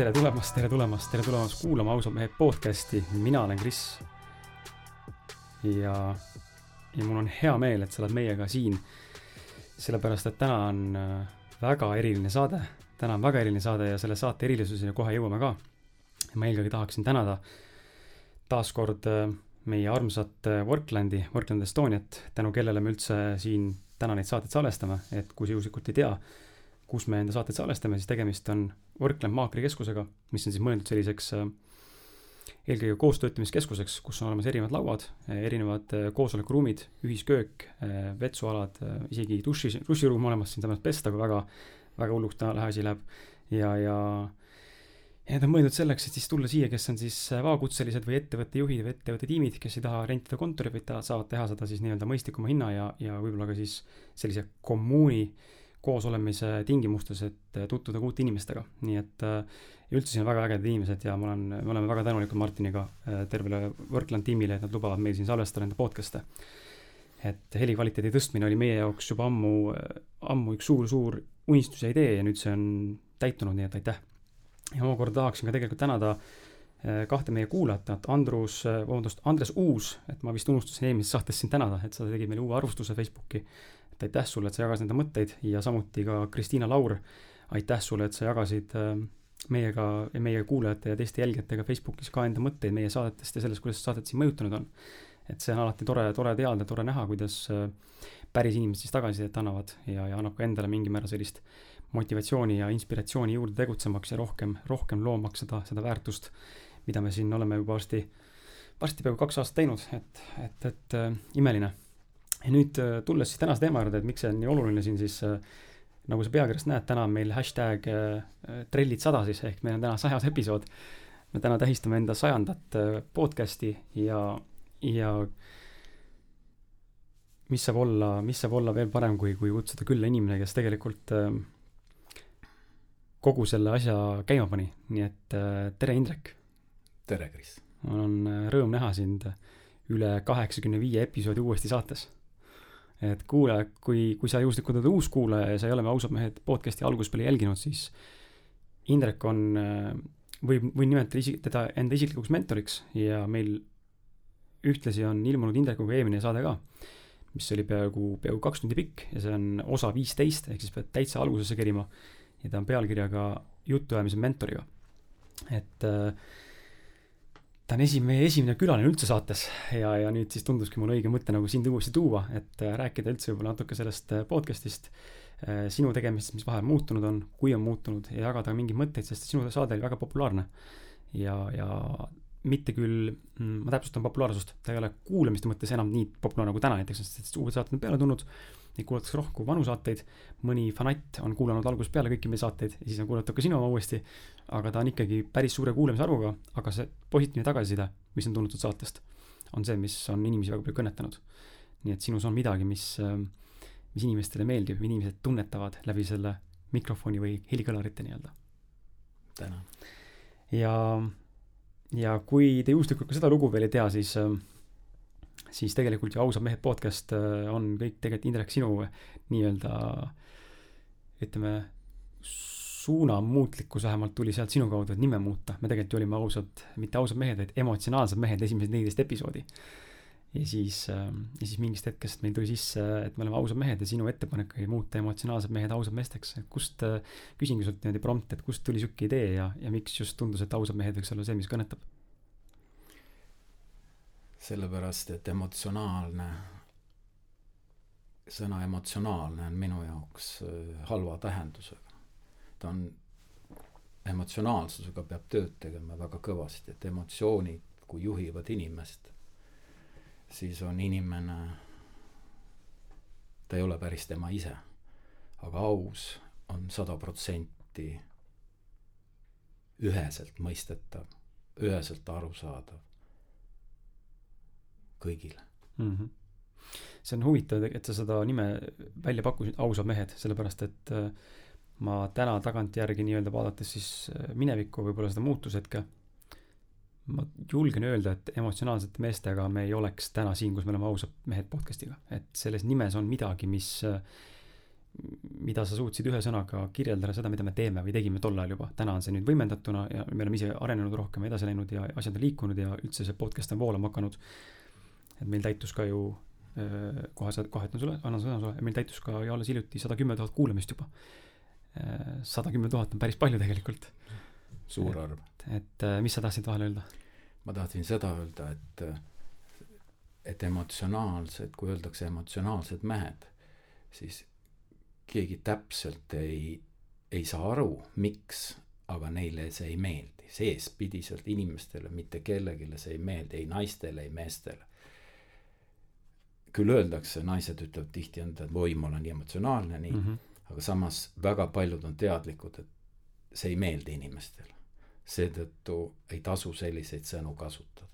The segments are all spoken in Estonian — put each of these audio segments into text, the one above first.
tere tulemast, tere tulemast, tere tulemast kuulama Ausad mehed podcasti. mina olen Kris. ja, ja mul on hea meel, et sa oled meiega siin. sellepärast, et täna on äh, väga eriline saade. täna on väga eriline saade ja selle saate erilisuseni kohe jõuame ka. ma eelkõige tahaksin tänada taaskord äh, meie armsat äh, Worklandi, Workland Estoniat, tänu kellele me üldse siin täna neid saateid salvestame, et kui sa juhuslikult ei tea kus me enda saateid salvestame, siis tegemist on Workland Maakrikeskusega, mis on siis mõeldud selliseks äh, eelkõige koostöötamiskeskuseks, kus on olemas erinevad lauad, äh, erinevad äh, koosolekuruumid, ühisköök, vetsualad, isegi duši, duširuum olemas siinsamas pesta, kui väga, väga hulluks täna asi läheb. ja, ja, ja need on mõeldud selleks, et siis tulla siia, kes on siis vabakutselised või ettevõtte juhid või ettevõtte tiimid, kes ei taha rentida kontori, vaid ta, saavad teha seda siis nii-öelda mõistlikuma hinna ja, ja võib-olla ka siis sellise kommuuni äh, koosolemise tingimustes, et tutvuda uute inimestega, nii et ja üldse siin on väga ägedad inimesed ja ma olen, me oleme väga tänulikud Martiniga, äh, tervele Workland tiimile, et nad lubavad meil siin salvestada enda podcast'e. et helikvaliteedi tõstmine oli meie jaoks juba ammu, ammu üks suur-suur unistus ja idee ja nüüd see on täitunud, nii et aitäh. ja omakorda tahaksin ka tegelikult tänada kahte meie kuulajat, Andrus, äh, vabandust, Andres Uus, et ma vist unustasin eelmises saates sind tänada, et sa tegid meile uue arvustuse Facebooki et aitäh sulle, et sa jagasid enda mõtteid ja samuti ka Kristiina Laur, aitäh sulle, et sa jagasid äh, meiega meie kuulajate ja teiste jälgijatega Facebookis ka enda mõtteid meie saadetest ja sellest, kuidas saadet siin mõjutanud on. et see on alati tore, tore teada, tore näha, kuidas äh, päris inimesed siis tagasisidet annavad ja, ja annab ka endale mingil määral sellist motivatsiooni ja inspiratsiooni juurde tegutsemaks ja rohkem, rohkem loomaks seda, seda väärtust, mida me siin oleme juba varsti, varsti peaaegu kaks aastat teinud, et, et, et äh, imeline ja nüüd äh, tulles siis tänase teema juurde, et miks see on nii oluline siin, siis äh, nagu sa pealkirjast näed, täna on meil hashtag äh, trellid sada siis, ehk meil on täna sajas episood. me täna tähistame enda sajandat podcast'i ja, ja mis saab olla, mis saab olla veel parem, kui, kui kutsuda külla inimene, kes tegelikult kogu selle asja käima pani, nii et tere, Indrek! tere, Kris! mul on rõõm näha sind üle kaheksakümne viie episoodi uuesti saates et kuulaja, kui, kui sa juhuslikult oled uus kuulaja ja sa ei ole me ausad mehed podcast'i algusest peale jälginud, siis Indrek on, võib, võin nimetada isi-, teda enda isiklikuks mentoriks ja meil ühtlasi on ilmunud Indrekuga eelmine saade ka, mis oli peaaegu, peaaegu kaks tundi pikk ja see on osa viisteist, ehk siis pead täitsa algusesse kerima. ja ta on pealkirjaga Jutuajamise mentoriga. et äh, ta on esi-, meie esimene külaline üldse saates ja, ja nüüd siis tunduski mul õige mõte nagu sind uuesti tuua, et äh, rääkida üldse võib-olla natuke sellest äh, podcast'ist, äh, sinu tegemistest, mis vahel muutunud on, kui on muutunud ja jagada mingeid mõtteid, sest sinu saade oli väga populaarne. ja, ja mitte küll, mm, ma täpsustan populaarsust, ta ei ole kuulamiste mõttes enam nii populaarne nagu täna näiteks, sest uued saated on peale tulnud neid kuulatakse rohkem kui vanu saateid, mõni fanatt on kuulanud algusest peale kõiki meie saateid ja siis on kuulatud ka sinu oma uuesti, aga ta on ikkagi päris suure kuulamise arvuga, aga see positiivne tagasiside, mis on tulnud saatest, on see, mis on inimesi väga palju kõnetanud. nii et sinus on midagi, mis, mis inimestele meeldib, inimesed tunnetavad läbi selle mikrofoni või helikõlarite nii-öelda. tänan. ja, ja kui te juhuslikult ka seda lugu veel ei tea, siis äh, siis tegelikult ju Ausad mehed podcast äh, on kõik tegelikult Indrek sinu nii-öelda ütleme, suunamuutlikkus vähemalt tuli sealt sinu kaudu, et nime muuta. me tegelikult ju olime ausad, mitte ausad mehed, vaid emotsionaalsed mehed esimesed neliteist episoodi. Ja siis, äh, ja siis mingist hetkest meil tuli sisse, et me oleme ausad mehed ja sinu ettepanek oli muuta emotsionaalsed mehed ausad meesteks. kust, äh, küsingi sult niimoodi prompt, et kust tuli sihuke idee ja, ja miks just tundus, et ausad mehed võiks olla see, mis kõnetab? sellepärast, et emotsionaalne, sõna emotsionaalne on minu jaoks äh, halva tähendusega. ta on, emotsionaalsusega peab tööd tegema väga kõvasti, et emotsioonid, kui juhivad inimest, siis on inimene, ta ei ole päris tema ise. aga aus on sada protsenti üheselt mõistetav, üheselt arusaadav kõigile mm. -hmm. see on huvitav, et sa seda nime välja pakkusid, ausad mehed, sellepärast et äh, ma täna tagantjärgi nii-öelda vaadates siis äh, minevikku, võib-olla seda muutushetke, ma julgen öelda, et emotsionaalsete meestega me ei oleks täna siin, kus me oleme ausad mehed podcast'iga, et selles nimes on midagi, mis, mida sa suutsid ühe sõnaga kirjeldada seda, mida me teeme või tegime tol ajal juba. täna on see nüüd võimendatuna ja me oleme ise arenenud rohkem, edasi läinud ja asjad on liikunud ja üldse see podcast on voolama hakanud. et meil täitus ka ju, kohe sa, kohe ütlen sulle, annan sõna sulle, meil täitus ka ju alles hiljuti sada kümme tuhat kuulamist juba. Sada kümme tuhat on päris palju tegelikult. suur arv. et, mis sa tahtsid vahele öelda? Ma tahtsin seda öelda, et et emotsionaalsed, kui öeldakse emotsionaalsed mehed, siis keegi täpselt ei, ei saa aru, miks, aga neile see ei meeldi. seespidiselt inimestele, mitte kellelegi see ei meeldi, ei naistele, ei meestele. küll öeldakse, naised ütlevad tihti enda, et oi, ma olen nii emotsionaalne, nii mm, -hmm. aga samas väga paljud on teadlikud, et see ei meeldi inimestele. Seetõttu ei tasu selliseid sõnu kasutada.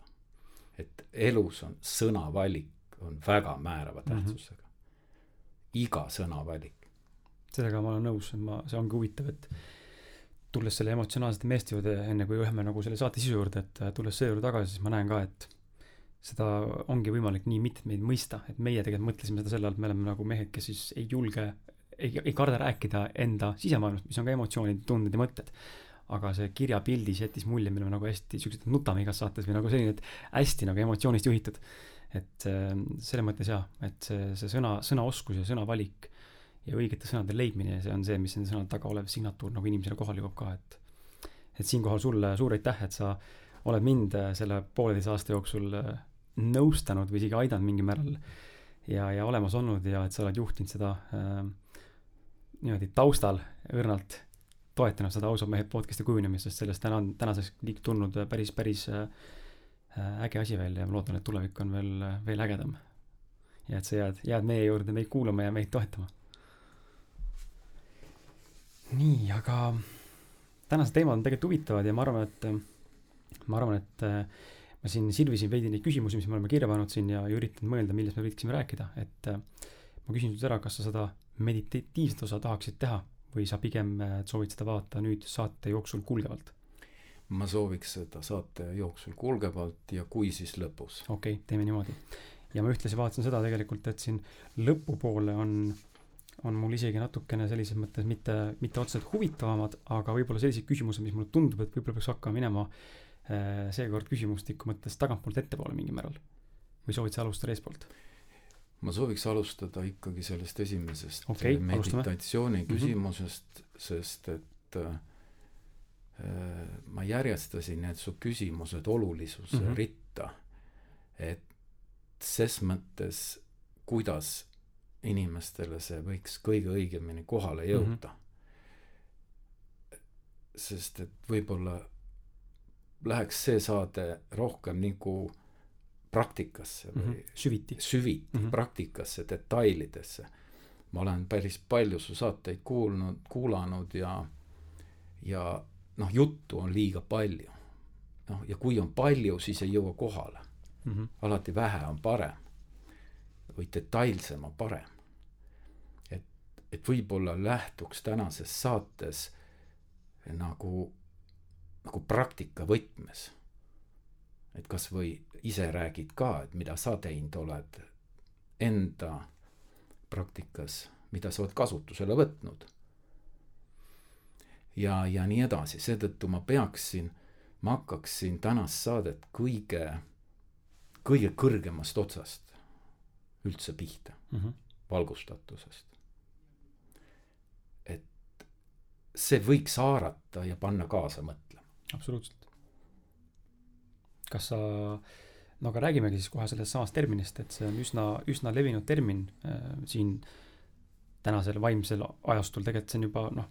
et elus on sõnavalik on väga määrava mhm. tähtsusega mm. -hmm. iga sõnavalik sellega ma olen nõus, ma, see ongi huvitav, et tulles selle emotsionaalsete meeste juurde, enne kui läheme nagu selle saate sisu juurde, et tulles selle juurde tagasi, siis ma näen ka, et seda ongi võimalik nii mitmeid mõista, et meie tegelikult mõtlesime seda selle all, et me oleme nagu mehed, kes siis ei julge, ei, ei karda rääkida enda sisemaailmast, mis on ka emotsioonid, tunded ja mõtted. Aga see kirjapildis jättis mulje, me oleme nagu hästi siuksed nutame igas saates või nagu selline, et hästi nagu emotsioonist juhitud. et äh, selles mõttes jaa, et see, see sõna, sõnaoskus ja sõnavalik ja õigete sõnade leidmine see on see, mis nende sõnade taga olev signatuur nagu inimesele kohale jõuab ka, et et siinkohal sulle suur aitäh, et sa oled mind äh, selle pooleteise aasta jooksul äh, nõustanud või isegi aidanud mingil määral ja, ja olemas olnud ja et sa oled juhtinud seda äh, niimoodi taustal õrnalt toetanud seda ausad mehed podcast'i kujunemist, sest sellest täna on tänaseks liik tulnud päris, päris äh, äge asi välja ja ma loodan, et tulevik on veel, veel ägedam. ja et sa jääd, jääd meie juurde meid kuulama ja meid toetama. Nii, aga tänased teemad on tegelikult huvitavad ja ma arvan, et, ma arvan, et äh, ma siin silvisin veidi neid küsimusi, mis me oleme kirja pannud siin ja, ja üritanud mõelda, millest me võiksime rääkida, et äh, ma küsin sult ära, kas sa seda meditatiivset osa tahaksid teha või sa pigem äh, soovid seda vaadata nüüd saate jooksul kulgevalt? ma sooviks seda saate jooksul kulgevalt ja kui, siis lõpus. okei okay,, teeme niimoodi. ja ma ühtlasi vaatasin seda tegelikult, et siin lõpupoole on on mul isegi natukene sellises mõttes mitte, mitte otseselt huvitavamad, aga võib-olla sellised küsimused, mis mulle tundub, et võib-olla peaks hakkama minema äh, seekord küsimustiku mõttes tagantpoolt ettepoole mingil määral. või soovid sa alustada eespoolt? Ma sooviks alustada ikkagi sellest esimesest okay, meditatsiooni alustame. küsimusest mm, -hmm. sest et äh, ma järjestasin need su küsimused olulisuse mm -hmm. ritta. et ses mõttes, kuidas inimestele see võiks kõige õigemini kohale mhm. jõuda mm. -hmm. sest et võib-olla läheks see saade rohkem nagu praktikasse või mm -hmm. süviti, süviti mm -hmm. praktikasse, detailidesse. ma olen päris palju su saateid kuulnud, kuulanud ja, ja noh, juttu on liiga palju. noh, ja kui on palju, siis ei jõua kohale mm. -hmm. alati vähe on parem või detailsem on parem et võib-olla lähtuks tänases saates nagu, nagu praktika võtmes. Et kas või ise räägid ka, et mida sa teinud oled enda praktikas, mida sa oled kasutusele võtnud. ja, ja nii edasi, seetõttu ma peaksin, ma hakkaksin tänast saadet kõige, kõige kõrgemast otsast üldse pihta mm, -hmm. valgustatusest see võiks haarata ja panna kaasa mõtlema. absoluutselt. Kas sa, no aga räägimegi siis kohe sellest samast terminist, et see on üsna, üsna levinud termin äh, siin tänasel vaimsel ajastul, tegelikult see on juba noh,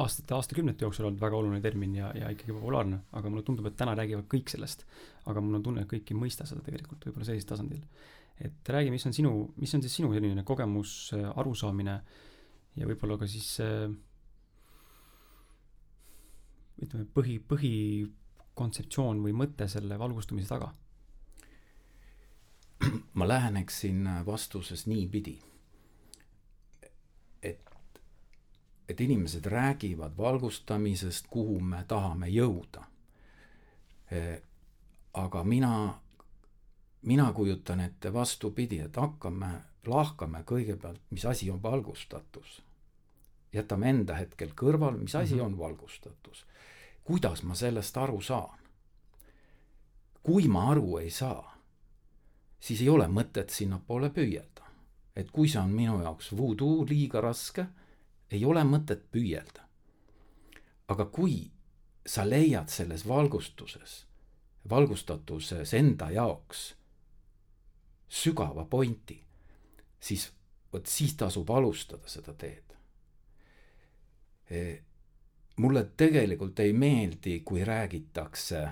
aastate, aastakümnete jooksul olnud väga oluline termin ja, ja ikkagi populaarne, aga mulle tundub, et täna räägivad kõik sellest. aga mul on tunne, et kõik ei mõista seda tegelikult võib-olla sellisel tasandil. et räägi, mis on sinu, mis on siis sinu selline kogemus, arusaamine ja võib-olla ka siis äh, ütleme, põhi, põhikontseptsioon või mõte selle valgustumise taga? ma läheneksin vastuses niipidi, et, et inimesed räägivad valgustamisest, kuhu me tahame jõuda. aga mina, mina kujutan ette vastupidi, et hakkame, lahkame kõigepealt, mis asi on valgustatus jätame enda hetkel kõrval, mis asi Mhm. on valgustatus. Kuidas ma sellest aru saan? kui ma aru ei saa, siis ei ole mõtet sinnapoole püüelda. et kui see on minu jaoks voodoo liiga raske, ei ole mõtet püüelda. aga kui sa leiad selles valgustuses, valgustatuses enda jaoks sügava pointi, siis vot siis tasub alustada seda teed. Mulle tegelikult ei meeldi, kui räägitakse,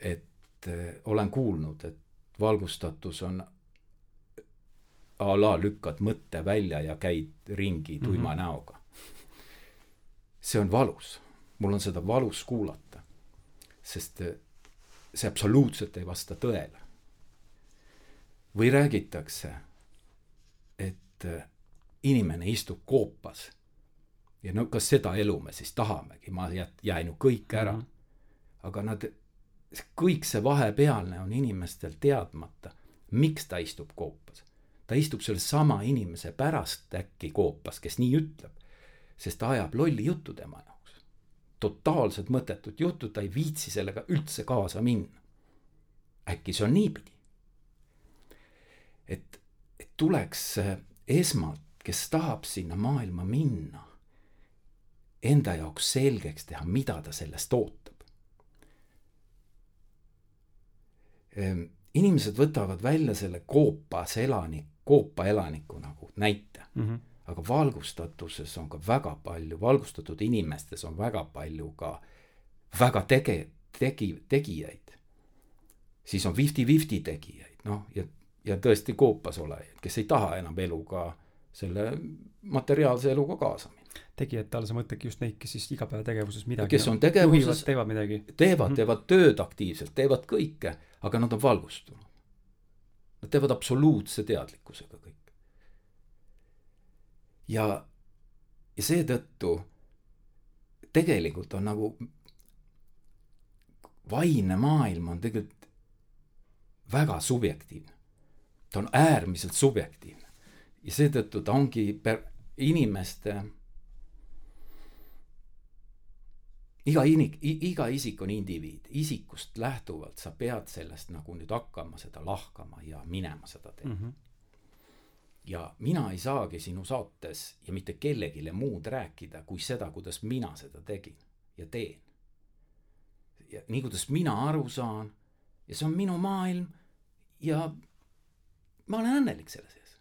et eh, olen kuulnud, et valgustatus on a la lükkad mõtte välja ja käid ringi tuima mm -hmm. näoga. see on valus, mul on seda valus kuulata, sest eh, see absoluutselt ei vasta tõele. või räägitakse, et eh, inimene istub koopas ja no kas seda elu me siis tahamegi, ma jät-, jäin ju kõik ära mm. -hmm. aga nad, kõik see vahepealne on inimestel teadmata, miks ta istub koopas. ta istub selle sama inimese pärast äkki koopas, kes nii ütleb, sest ta ajab lolli juttu tema jaoks. totaalselt mõttetut juttu, ta ei viitsi sellega üldse kaasa minna. äkki see on niipidi? et, et tuleks esmalt, kes tahab sinna maailma minna enda jaoks selgeks teha, mida ta sellest ootab. inimesed võtavad välja selle koopas elanik, koopa elaniku nagu näite mm. -hmm. aga valgustatuses on ka väga palju, valgustatud inimestes on väga palju ka väga tege-, tegi-, tegijaid. siis on fifty-fifty tegijaid, noh, ja, ja tõesti koopas olejaid, kes ei taha enam eluga, selle materiaalse eluga kaasa minna tegijate all sa mõtledki just neid, kes siis igapäevategevuses midagi kes on tegevuses, teevad midagi. teevad mm, -hmm. teevad tööd aktiivselt, teevad kõike, aga nad on valgustunud. Nad teevad absoluutse teadlikkusega kõik. ja, ja seetõttu tegelikult on nagu vaimne maailm on tegelikult väga subjektiivne. ta on äärmiselt subjektiivne ja seetõttu ta ongi per-, inimeste iga inik-, iga isik on indiviid, isikust lähtuvalt sa pead sellest nagu nüüd hakkama seda lahkama ja minema seda teed mm. -hmm. ja mina ei saagi sinu saates ja mitte kellelegi muud rääkida kui seda, kuidas mina seda tegin ja teen. ja nii, kuidas mina aru saan ja see on minu maailm ja ma olen õnnelik selle sees.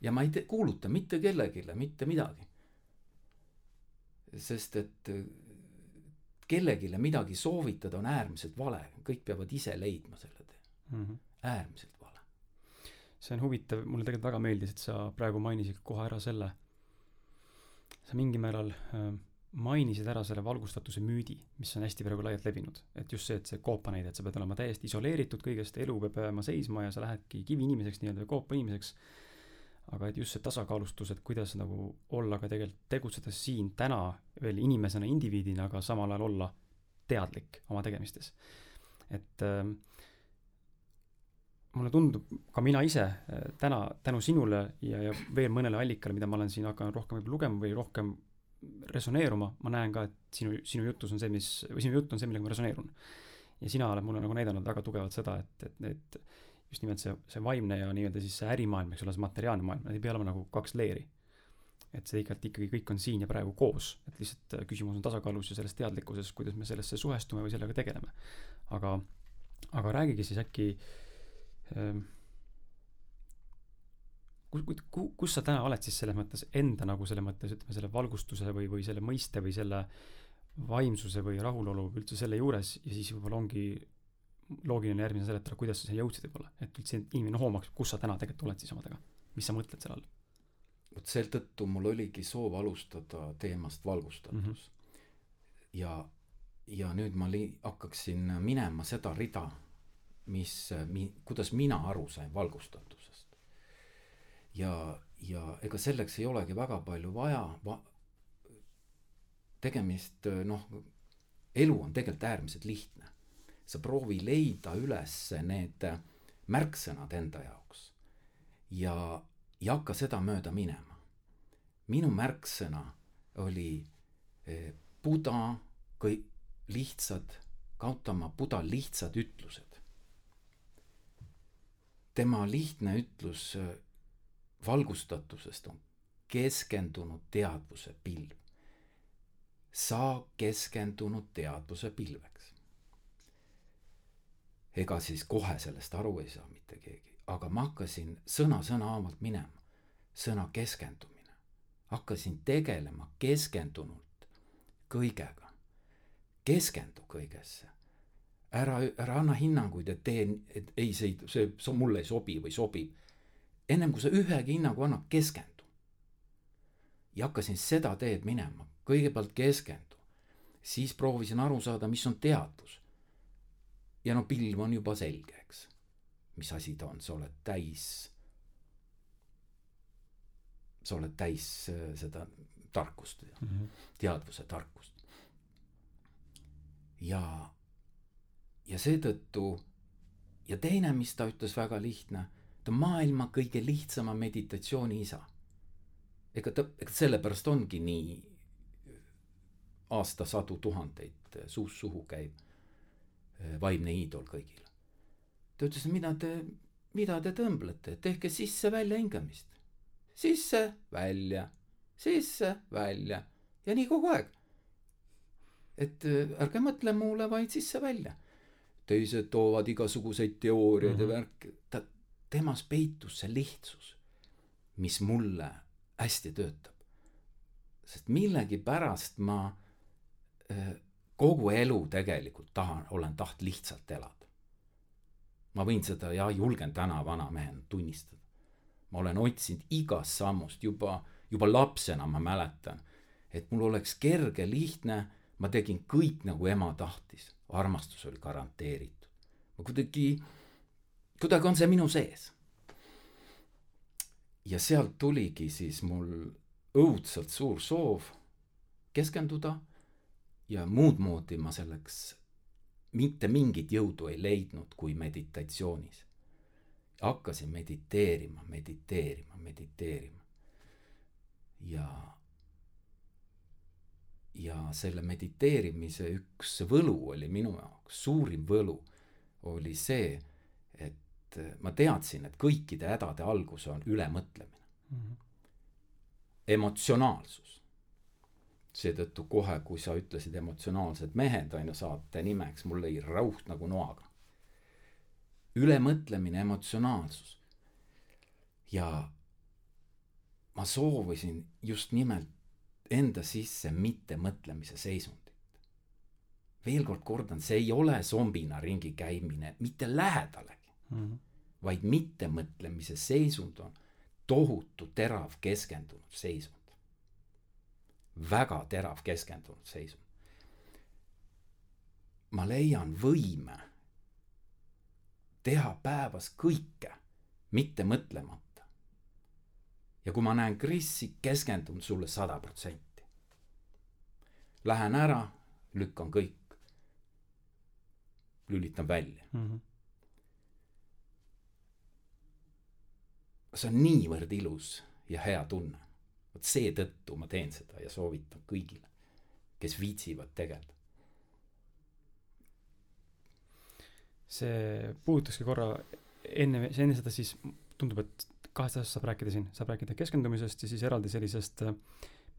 ja ma ei te-, kuuluta mitte kellelegi mitte midagi. sest et kellelegi midagi soovitada on äärmiselt vale, kõik peavad ise leidma selle tee mm. -hmm. äärmiselt vale. see on huvitav, mulle tegelikult väga meeldis, et sa praegu mainisid kohe ära selle, sa mingil määral äh, mainisid ära selle valgustatuse müüdi, mis on hästi praegu laialt levinud. et just see, et see koopa näide, et sa pead olema täiesti isoleeritud kõigest, elu peab jääma seisma ja sa lähedki kiviinimeseks nii-öelda või koopa inimeseks aga et just see tasakaalustus, et kuidas nagu olla ka tegelikult tegutsedes siin täna veel inimesena, indiviidina, aga samal ajal olla teadlik oma tegemistes. et äh, mulle tundub, ka mina ise äh, täna tänu sinule ja, ja veel mõnele allikale, mida ma olen siin hakanud rohkem võib-olla lugema või rohkem resoneeruma, ma näen ka, et sinu, sinu jutus on see, mis, või sinu jutt on see, millega ma resoneerun. ja sina oled mulle nagu näidanud väga tugevalt seda, et, et need just nimelt see, see vaimne ja nii-öelda siis see ärimaailm, eks ole, see materiaalne maailm, nad ei pea olema nagu kaks leeri. et see ikkagi, ikkagi kõik on siin ja praegu koos, et lihtsalt äh, küsimus on tasakaalus ja selles teadlikkuses, kuidas me sellesse suhestume või sellega tegeleme. aga, aga räägige siis äkki ähm, kus, kus, kus sa täna oled siis selles mõttes enda nagu selles mõttes, ütleme, selle valgustuse või, või selle mõiste või selle vaimsuse või rahulolu üldse selle juures ja siis võib-olla ongi loogiline järgmisena seletada, kuidas sa siia jõudsid võib-olla, et üldse inimene hoomaks, kus sa täna tegelikult oled siis omadega, mis sa mõtled selle all? vot seetõttu mul oligi soov alustada teemast valgustatus mm. -hmm. ja, ja nüüd ma li-, hakkaksin minema seda rida, mis mi,, kuidas mina aru sain valgustatusest. ja, ja ega selleks ei olegi väga palju vaja va,, tegemist noh, elu on tegelikult äärmiselt lihtne sa proovi leida üles need märksõnad enda jaoks ja, ja hakka seda mööda minema. minu märksõna oli eh, Buda kõik lihtsad, Gautama Buda lihtsad ütlused. tema lihtne ütlus eh, valgustatusest on keskendunud teadvuse pilv. saa keskendunud teadvuse pilveks. Ega siis kohe sellest aru ei saa mitte keegi, aga ma hakkasin sõna-sõna haavalt minema. sõna keskendumine. hakkasin tegelema keskendunult kõigega. keskendu kõigesse. ära, ära anna hinnanguid, et teen, et ei, see, see, see mulle ei sobi või sobib. ennem kui sa ühegi hinnangu annad, keskendu ja hakkasin seda teed minema, kõigepealt keskendu, siis proovisin aru saada, mis on teadvus. Ja no pilv on juba selge, eks. mis asi ta on, sa oled täis, sa oled täis äh, seda tarkust mm, -hmm. teadvuse tarkust. ja, ja seetõttu ja teine, mis ta ütles väga lihtne, ta on maailma kõige lihtsama meditatsiooni isa ega ta, ega sellepärast ongi nii aastasadu tuhandeid suust suhu käib vaimne iidol kõigile. ta ütles, mida te, mida te tõmblete, tehke sisse-välja hingamist. sisse, välja, sisse, välja ja nii kogu aeg. et eh, ärge mõtle muule, vaid sisse-välja. teised toovad igasuguseid teooriaid mm -hmm. ja värke, ta, temas peitus see lihtsus, mis mulle hästi töötab. sest millegipärast ma äh, kogu elu tegelikult tahan, olen taht lihtsalt elada. ma võin seda ja julgen täna vanamehena tunnistada. ma olen otsinud igast sammust juba, juba lapsena ma mäletan, et mul oleks kerge, lihtne, ma tegin kõik nagu ema tahtis, armastus oli garanteeritud. ma kuidagi, kuidagi on see minu sees ja sealt tuligi siis mul õudselt suur soov keskenduda ja muud moodi ma selleks mitte mingit jõudu ei leidnud kui meditatsioonis. hakkasin mediteerima, mediteerima, mediteerima. ja, ja selle mediteerimise üks võlu oli minu jaoks, suurim võlu oli see, et ma teadsin, et kõikide hädade algus on ülemõtlemine mm. -hmm. emotsionaalsus. Seetõttu kohe, kui sa ütlesid emotsionaalsed mehed on ju saate nimeks, mul lõi rauht nagu noaga. ülemõtlemine, emotsionaalsus. ja ma soovisin just nimelt enda sisse mittemõtlemise seisundit. veel kord kordan, see ei ole zombina ringi käimine mitte lähedalegi mm. -hmm vaid mittemõtlemise seisund on tohutu terav keskendunud seisund. Väga terav keskendunud seisund. ma leian võime teha päevas kõike, mitte mõtlemata. ja kui ma näen Krissi, keskendun sulle sada protsenti. Lähen ära, lükkan kõik, lülitan välja mm. -hmm see on niivõrd ilus ja hea tunne. Vot seetõttu ma teen seda ja soovitan kõigile, kes viitsivad tegeleda. see puudutakski korra enne, enne seda siis tundub, et kahest asjast saab rääkida siin, saab rääkida keskendumisest ja siis eraldi sellisest äh,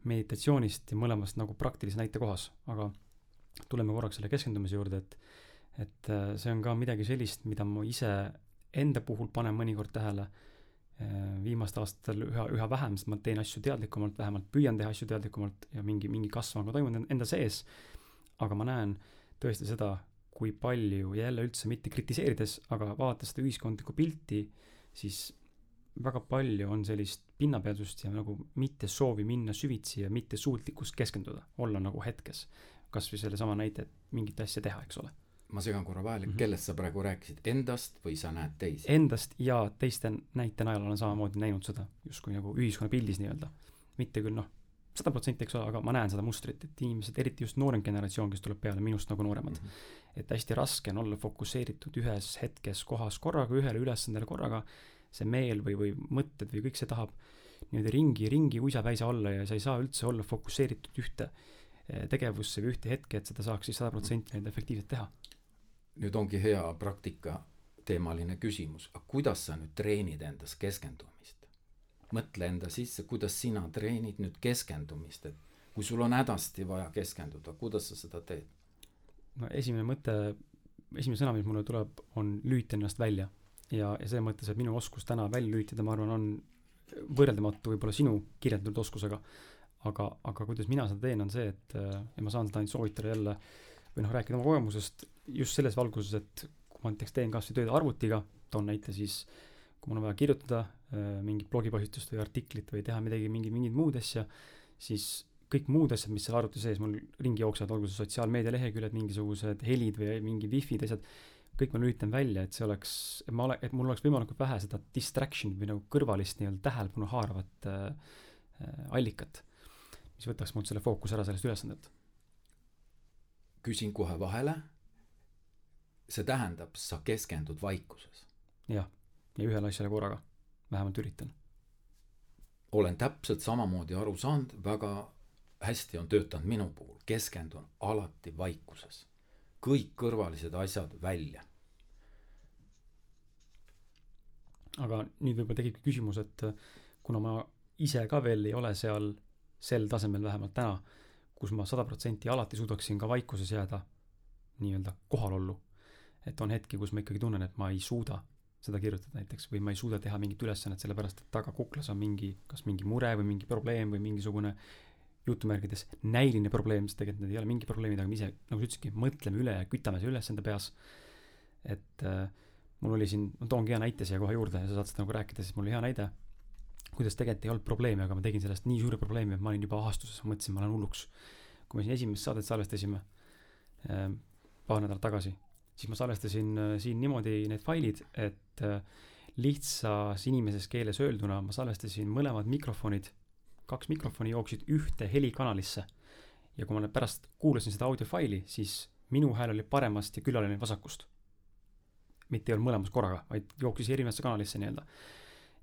meditatsioonist ja mõlemast nagu praktilise näite kohas, aga tuleme korraks selle keskendumise juurde, et et äh, see on ka midagi sellist, mida ma ise enda puhul panen mõnikord tähele. Äh, viimastel aastatel üha, üha vähem, sest ma teen asju teadlikumalt, vähemalt püüan teha asju teadlikumalt ja mingi, mingi kasv on ka toimunud enda sees. aga ma näen tõesti seda, kui palju ja jälle üldse mitte kritiseerides, aga vaadates seda ühiskondlikku pilti, siis väga palju on sellist pinnapealsust ja nagu mitte soovi minna süvitsi ja mitte suutlikkust keskenduda, olla nagu hetkes. kas või sellesama näite, et mingit asja teha, eks ole ma segan korra vahele mm, -hmm. kellest sa praegu rääkisid, endast või sa näed teisi? Endast ja teiste näite najal olen samamoodi näinud seda justkui nagu ühiskonnapildis nii-öelda. mitte küll noh, sada protsenti, eks ole, aga ma näen seda mustrit, et inimesed, eriti just noorem generatsioon, kes tuleb peale minust nagu nooremad mm, -hmm. et hästi raske on olla fokusseeritud ühes hetkes kohas korraga, ühele ülesandele korraga, see meel või, või mõtted või kõik see tahab nii-öelda ringi, ringi uisapäisa olla ja sa ei saa üldse olla fokusseeritud ühte eh, tegevusse või ühte hetke, et seda saaks siis sada protsenti nii-öelda efektiivselt teha. Nüüd ongi hea praktika teemaline küsimus, aga kuidas sa nüüd treenid endas keskendumist? mõtle enda sisse, kuidas sina treenid nüüd keskendumist, et kui sul on hädasti vaja keskenduda, kuidas sa seda teed? no esimene mõte, esimene sõna, mis mulle tuleb, on lülita ennast välja. ja, ja selles mõttes, et minu oskus täna välja lülitada, ma arvan, on võrreldamatu võib-olla sinu kirjeldatud oskusega. aga, aga kuidas mina seda teen, on see, et ja ma saan seda ainult soovitada jälle või noh, rääkida oma kogemusest just selles valguses, et kui ma näiteks teen kas või tööd arvutiga, toon näite siis, kui mul on vaja kirjutada äh, mingit blogipostitust või artiklit või teha midagi, mingi, mingit muud asja, siis kõik muud asjad, mis seal arvuti sees mul ringi jooksevad, olgu see sotsiaalmeedia leheküljed, mingisugused helid või mingi wifi'd, asjad, kõik ma lülitan välja, et see oleks, et ma ole-, et mul oleks võimalikult vähe seda distraction või nagu kõrvalist nii-öelda tähelepanu haaravat äh, äh, allikat, mis võtaks mult selle fookuse ära sellest ülesandelt. Küsin kohe vahele. see tähendab, sa keskendud vaikuses. jah, ja ühele asjale korraga, vähemalt üritan. olen täpselt samamoodi aru saanud, väga hästi on töötanud minu puhul, keskendun alati vaikuses. kõik kõrvalised asjad välja. aga nüüd võib-olla tekibki küsimus, et äh, kuna ma ise ka veel ei ole seal, sel tasemel vähemalt täna, kus ma sada protsenti alati suudaksin ka vaikuses jääda nii-öelda kohalollu. et on hetki, kus ma ikkagi tunnen, et ma ei suuda seda kirjutada näiteks või ma ei suuda teha mingit ülesannet, sellepärast et taga kuklas on mingi, kas mingi mure või mingi probleem või mingisugune jutumärkides näiline probleem, sest tegelikult need ei ole mingi probleemid, aga me ise, nagu sa ütlesidki, mõtleme üle ja kütame selle üles enda peas. et äh, mul oli siin, ma toongi hea näite siia kohe juurde ja sa saad seda nagu rääkida, siis mul oli hea näide, kuidas tegelikult ei olnud probleemi, aga ma tegin sellest nii suure probleemi, et ma olin juba ahastuses, mõtlesin, ma lähen hulluks. kui me siin esimest saadet salvestasime äh, paar nädalat tagasi, siis ma salvestasin äh, siin niimoodi need failid, et äh, lihtsas inimeses keeles öelduna ma salvestasin mõlemad mikrofonid kaks mikrofoni jooksid ühte helikanalisse. ja kui ma pärast kuulasin seda audiofaili, siis minu hääl oli paremast ja külaline vasakust. mitte ei olnud mõlemas korraga, vaid jooksis erinevasse kanalisse nii-öelda.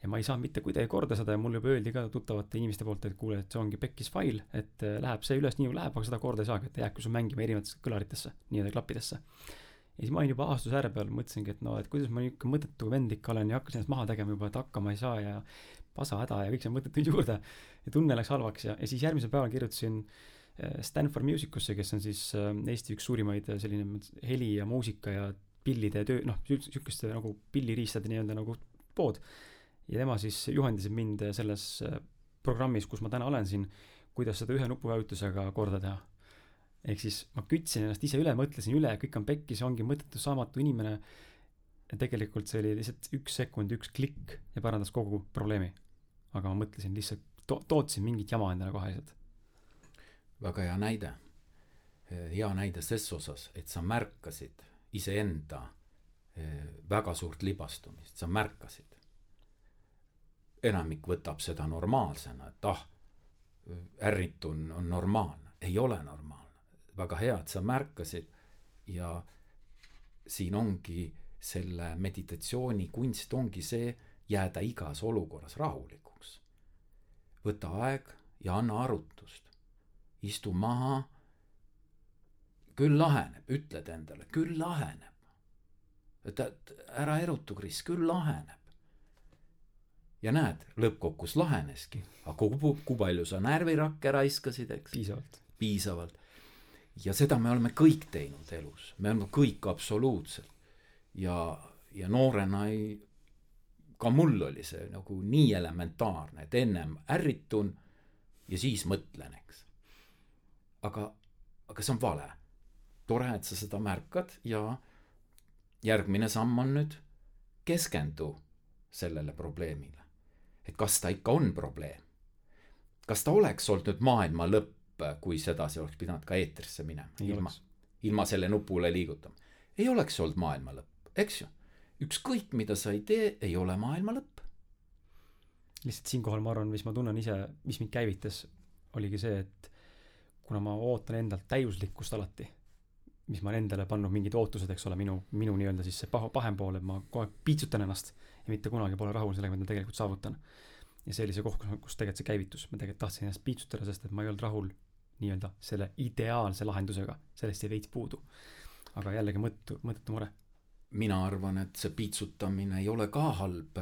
Ja ma ei saanud mitte kuidagi korda seda ja mulle juba öeldi ka tuttavate inimeste poolt, et kuule, et see ongi pekkis fail, et äh, läheb see üles nii nagu läheb, aga seda korda ei saagi, et ta jääbki sul mängima erinevatesse kõlaritesse, nii-öelda klappidesse ja siis ma olin juba ahastuse ääre peal, mõtlesingi, et no, et kuidas ma niisugune mõttetu vend ikka olen ja hakkasin ennast maha tegema juba, et hakkama ei saa ja pasahäda ja kõik see mõtted tulid juurde ja tunne läks halvaks ja, ja siis järgmisel päeval kirjutasin äh, Stanford Musicusse, kes on siis äh, Eesti üks suurimaid selline heli ja muusika ja pillide töö, noh, sihukeste nagu pilliriistade nii-öelda nagu pood. Ja tema siis juhendis mind selles programmis, kus ma täna olen siin, kuidas seda ühe nupuvajutusega korda teha. ehk siis ma kütsin ennast ise üle, mõtlesin üle, kõik on pekkis, ongi mõttetu, saamatu inimene. ja tegelikult see oli lihtsalt üks sekund, üks klikk ja parandas kogu probleemi aga ma mõtlesin lihtsalt to-, tootsin mingit jama endale kohe lihtsalt. väga hea näide. hea näide ses osas, et sa märkasid iseenda eh, väga suurt libastumist, sa märkasid. Enamik võtab seda normaalsena, et ah, ärritun on normaalne, ei ole normaalne. väga hea, et sa märkasid ja siin ongi selle meditatsiooni kunst ongi see, jääda igas olukorras rahulikuks. võta aeg ja anna arutust. istu maha. küll laheneb, ütled endale, küll laheneb. et ära erutu, Kris, küll laheneb. Ja näed, lõppkokkuvõttes laheneski, aga kui, kui palju sa närvirakke raiskasid, eks. piisavalt. piisavalt. ja seda me oleme kõik teinud elus, me oleme kõik absoluutselt ja, ja noorena ei ka mul oli see nagu nii elementaarne, et ennem ärritun ja siis mõtlen, eks. aga, aga see on vale. tore, et sa seda märkad ja järgmine samm on nüüd keskendu sellele probleemile. Et kas ta ikka on probleem. kas ta oleks olnud nüüd maailma lõpp, kui sedasi oleks pidanud ka eetrisse minema, ilma, ilma selle nupule liigutama. ei oleks olnud maailma lõpp, eks ju ükskõik, mida sa ei tee, ei ole maailma lõpp. lihtsalt siinkohal ma arvan, mis ma tunnen ise, mis mind käivitas, oligi see, et kuna ma ootan endalt täiuslikkust alati, mis ma olen endale pannud mingid ootused, eks ole, minu, minu nii-öelda siis see paha, pahem pool, et ma kogu aeg piitsutan ennast ja mitte kunagi pole rahul sellega, mida ma tegelikult saavutan. ja see oli see koht, kus tegelikult see käivitus, ma tegelikult tahtsin ennast piitsutada, sest et ma ei olnud rahul nii-öelda selle ideaalse lahendusega, sellest jäi veits puudu. aga jällegi mõttetu, mõttetu mure. mina arvan, et see piitsutamine ei ole ka halb.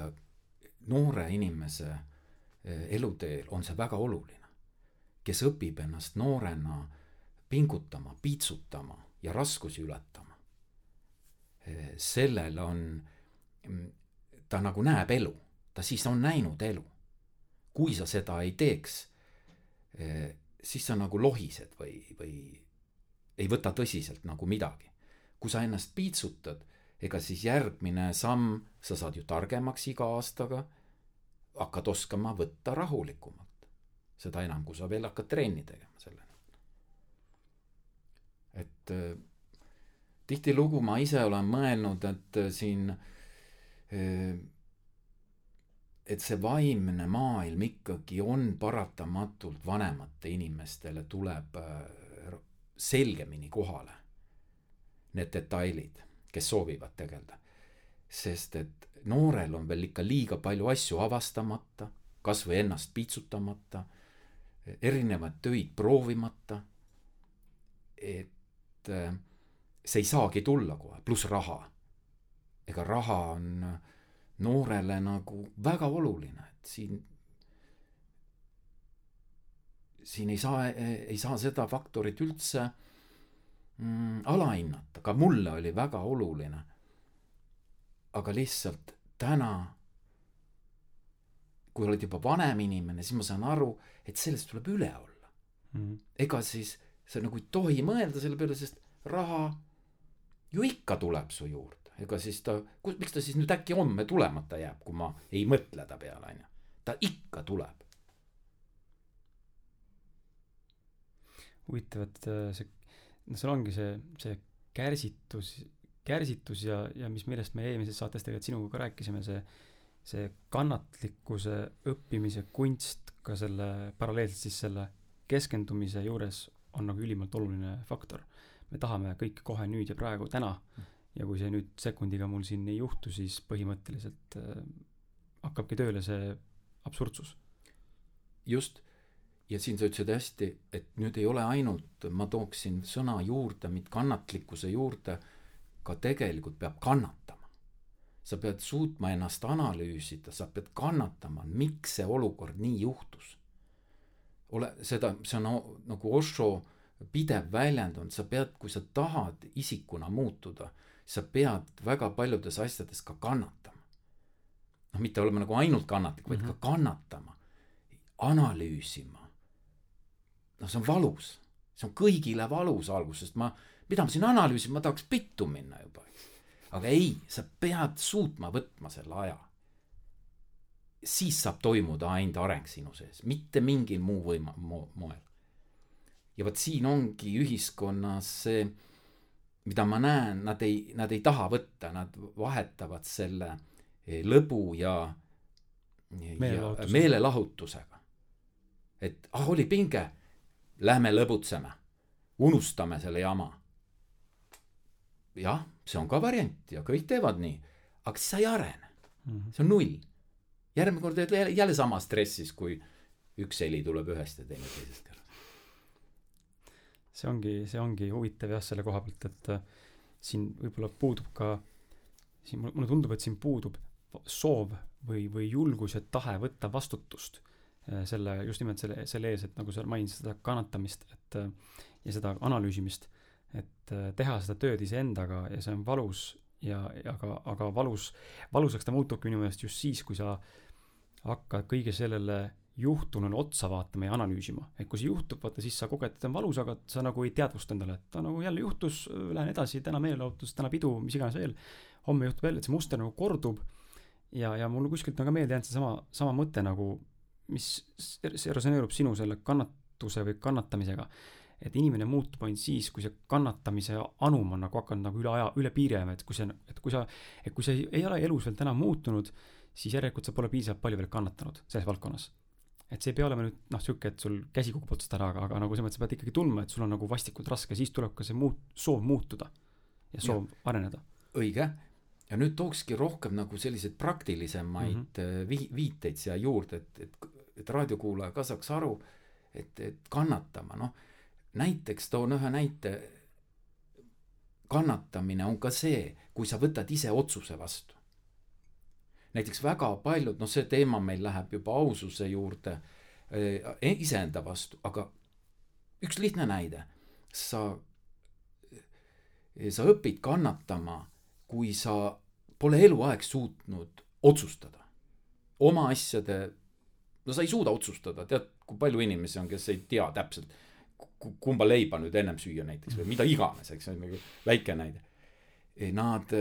noore inimese eh, eluteel on see väga oluline. kes õpib ennast noorena pingutama, piitsutama ja raskusi ületama. Eh, sellel on, mm, ta nagu näeb elu, ta siis on näinud elu. kui sa seda ei teeks eh, siis sa nagu lohised või, või ei võta tõsiselt nagu midagi. kui sa ennast piitsutad, ega siis järgmine samm, sa saad ju targemaks iga aastaga, hakkad oskama võtta rahulikumalt. seda enam, kui sa veel hakkad trenni tegema selleni. et äh, tihtilugu ma ise olen mõelnud, et äh, siin äh, et see vaimne maailm ikkagi on paratamatult vanematele inimestele tuleb äh, selgemini kohale. Need detailid, kes soovivad tegeleda. sest et noorel on veel ikka liiga palju asju avastamata, kasvõi ennast piitsutamata, erinevaid töid proovimata. et äh, see ei saagi tulla kohe, pluss raha. Ega raha on noorele nagu väga oluline, et siin, siin ei saa, ei saa seda faktorit üldse mm, alahinnata, ka mulle oli väga oluline. aga lihtsalt täna, kui oled juba vanem inimene, siis ma saan aru, et sellest tuleb üle olla mm. -hmm. ega siis sa nagu ei tohi mõelda selle peale, sest raha ju ikka tuleb su juurde ega siis ta, kus, miks ta siis nüüd äkki homme tulemata jääb, kui ma ei mõtle ta peale, onju. ta ikka tuleb. huvitav, et äh, see, no seal ongi see, see kärsitus, kärsitus ja, ja mis, millest me eelmises saates tegelikult sinuga ka rääkisime, see, see kannatlikkuse õppimise kunst ka selle, paralleelselt siis selle keskendumise juures on nagu ülimalt oluline faktor. me tahame kõike kohe nüüd ja praegu, täna mm ja kui see nüüd sekundiga mul siin ei juhtu, siis põhimõtteliselt äh, hakkabki tööle see absurdsus. just, ja siin sa ütlesid hästi, et nüüd ei ole ainult, ma tooksin sõna juurde, mitte kannatlikkuse juurde, ka tegelikult peab kannatama. sa pead suutma ennast analüüsida, sa pead kannatama, miks see olukord nii juhtus. ole, seda, see on nagu Osho pidev väljend on, sa pead, kui sa tahad isikuna muutuda sa pead väga paljudes asjades ka kannatama. noh, mitte olema nagu ainult kannatlik, vaid mm -hmm. ka mhm. kannatama, analüüsima. noh, see on valus, see on kõigile valus alguses, ma, mida ma siin analüüsin, ma tahaks pittu minna juba, eks. aga ei, sa pead suutma võtma selle aja. siis saab toimuda ainult areng sinu sees, mitte mingil muu võima- mo,, moel. ja vot siin ongi ühiskonnas see mida ma näen, nad ei, nad ei taha võtta, nad vahetavad selle eh, lõbu ja, ja meelelahutusega. et ah, oli pinge, lähme lõbutseme, unustame selle jama. jah, see on ka variant ja kõik teevad nii, aga siis sa ei arene mm, -hmm. see on null. järgmine kord oled jälle, jälle sama stressis, kui üks heli tuleb ühest ja teine teisest kõrvast see ongi, see ongi huvitav jah, selle koha pealt, et äh, siin võib-olla puudub ka, siin mulle tundub, et siin puudub soov või, või julgus ja tahe võtta vastutust äh, selle, just nimelt selle, selle ees, et nagu sa mainisid, seda kannatamist, et äh, ja seda analüüsimist, et teha seda tööd iseendaga ja see on valus ja, ja aga, aga valus, valusaks ta muutubki minu meelest just siis, kui sa hakkad kõige sellele juhtunule otsa vaatama ja analüüsima. et kui see juhtub, vaata siis sa koged, et on valus, aga sa nagu ei teadvusta endale, et ta nagu jälle juhtus, lähen edasi, täna meelelahutus, täna pidu, mis iganes veel. homme juhtub jälle, et see muster nagu kordub. ja, ja mul kuskilt on ka meelde jäänud seesama, sama mõte nagu, mis resoneerub sinu selle kannatuse või kannatamisega. et inimene muutub ainult siis, kui see kannatamise anum on nagu hakanud nagu üle aja, üle piiri ajama, et kui see, et kui sa, et kui sa ei, ei ole elus veel täna muutunud, siis järelikult sa pole piisavalt palju veel kannatanud selles valdkonnas et see ei pea olema nüüd noh, sihuke, et sul käsi kukub otsast ära, aga, aga nagu selles mõttes sa pead ikkagi tundma, et sul on nagu vastikult raske, siis tuleb ka see muut-, soov muutuda ja soov ja. areneda. õige, ja nüüd tookski rohkem nagu selliseid praktilisemaid mm -hmm. vi-, viiteid siia juurde, et, et, et raadiokuulaja ka saaks aru, et, et kannatama, noh, näiteks toon ühe näite, kannatamine on ka see, kui sa võtad ise otsuse vastu. Näiteks väga paljud, noh, see teema meil läheb juba aususe juurde eh, iseenda vastu, aga üks lihtne näide, sa, sa õpid kannatama kui sa pole eluaeg suutnud otsustada oma asjade, no sa ei suuda otsustada, tead, kui palju inimesi on, kes ei tea täpselt, kumba leiba nüüd ennem süüa näiteks või mida iganes, eks see on nagu väike näide. Nad,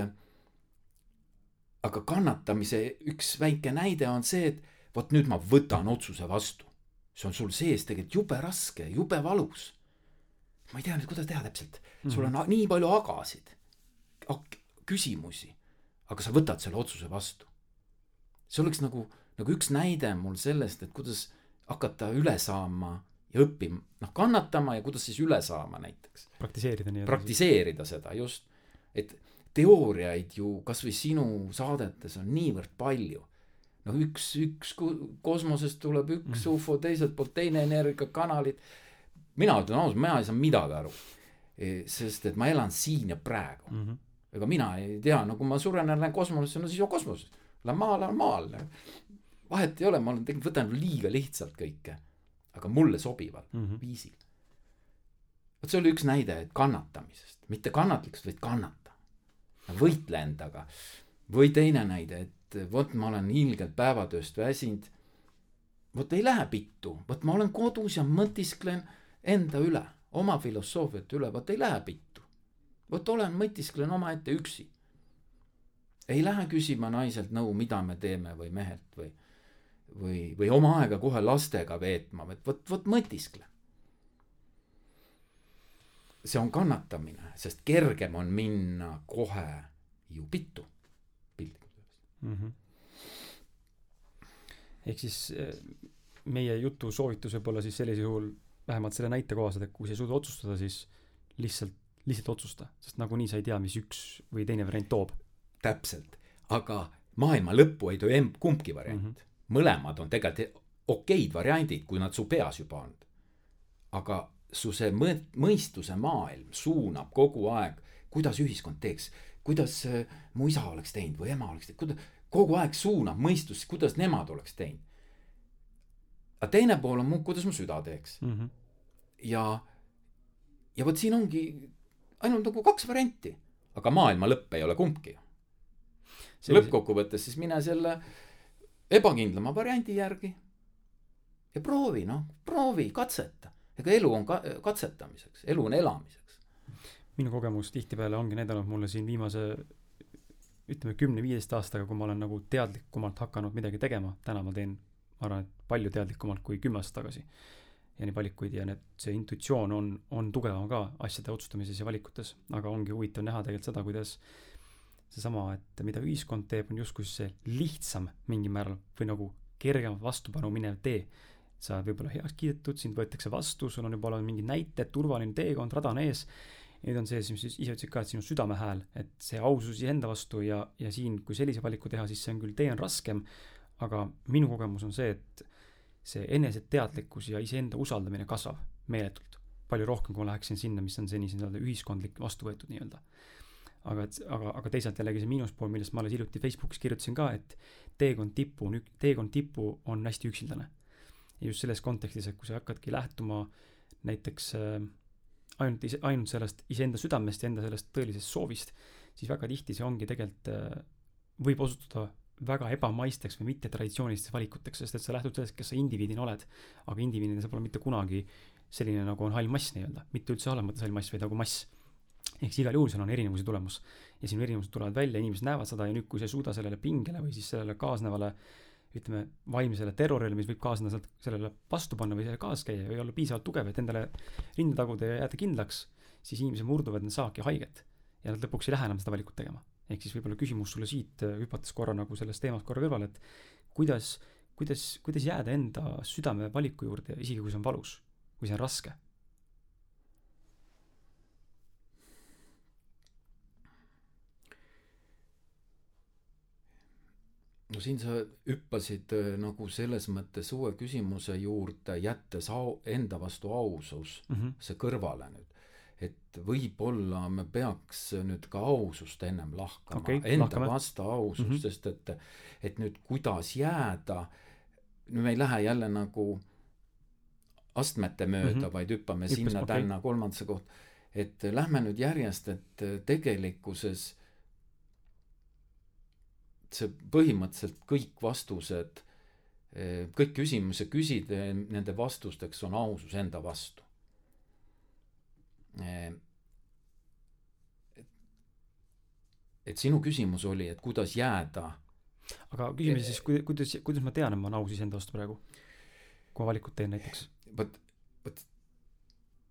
aga kannatamise üks väike näide on see, et vot nüüd ma võtan otsuse vastu. see on sul sees tegelikult jube raske, jube valus. ma ei tea nüüd, kuidas teha täpselt, sul on mm -hmm. nii palju agasid küsimusi, aga sa võtad selle otsuse vastu. see oleks nagu, nagu üks näide mul sellest, et kuidas hakata üle saama ja õppima, noh, kannatama ja kuidas siis üle saama näiteks. praktiseerida nii-öelda. praktiseerida seda, just. et teooriaid ju kasvõi sinu saadetes on niivõrd palju. noh, üks, üks kosmosest tuleb üks mm. ufo, teiselt poolt teine energiakanalid. mina ütlen ausalt, mina ei saa midagi aru. Sest et ma elan siin ja praegu mm. -hmm ega mina ei tea, no kui ma suren ja lähen kosmosesse, no siis on kosmoses. Lähen maale, olen maal. vahet ei ole, ma olen tegelikult, võtan liiga lihtsalt kõike. aga mulle sobival mm -hmm. viisil. vot see oli üks näide, et kannatamisest, mitte kannatlikust, vaid kannata. Võitle endaga. või teine näide, et vot ma olen ilgelt päevatööst väsinud. vot ei lähe pittu, vot ma olen kodus ja mõtisklen enda üle, oma filosoofiate üle, vot ei lähe pittu vot olen, mõtisklen omaette üksi. ei lähe küsima naiselt nõu, mida me teeme või mehelt või, või, või oma aega kohe lastega veetma, et vot, vot mõtisklen. See on kannatamine, sest kergem on minna kohe ju pittu, piltlikult öeldes mm. -hmm. ehk siis eh, meie jutu soovitus võib olla siis sellisel juhul, vähemalt selle näite kohaselt, et kui sa ei suuda otsustada, siis lihtsalt lihtsalt otsusta, sest nagunii sa ei tea, mis üks või teine variant toob. täpselt, aga maailma lõppu ei too emb kumbki variant mm. -hmm. mõlemad on tegelikult okeid variandid, kui nad su peas juba on. aga su see mõ-, mõistuse maailm suunab kogu aeg, kuidas ühiskond teeks, kuidas äh, mu isa oleks teinud või ema oleks teinud, kuidas, kogu aeg suunab mõistus, kuidas nemad oleks teinud. aga teine pool on mu, kuidas mu süda teeks mm. -hmm. ja, ja vot siin ongi ainult nagu kaks varianti, aga maailma lõpp ei ole kumbki. lõppkokkuvõttes siis mine selle ebakindlama variandi järgi ja proovi, noh, proovi, katseta. Ega elu on ka katsetamiseks, elu on elamiseks. minu kogemus tihtipeale ongi näidanud mulle siin viimase ütleme kümne-viieteist aastaga, kui ma olen nagu teadlikumalt hakanud midagi tegema, täna ma teen, ma arvan, et palju teadlikumalt kui kümme aastat tagasi ja neid valikuid ja need, see intuitsioon on, on tugevam ka asjade otsustamises ja valikutes, aga ongi huvitav näha tegelikult seda, kuidas seesama, et mida ühiskond teeb, on justkui see lihtsam mingil määral või nagu kergem vastupanu minev tee. Sa oled võib-olla heaks kiidetud, sind võetakse vastu, sul on juba olemas mingid näited, turvaline teekond, rada on ees. nüüd on see, mis ise ütlesid ka, et sinu südame hääl, et see ausus iseenda vastu ja, ja siin, kui sellise valiku teha, siis see on küll, tee on raskem, aga minu kogemus on see, et see eneseteadlikkus ja iseenda usaldamine kasvab meeletult. palju rohkem, kui ma läheksin sinna, mis on seni nii-öelda ühiskondlik vastu võetud nii-öelda. aga et, aga, aga teisalt jällegi see miinuspool, millest ma alles hiljuti Facebookis kirjutasin ka, et teekond tippu on, teekond tippu on hästi üksildane. Ja just selles kontekstis, et kui sa hakkadki lähtuma näiteks äh, ainult ise, ainult sellest iseenda südamest ja enda sellest tõelisest soovist, siis väga tihti see ongi tegelikult äh,, võib osutuda väga ebamaisteks või mittetraditsioonilisteks valikuteks, sest et sa lähtud sellest, kes sa indiviidina oled. aga indiviidina sa pole mitte kunagi selline, nagu on hall mass nii-öelda, mitte üldse halvas mõttes hall mass, vaid nagu mass. ehk siis igal juhul seal on erinevuse tulemus. ja sinu erinevused tulevad välja, inimesed näevad seda ja nüüd, kui sa ei suuda sellele pingele või siis sellele kaasnevale ütleme, vaimsele terrorile, mis võib kaasneda sealt, sellele vastu panna või kaasas käia või olla piisavalt tugev, et endale rinda taguda ja jääda kindlaks, siis inimesed murduvad, nad saavadki haiget. ja nad lõpuks ei lähe enam seda valikut tegema ehk siis võib-olla küsimus sulle siit, äh, hüpates korra nagu sellest teemast korra kõrvale, et kuidas, kuidas, kuidas jääda enda südame valiku juurde, isegi kui see on valus, kui see on raske? No siin sa hüppasid äh, nagu selles mõttes uue küsimuse juurde, jättes au, enda vastu ausus mm, -hmm. see kõrvale nüüd. et võib-olla me peaks nüüd ka ausust ennem lahkama Okei, enda lahkame. vastu ausust mm. -hmm. sest et, et nüüd kuidas jääda, me ei lähe jälle nagu astmete mööda mm. -hmm. vaid hüppame sinna-tänna kolmandasse kohta. et lähme nüüd järjest, et tegelikkuses see põhimõtteliselt kõik vastused, kõik küsimuse küsid, nende vastusteks on ausus enda vastu. et sinu küsimus oli, et kuidas jääda. aga küsime siis, kuidas, kuidas ma tean, et ma olen aus iseenda vastu praegu? kui ma valikut teen näiteks. vot, vot,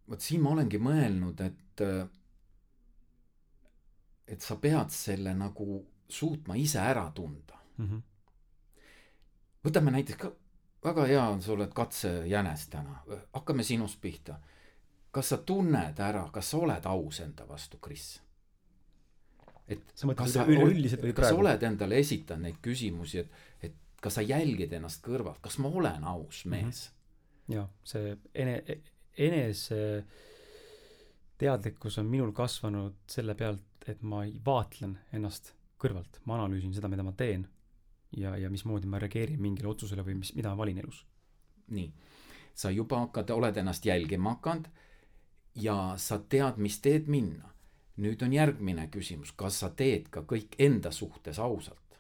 vot siin ma olengi mõelnud, et, et sa pead selle nagu suutma ise ära tunda mm. -hmm. võtame näiteks ka, väga hea on, sa oled katsejänes täna, hakkame sinust pihta. kas sa tunned ära, kas sa oled aus enda vastu, Kris? et sa mõtled kas sa üle, üleüldiselt või kas sa praegu? oled endale esitanud neid küsimusi, et, et kas sa jälgid ennast kõrvalt, kas ma olen aus mees mm? -hmm. jaa, see ene-, enese teadlikkus on minul kasvanud selle pealt, et ma vaatlen ennast kõrvalt, ma analüüsin seda, mida ma teen ja, ja mismoodi ma reageerin mingile otsusele või mis, mida ma valin elus. nii, sa juba hakkad, oled ennast jälgima hakanud ja sa tead, mis teed minna. nüüd on järgmine küsimus, kas sa teed ka kõik enda suhtes ausalt?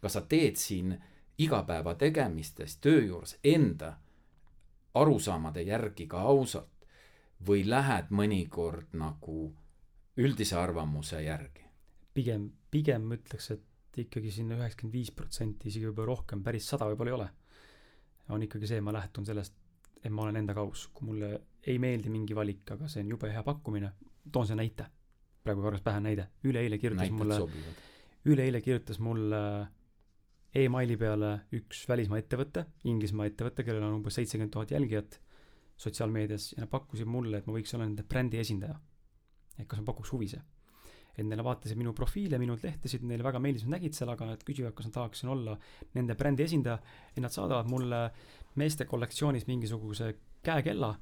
kas sa teed siin igapäeva tegemistes, töö juures enda arusaamade järgi ka ausalt või lähed mõnikord nagu üldise arvamuse järgi? Pigem, pigem ütleks, et ikkagi sinna üheksakümmend viis protsenti, isegi võib-olla rohkem, päris sada võib-olla ei ole. on ikkagi see, ma lähtun sellest, et ma olen endaga aus, kui mulle ei meeldi mingi valik, aga see on jube hea pakkumine, toon see näite. praegu korras pähe näide, üleeile kirjutas näited mulle, üleeile kirjutas mulle emaili peale üks välismaa ettevõte, Inglismaa ettevõte, kellel on umbes seitsekümmend tuhat jälgijat sotsiaalmeedias ja nad pakkusid mulle, et ma võiks olla nende brändi esindaja. et kas ma pakuks huvi see et neile vaatasid minu profiile, minult lehtesid, neile väga meeldis, nad nägid seal, aga nad küsivad, kas ma tahaksin olla nende brändi esindaja ja nad saadavad mulle meeste kollektsioonis mingisuguse käekella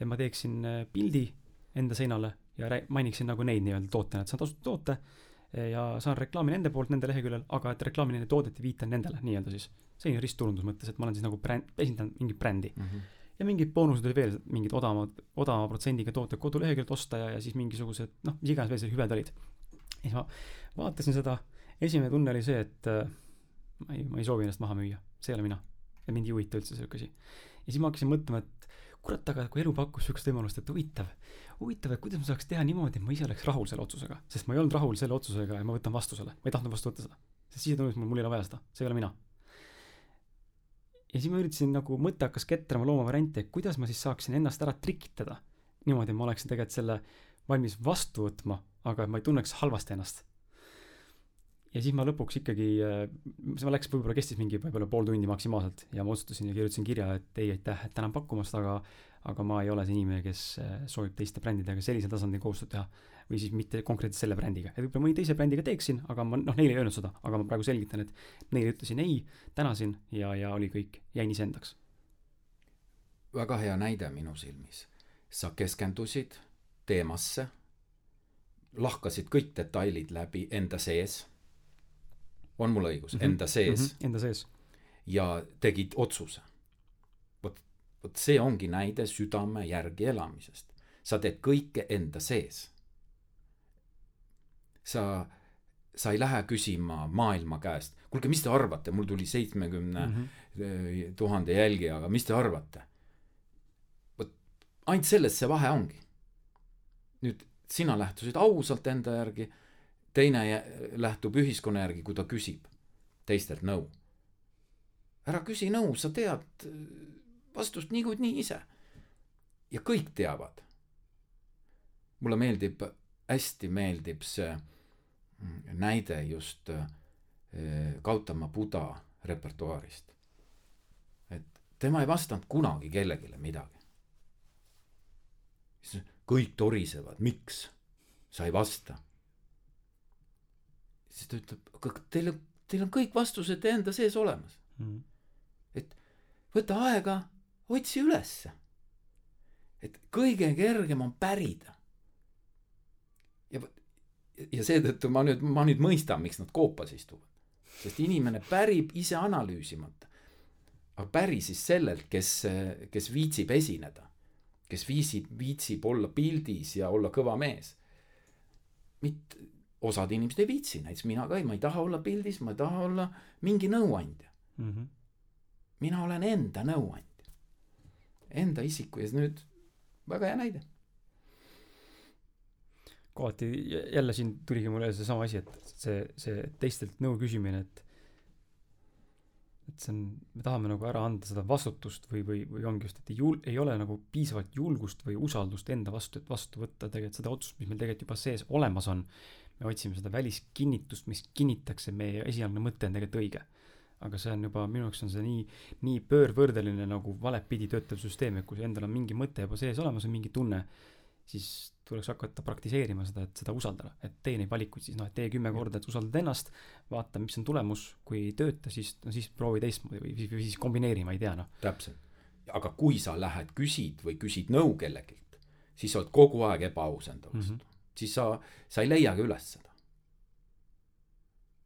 ja ma teeksin äh, pildi enda seinale ja mainiksin nagu neid nii-öelda tootena, et see on tasuta toote ja saan reklaami nende poolt nende leheküljel, aga et reklaamin nende toodet ja viitan nendele nii-öelda siis. selline ristturundus mõttes, et ma olen siis nagu bränd, esindan mingit brändi mm. -hmm. ja mingid boonused olid veel, mingid odavamad, odavama protsendiga tooted koduleheküljelt osta ja, ja siis mingisugused noh, mis iganes veel sellised hüved olid siis ma vaatasin seda, esimene tunne oli see, et äh, ma ei, ma ei soovi ennast maha müüa, see ei ole mina. ja mind ei huvita üldse sihuke asi. ja siis ma hakkasin mõtlema, et kurat, aga kui elu pakkus sihukest võimalust, et huvitav, huvitav, et kuidas ma saaks teha niimoodi, et ma ise oleks rahul selle otsusega. sest ma ei olnud rahul selle otsusega ja ma võtan vastu selle, ma ei tahtnud vastu võtta seda. sest siis tundus mul, mul ei ole vaja seda, see ei ole mina. ja siis ma üritasin nagu, mõte hakkas ketrama looma varianti, et kuidas ma siis saaksin ennast ära trikitada. niimoodi, et ma oleksin tegelikult selle valmis vastu võtma aga ma ei tunneks halvasti ennast. ja siis ma lõpuks ikkagi, see läks, võib-olla kestis mingi võib-olla pool tundi maksimaalselt ja ma otsustasin ja kirjutasin kirja, et ei, aitäh, et tänan pakkumast, aga aga ma ei ole see inimene, kes soovib teiste brändidega sellisel tasandil koostööd teha. või siis mitte konkreetselt selle brändiga, et võib-olla mõni teise brändiga teeksin, aga ma noh, neile ei öelnud seda, aga ma praegu selgitan, et neile ütlesin ei, tänasin ja, ja oli kõik, jäin iseendaks. väga hea näide minu silmis. sa keskendusid teemasse lahkasid kõik detailid läbi enda sees. on mul õigus mm, -hmm. enda sees mm? -hmm. Enda sees. ja tegid otsuse. vot, vot see ongi näide südame järgi elamisest. sa teed kõike enda sees. sa, sa ei lähe küsima maailma käest, kuulge, mis te arvate, mul tuli seitsmekümne -hmm. tuhande jälgijaga, mis te arvate? vot ainult selles see vahe ongi. nüüd sina lähtusid ausalt enda järgi, teine lähtub ühiskonna järgi, kui ta küsib teistelt nõu. ära küsi nõu, sa tead vastust niikuinii ise. ja kõik teavad. mulle meeldib, hästi meeldib see näide just Gautama Buda repertuaarist. et tema ei vastanud kunagi kellelegi midagi kõik torisevad, miks sa ei vasta? siis ta ütleb, aga teile teil on kõik vastused enda sees olemas mm.. et võta aega, otsi ülesse. et kõige kergem on pärida. ja, ja seetõttu ma nüüd, ma nüüd mõistan, miks nad koopas istuvad. sest inimene pärib ise analüüsimata. aga päri siis sellelt, kes, kes viitsib esineda. Kes viisib, viitsib olla pildis ja olla kõva mees. mitte, osad inimesed ei viitsi, näiteks mina ka ei, ma ei taha olla pildis, ma ei taha olla mingi nõuandja. Mm -hmm. mina olen enda nõuandja, enda isiku ja nüüd väga hea näide. kohati jä- jälle siin tuligi mulle seesama asi, et see, see teistelt nõu küsimine, et et see on, me tahame nagu ära anda seda vastutust või, või, või ongi just, et ei jul-, ei ole nagu piisavalt julgust või usaldust enda vastu, et vastu võtta tegelikult seda otsust, mis meil tegelikult juba sees olemas on. me otsime seda väliskinnitust, mis kinnitaks, et meie esialgne mõte on tegelikult õige. aga see on juba, minu jaoks on see nii, nii pöörvõrdeline nagu valepidi töötav süsteem, et kui endal on mingi mõte juba sees olemas, on mingi tunne, siis tuleks hakata praktiseerima seda, et seda usaldada, et tee neid valikuid siis noh, et tee kümme korda, et usaldad ennast, vaata, mis on tulemus, kui ei tööta, siis, no siis proovi teistmoodi või, või siis kombineeri, ma ei tea noh. täpselt. aga kui sa lähed küsid või küsid nõu kellegilt, siis sa oled kogu aeg ebaaus enda vastu mm. -hmm. siis sa, sa ei leiagi üles seda.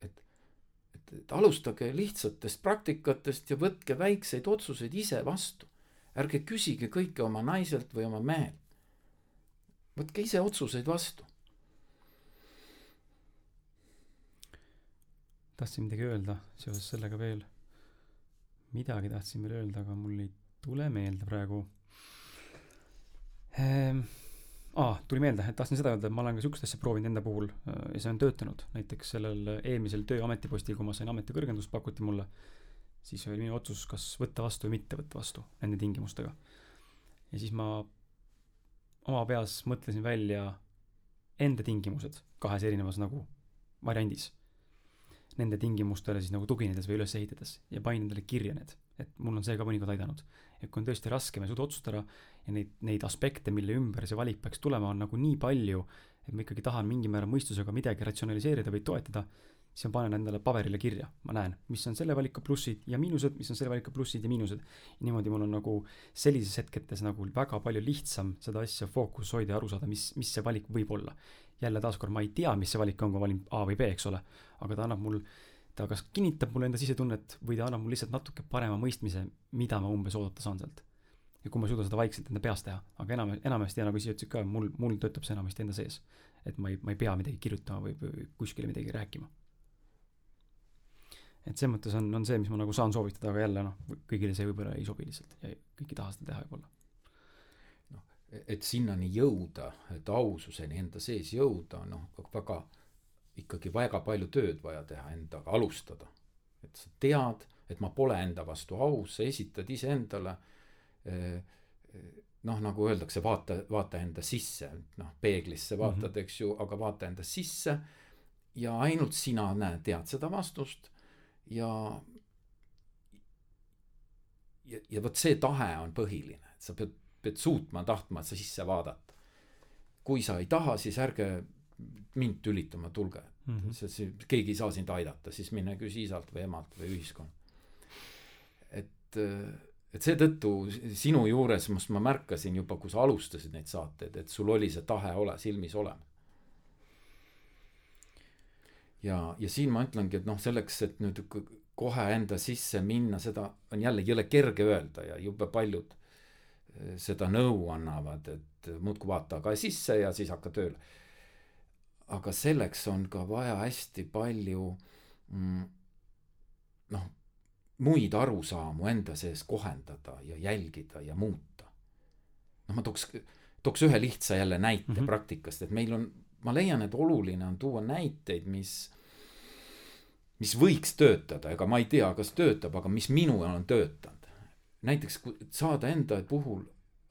et, et, et alustage lihtsatest praktikatest ja võtke väikseid otsuseid ise vastu. ärge küsige kõike oma naiselt või oma mehelt. Võtke ise otsuseid vastu. tahtsin midagi öelda seoses sellega veel. midagi tahtsin veel öelda, aga mul ei tule meelde praegu ehm,. aa, tuli meelde, et tahtsin seda öelda, et ma olen ka siukest asja proovinud enda puhul äh, ja see on töötanud. näiteks sellel eelmisel tööametipostil, kui ma sain ametikõrgendust, pakuti mulle, siis oli minu otsus, kas võtta vastu või mitte võtta vastu nende tingimustega. ja siis ma oma peas mõtlesin välja enda tingimused kahes erinevas nagu variandis nende tingimustele siis nagu tuginedes või üles ehitades ja panin endale kirja need, et mul on see ka mõnikord aidanud. et kui on tõesti raske, ma ei suuda otsustada ja neid, neid aspekte, mille ümber see valik peaks tulema, on nagu nii palju, et ma ikkagi tahan mingil määral mõistusega midagi ratsionaliseerida või toetada, siis ma panen endale paberile kirja, ma näen, mis on selle valiku plussid ja miinused, mis on selle valiku plussid ja miinused. niimoodi mul on nagu sellises hetketes nagu väga palju lihtsam seda asja fookuses hoida ja aru saada, mis, mis see valik võib olla. jälle taaskord ma ei tea, mis see valik on, kui ma valin A või B, eks ole, aga ta annab mul, ta kas kinnitab mulle enda sisetunnet või ta annab mulle lihtsalt natuke parema mõistmise, mida ma umbes oodata saan sealt. ja kui ma suudan seda vaikselt enda peas teha, aga enam, enamasti nagu sa ütlesid ka, mul, mul töötab see enamasti enda sees. et ma ei, ma ei pea midagi kirjutama või, või kuskile midagi rääkima. Et selles mõttes on, on see, mis ma nagu saan soovitada, aga jälle noh, kõigile see võib-olla ei sobi lihtsalt ja kõik ei taha seda teha võib-olla. et sinnani jõuda, et aususeni enda sees jõuda, noh, väga, ikkagi väga palju tööd vaja teha endaga, alustada. et sa tead, et ma pole enda vastu aus, sa esitad iseendale eh, noh, nagu öeldakse, vaata, vaata enda sisse, noh, peeglisse vaatad mm, -hmm. eks ju, aga vaata enda sisse ja ainult sina näed, tead seda vastust ja ja, ja vot see tahe on põhiline, et sa pead pead suutma tahtma sa sisse vaadata. kui sa ei taha, siis ärge mind tülitama tulge mm. -hmm. sest see- keegi ei saa sind aidata, siis mine küsi isalt või emalt või ühiskonnalt. et, et seetõttu sinu juures, mis ma märkasin juba, kui sa alustasid neid saateid, et sul oli see tahe ole silmis olemas. ja, ja siin ma ütlengi, et noh, selleks, et nüüd kohe enda sisse minna, seda on jälle jõle kerge öelda ja jube paljud eh, seda nõu annavad, et muudkui vaata ka sisse ja siis hakka tööle. aga selleks on ka vaja hästi palju mm, noh, muid arusaamu enda sees kohendada ja jälgida ja muuta. noh, ma tooks, tooks ühe lihtsa jälle näite mm. -hmm. praktikast, et meil on, ma leian, et oluline on tuua näiteid, mis mis võiks töötada, ega ma ei tea, kas töötab, aga mis minul on töötanud. näiteks saada enda puhul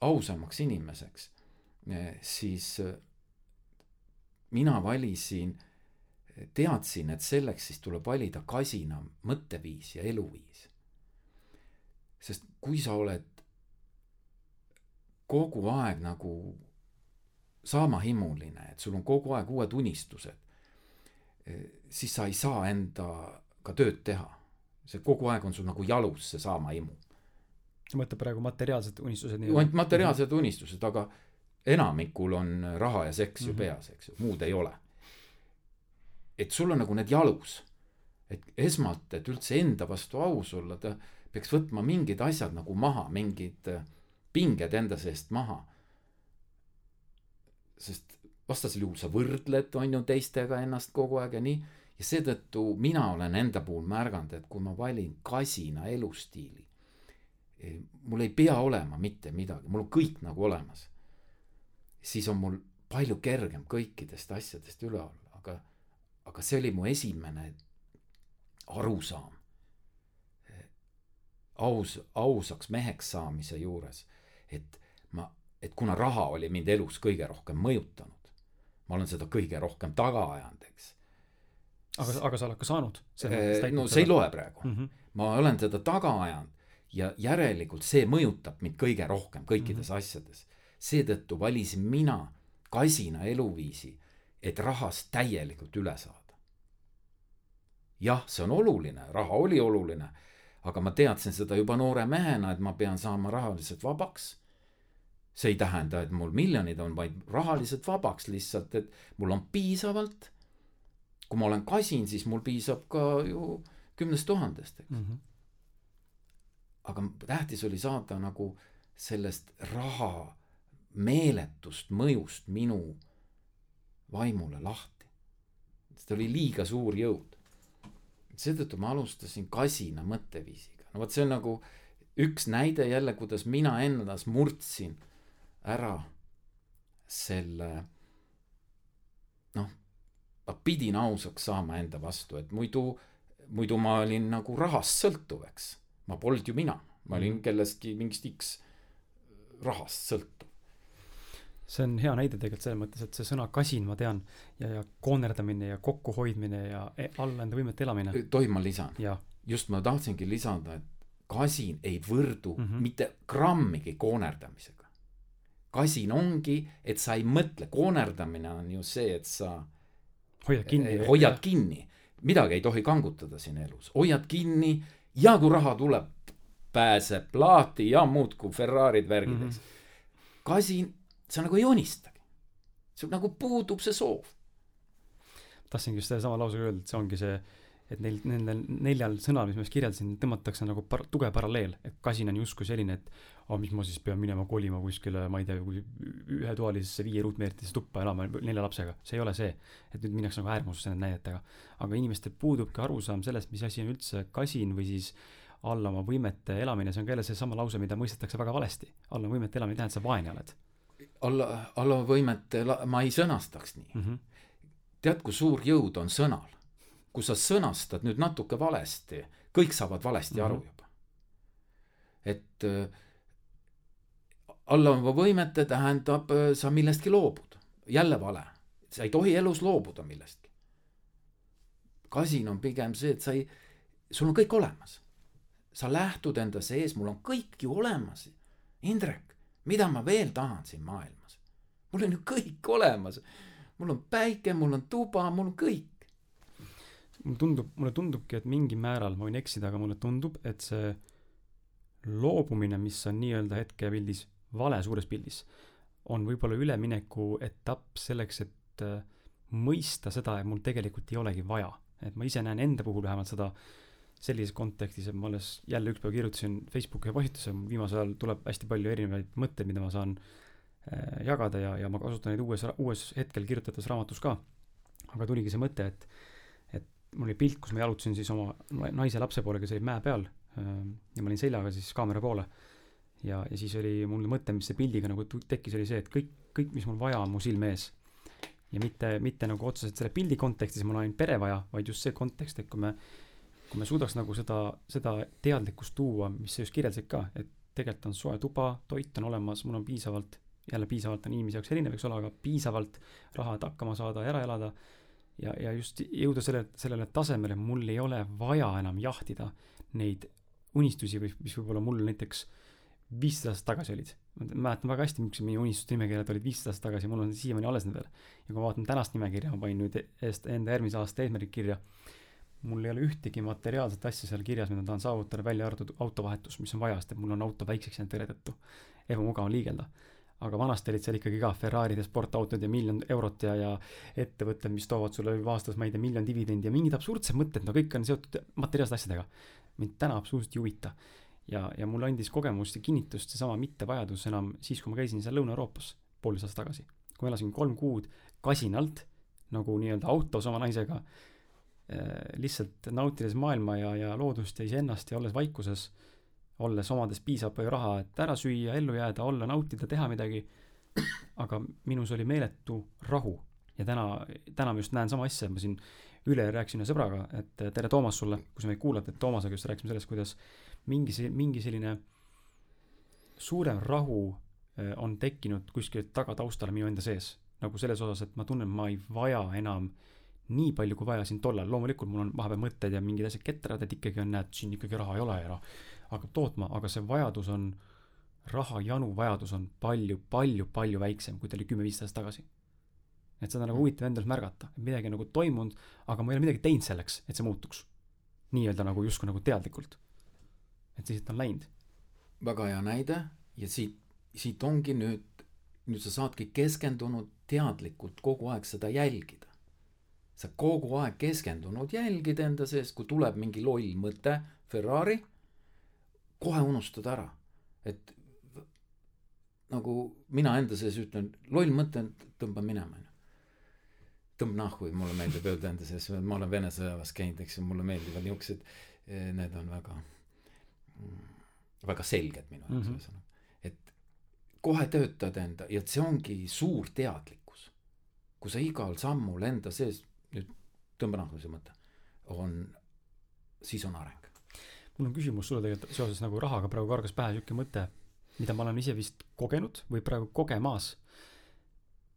ausamaks inimeseks, siis eh, mina valisin, teadsin, et selleks siis tuleb valida kasinam mõtteviis ja eluviis. sest kui sa oled kogu aeg nagu saamahimuline, et sul on kogu aeg uued unistused, siis sa ei saa enda ka tööd teha. see kogu aeg on sul nagu jalus see saamaimu. sa mõtled praegu materiaalsed unistused nii-öelda? ainult materiaalsed unistused, aga enamikul on raha ja seks ju mm -hmm. peas, eks ju, muud ei ole. et sul on nagu need jalus. et esmalt, et üldse enda vastu aus olla, ta peaks võtma mingid asjad nagu maha, mingid pinged enda seest maha. Sest vastasel juhul sa võrdled, on ju, teistega ennast kogu aeg ja nii. ja seetõttu mina olen enda puhul märganud, et kui ma valin kasina elustiili, eh, mul ei pea olema mitte midagi, mul on kõik nagu olemas siis on mul palju kergem kõikidest asjadest üle olla, aga, aga see oli mu esimene arusaam. aus, ausaks meheks saamise juures, et et kuna raha oli mind elus kõige rohkem mõjutanud, ma olen seda kõige rohkem taga ajanud, eks. aga, aga sa oled ka saanud? no see ei loe praegu mm. -hmm. ma olen seda taga ajanud ja järelikult see mõjutab mind kõige rohkem kõikides mm -hmm. asjades seetõttu valisin mina kasina eluviisi, et rahast täielikult üle saada. jah, see on oluline, raha oli oluline, aga ma teadsin seda juba noore mehena, et ma pean saama rahaliselt vabaks. See ei tähenda, et mul miljonid on, vaid rahaliselt vabaks lihtsalt, et mul on piisavalt. kui ma olen kasin, siis mul piisab ka ju kümnest tuhandest, eks mm. -hmm. aga tähtis oli saada nagu sellest raha meeletust mõjust minu vaimule lahti. sest oli liiga suur jõud. seetõttu ma alustasin kasina mõtteviisiga. no vot, see on nagu üks näide jälle, kuidas mina endas murdsin ära selle noh, ma pidin ausaks saama enda vastu, et muidu, muidu ma olin nagu rahast sõltuv, eks. ma polnud ju mina, ma olin mhm. kellestki mingist X rahast sõltuv see on hea näide tegelikult selles mõttes, et see sõna kasin, ma tean, ja, ja koonerdamine ja kokkuhoidmine ja e, alla enda võimete elamine. tohib, ma lisan? just, ma tahtsingi lisada, et kasin ei võrdu mm -hmm. mitte grammigi koonerdamisega. Kasin ongi, et sa ei mõtle, koonerdamine on ju see, et sa hoiad kinni. Eh, hoiad kinni, midagi ei tohi kangutada siin elus, hoiad kinni ja kui raha tuleb, pääseb lahti ja muudkui Ferrari'd, värgid mm, -hmm. kasin sa nagu ei unistagi. sul nagu puudub see soov. tahtsingi just sedasama lausega öelda, et see ongi see, et neil, nendel neljal sõnal, mis ma just kirjeldasin, tõmmatakse nagu par-, tugev paralleel, et kasin on justkui selline, et oh,, mis ma siis pean minema kolima kuskile, ma ei tea, ühetoalisesse viie ruutmeetrisse tuppa elama nelja lapsega, see ei ole see. et nüüd minnakse nagu äärmusse nende näidetega. aga inimestel puudubki arusaam sellest, mis asi on üldse kasin või siis alla oma võimete elamine, see on ka jälle seesama lause, mida mõistetakse väga valesti. alla võimete elamine ei tähenda, et sa vaene oled alla, alla võimete, ma ei sõnastaks nii mm. -hmm. tead, kui suur jõud on sõnal. Kui sa sõnastad nüüd natuke valesti, kõik saavad valesti mm -hmm. aru juba. et äh, alla oma võimete tähendab, äh, sa millestki loobud. jälle vale. sa ei tohi elus loobuda millestki. kasin on pigem see, et sa ei, sul on kõik olemas. sa lähtud enda sees, mul on kõik ju olemas. Indrek, mida ma veel tahan siin maailmas? mul on ju kõik olemas. mul on päike, mul on tuba, mul on kõik. Mulle tundub, mulle tundubki, et mingil määral, ma võin eksida, aga mulle tundub, et see loobumine, mis on nii-öelda hetkepildis vale suures pildis, on võib-olla ülemineku etapp selleks, et äh, mõista seda, et mul tegelikult ei olegi vaja. et ma ise näen enda puhul vähemalt seda sellises kontekstis, et ma alles jälle üks päev kirjutasin Facebooki postituse, viimasel ajal tuleb hästi palju erinevaid mõtteid, mida ma saan äh, jagada ja, ja ma kasutan neid uues, uues hetkel kirjutatud raamatus ka. aga tuligi see mõte, et mul oli pilt, kus ma jalutasin siis oma naise lapse poole, kes oli mäe peal äh, ja ma olin seljaga siis kaamera poole. ja, ja siis oli mul mõte, mis see pildiga nagu tekkis, oli see, et kõik, kõik, mis mul vaja on mu silme ees. ja mitte, mitte nagu otseselt selle pildi kontekstis, mul on ainult pere vaja, vaid just see kontekst, et kui me kui me suudaks nagu seda, seda teadlikkust tuua, mis sa just kirjeldasid ka, et tegelikult on soe tuba, toit on olemas, mul on piisavalt, jälle piisavalt on inimese jaoks erinev, eks ole, aga piisavalt raha, et hakkama saada ära elada. Ja, ja just jõuda selle, sellele tasemele, mul ei ole vaja enam jahtida neid unistusi või mis võib-olla mul näiteks viissada aastat tagasi olid. ma mäletan väga hästi, millised meie unistuste nimekirjad olid viissada aastat tagasi, mul on siiamaani alles need veel. ja kui ma vaatan tänast nimekirja, ma panin nüüd eest enda järgmise aasta eesmärgid kirja mul ei ole ühtegi materiaalset asja seal kirjas, mida tahan saavutada, välja arvatud autovahetus, mis on vaja, sest et mul on auto väikseks jäänud tõre tõttu. ebamugav on liigelda. Aga vanasti olid seal ikkagi ka Ferrari'd ja sportautod ja miljon eurot ja, ja ettevõtted, mis toovad sulle aastas, ma ei tea, miljon dividendi ja mingid absurdsed mõtted, no kõik on seotud materiaalsete asjadega. mind täna absoluutselt ei huvita. ja, ja mulle andis kogemust ja kinnitust seesama mittevajadus enam siis, kui ma käisin seal Lõuna-Euroopas poolteist aastat tagasi. kui ma elasin kolm kuud kasinalt nagu nii-öelda autos oma naisega Äh, lihtsalt nautides maailma ja, ja loodust ja iseennast ja olles vaikuses, olles omades piisavalt palju raha, et ära süüa, ellu jääda, olla, nautida, teha midagi, aga minus oli meeletu rahu. ja täna, täna ma just näen sama asja, ma siin üle rääkisin ühe sõbraga, et tere, Toomas, sulle, kui sa meid kuulad, et Toomasega just rääkisime sellest, kuidas mingi mingi selline suurem rahu äh, on tekkinud kuskilt tagataustale minu enda sees. nagu selles osas, et ma tunnen, ma ei vaja enam nii palju, kui vaja siin tollal, loomulikult mul on vahepeal mõtted ja mingid asjad ketrad, et ikkagi on, näed, siin ikkagi raha ei ole ja noh, hakkab tootma, aga see vajadus on, rahajanu vajadus on palju, palju, palju väiksem, kui ta oli kümme-viisteist aastat tagasi. et seda on nagu huvitav endal märgata, et midagi on nagu toimunud, aga ma ei ole midagi teinud selleks, et see muutuks. nii-öelda nagu justkui nagu teadlikult. et lihtsalt on läinud. väga hea näide ja siit, siit ongi nüüd, nüüd sa saadki keskendunud teadlikult kogu aeg seda jälgida sa kogu aeg keskendunud, jälgid enda sees, kui tuleb mingi loll mõte, Ferrari, kohe unustad ära, et nagu mina enda sees ütlen, loll mõte, tõmba minema, onju. tõmb nahku, mulle meeldib öelda enda sees, ma olen Vene sõjaväes käinud, eks ju, mulle meeldivad niuksed, eh, need on väga, väga selged minu jaoks mm -hmm. ühesõnaga. et kohe töötad enda ja see ongi suur teadlikkus. kui sa igal sammul enda sees nüüd tõmba nahku see mõte, on, siis on areng. Mul on küsimus sulle tegelikult seoses nagu rahaga praegu kargas pähe siuke mõte, mida ma olen ise vist kogenud või praegu kogemas.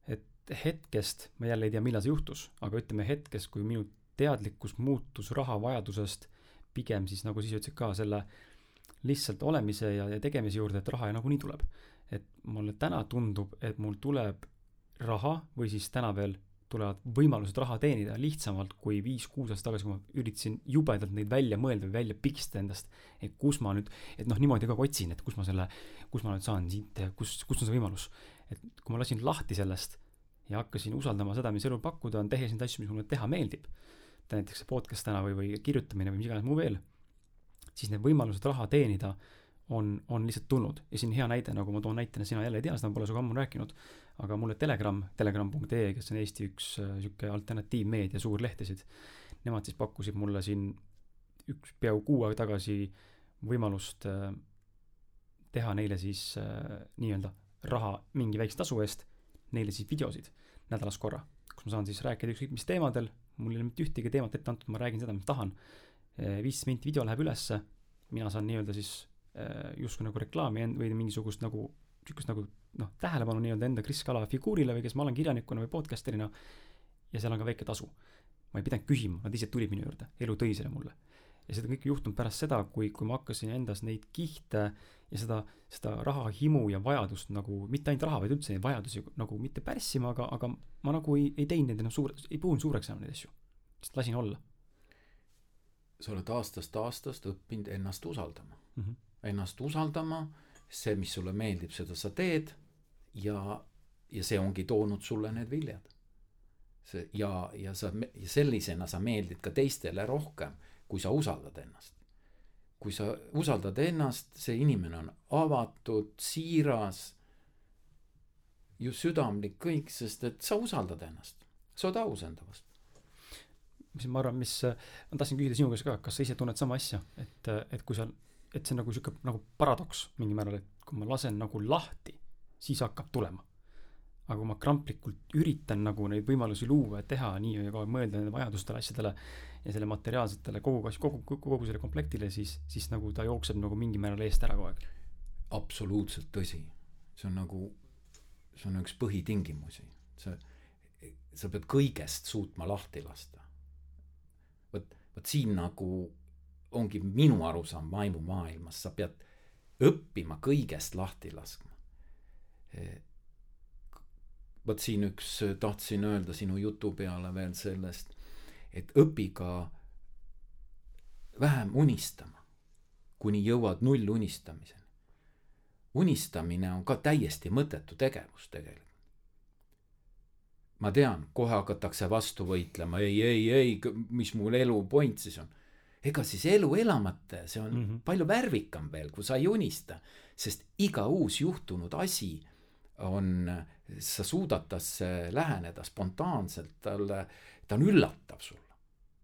et hetkest, ma jälle ei tea, millal see juhtus, aga ütleme hetkest, kui minu teadlikkus muutus rahavajadusest pigem siis nagu siis ütlesid ka selle lihtsalt olemise ja, ja tegemise juurde, et raha nagunii tuleb. et mulle täna tundub, et mul tuleb raha või siis täna veel tulevad võimalused raha teenida lihtsamalt kui viis-kuus aastat tagasi, kui ma üritasin jubedalt neid välja mõelda või välja pigistada endast. et kus ma nüüd, et noh, niimoodi aeg otsin, et kus ma selle, kus ma nüüd saan siit, kus, kus on see võimalus. et kui ma lasin lahti sellest ja hakkasin usaldama seda, mis elul pakkuda on, tehes neid asju, mis mulle teha meeldib. näiteks see podcast täna või, või kirjutamine või mis iganes muu veel. siis need võimalused raha teenida on, on lihtsalt tulnud ja siin hea näide, nagu ma toon näitena, sina jälle ei tea, seda ma pole sinuga ammu rääkinud aga mulle Telegram, telegram.ee, kes on Eesti üks niisugune äh, alternatiivmeedia suurlehtesid, nemad siis pakkusid mulle siin üks, peaaegu kuu aega tagasi võimalust äh, teha neile siis äh, nii-öelda raha mingi väikse tasu eest, neile siis videosid nädalas korra, kus ma saan siis rääkida ükskõik mis teemadel, mul ei ole mitte ühtegi teemat ette antud, ma räägin seda, mis tahan. viisteist minti video läheb ülesse, mina saan nii-öelda siis justkui nagu reklaami või mingisugust nagu, niisugust nagu noh, tähelepanu nii-öelda enda Kris Kala figuurile või kes ma olen kirjanikuna või podcaster'ina. ja seal on ka väike tasu. ma ei pidanud küsima, nad ise tulid minu juurde, elu tõi selle mulle. ja seda kõike juhtunud pärast seda, kui, kui ma hakkasin endas neid kihte ja seda, seda rahahimu ja vajadust nagu, mitte ainult raha, vaid üldse neid vajadusi nagu mitte pärssima, aga, aga ma nagu ei, ei teinud neid enam suure, ei puhunud suureks enam neid asju. lihtsalt lasin olla. sa oled aastast aastast õppinud ennast usaldama mm. -hmm. Ennast usaldama, see, mis sulle meeldib, seda sa teed ja, ja see ongi toonud sulle need viljad. see ja, ja sa ja sellisena sa meeldid ka teistele rohkem, kui sa usaldad ennast. kui sa usaldad ennast, see inimene on avatud, siiras, just südamlik kõik, sest et sa usaldad ennast, sa oled aus enda vastu mis ma arvan, mis, ma tahtsin küsida sinu käest ka, kas sa ise tunned sama asja, et, et kui sa, et see on nagu sihuke nagu paradoks mingil määral, et kui ma lasen nagu lahti siis hakkab tulema. aga kui ma kramplikult üritan nagu neid võimalusi luua ja teha nii ja kogu aeg mõelda nende vajadustele, asjadele ja selle materiaalsetele kogu, kogu, kogu, kogu selle komplektile, siis, siis nagu ta jookseb nagu mingil määral eest ära kogu aeg. absoluutselt tõsi. see on nagu, see on üks põhitingimusi. sa, sa pead kõigest suutma lahti lasta. vot, vot siin nagu ongi minu arusaam vaimumaailmas, sa pead õppima kõigest lahti laskma vot siin üks tahtsin öelda sinu jutu peale veel sellest, et õpi ka vähem unistama, kuni jõuad nullunistamiseni. unistamine on ka täiesti mõttetu tegevus tegelikult. ma tean, kohe hakatakse vastu võitlema, ei, ei, ei, mis mul elu point siis on. Ega siis elu elamata, see on mm -hmm. palju värvikam veel, kui sa ei unista, sest iga uus juhtunud asi on, sa suudad tasse läheneda spontaanselt, talle, ta on üllatav sulle.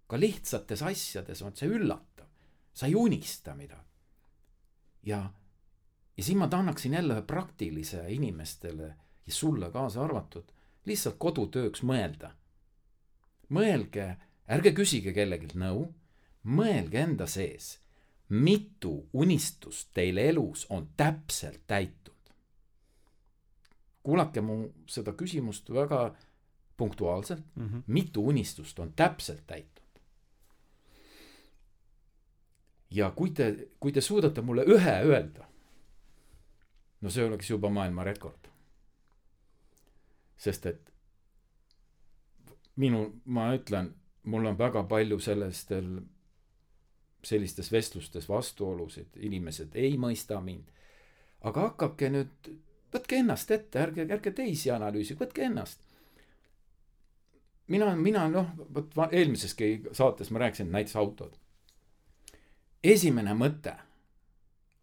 ka lihtsates asjades on see üllatav, sa ei unista midagi. ja, ja siin ma annaksin jälle ühe praktilise inimestele ja sulle kaasa arvatud, lihtsalt kodutööks mõelda. mõelge, ärge küsige kellelgi nõu, mõelge enda sees, mitu unistust teil elus on täpselt täitunud kuulake mu seda küsimust väga punktuaalselt mm, -hmm. mitu unistust on täpselt täitunud. ja kui te, kui te suudate mulle ühe öelda, no see oleks juba maailmarekord. sest et minu, ma ütlen, mul on väga palju sellistel, sellistes vestlustes vastuolusid, inimesed ei mõista mind. aga hakake nüüd võtke ennast ette, ärge, ärge teisi analüüsige, võtke ennast. mina, mina noh, vot eelmiseski saates ma rääkisin näiteks autod. esimene mõte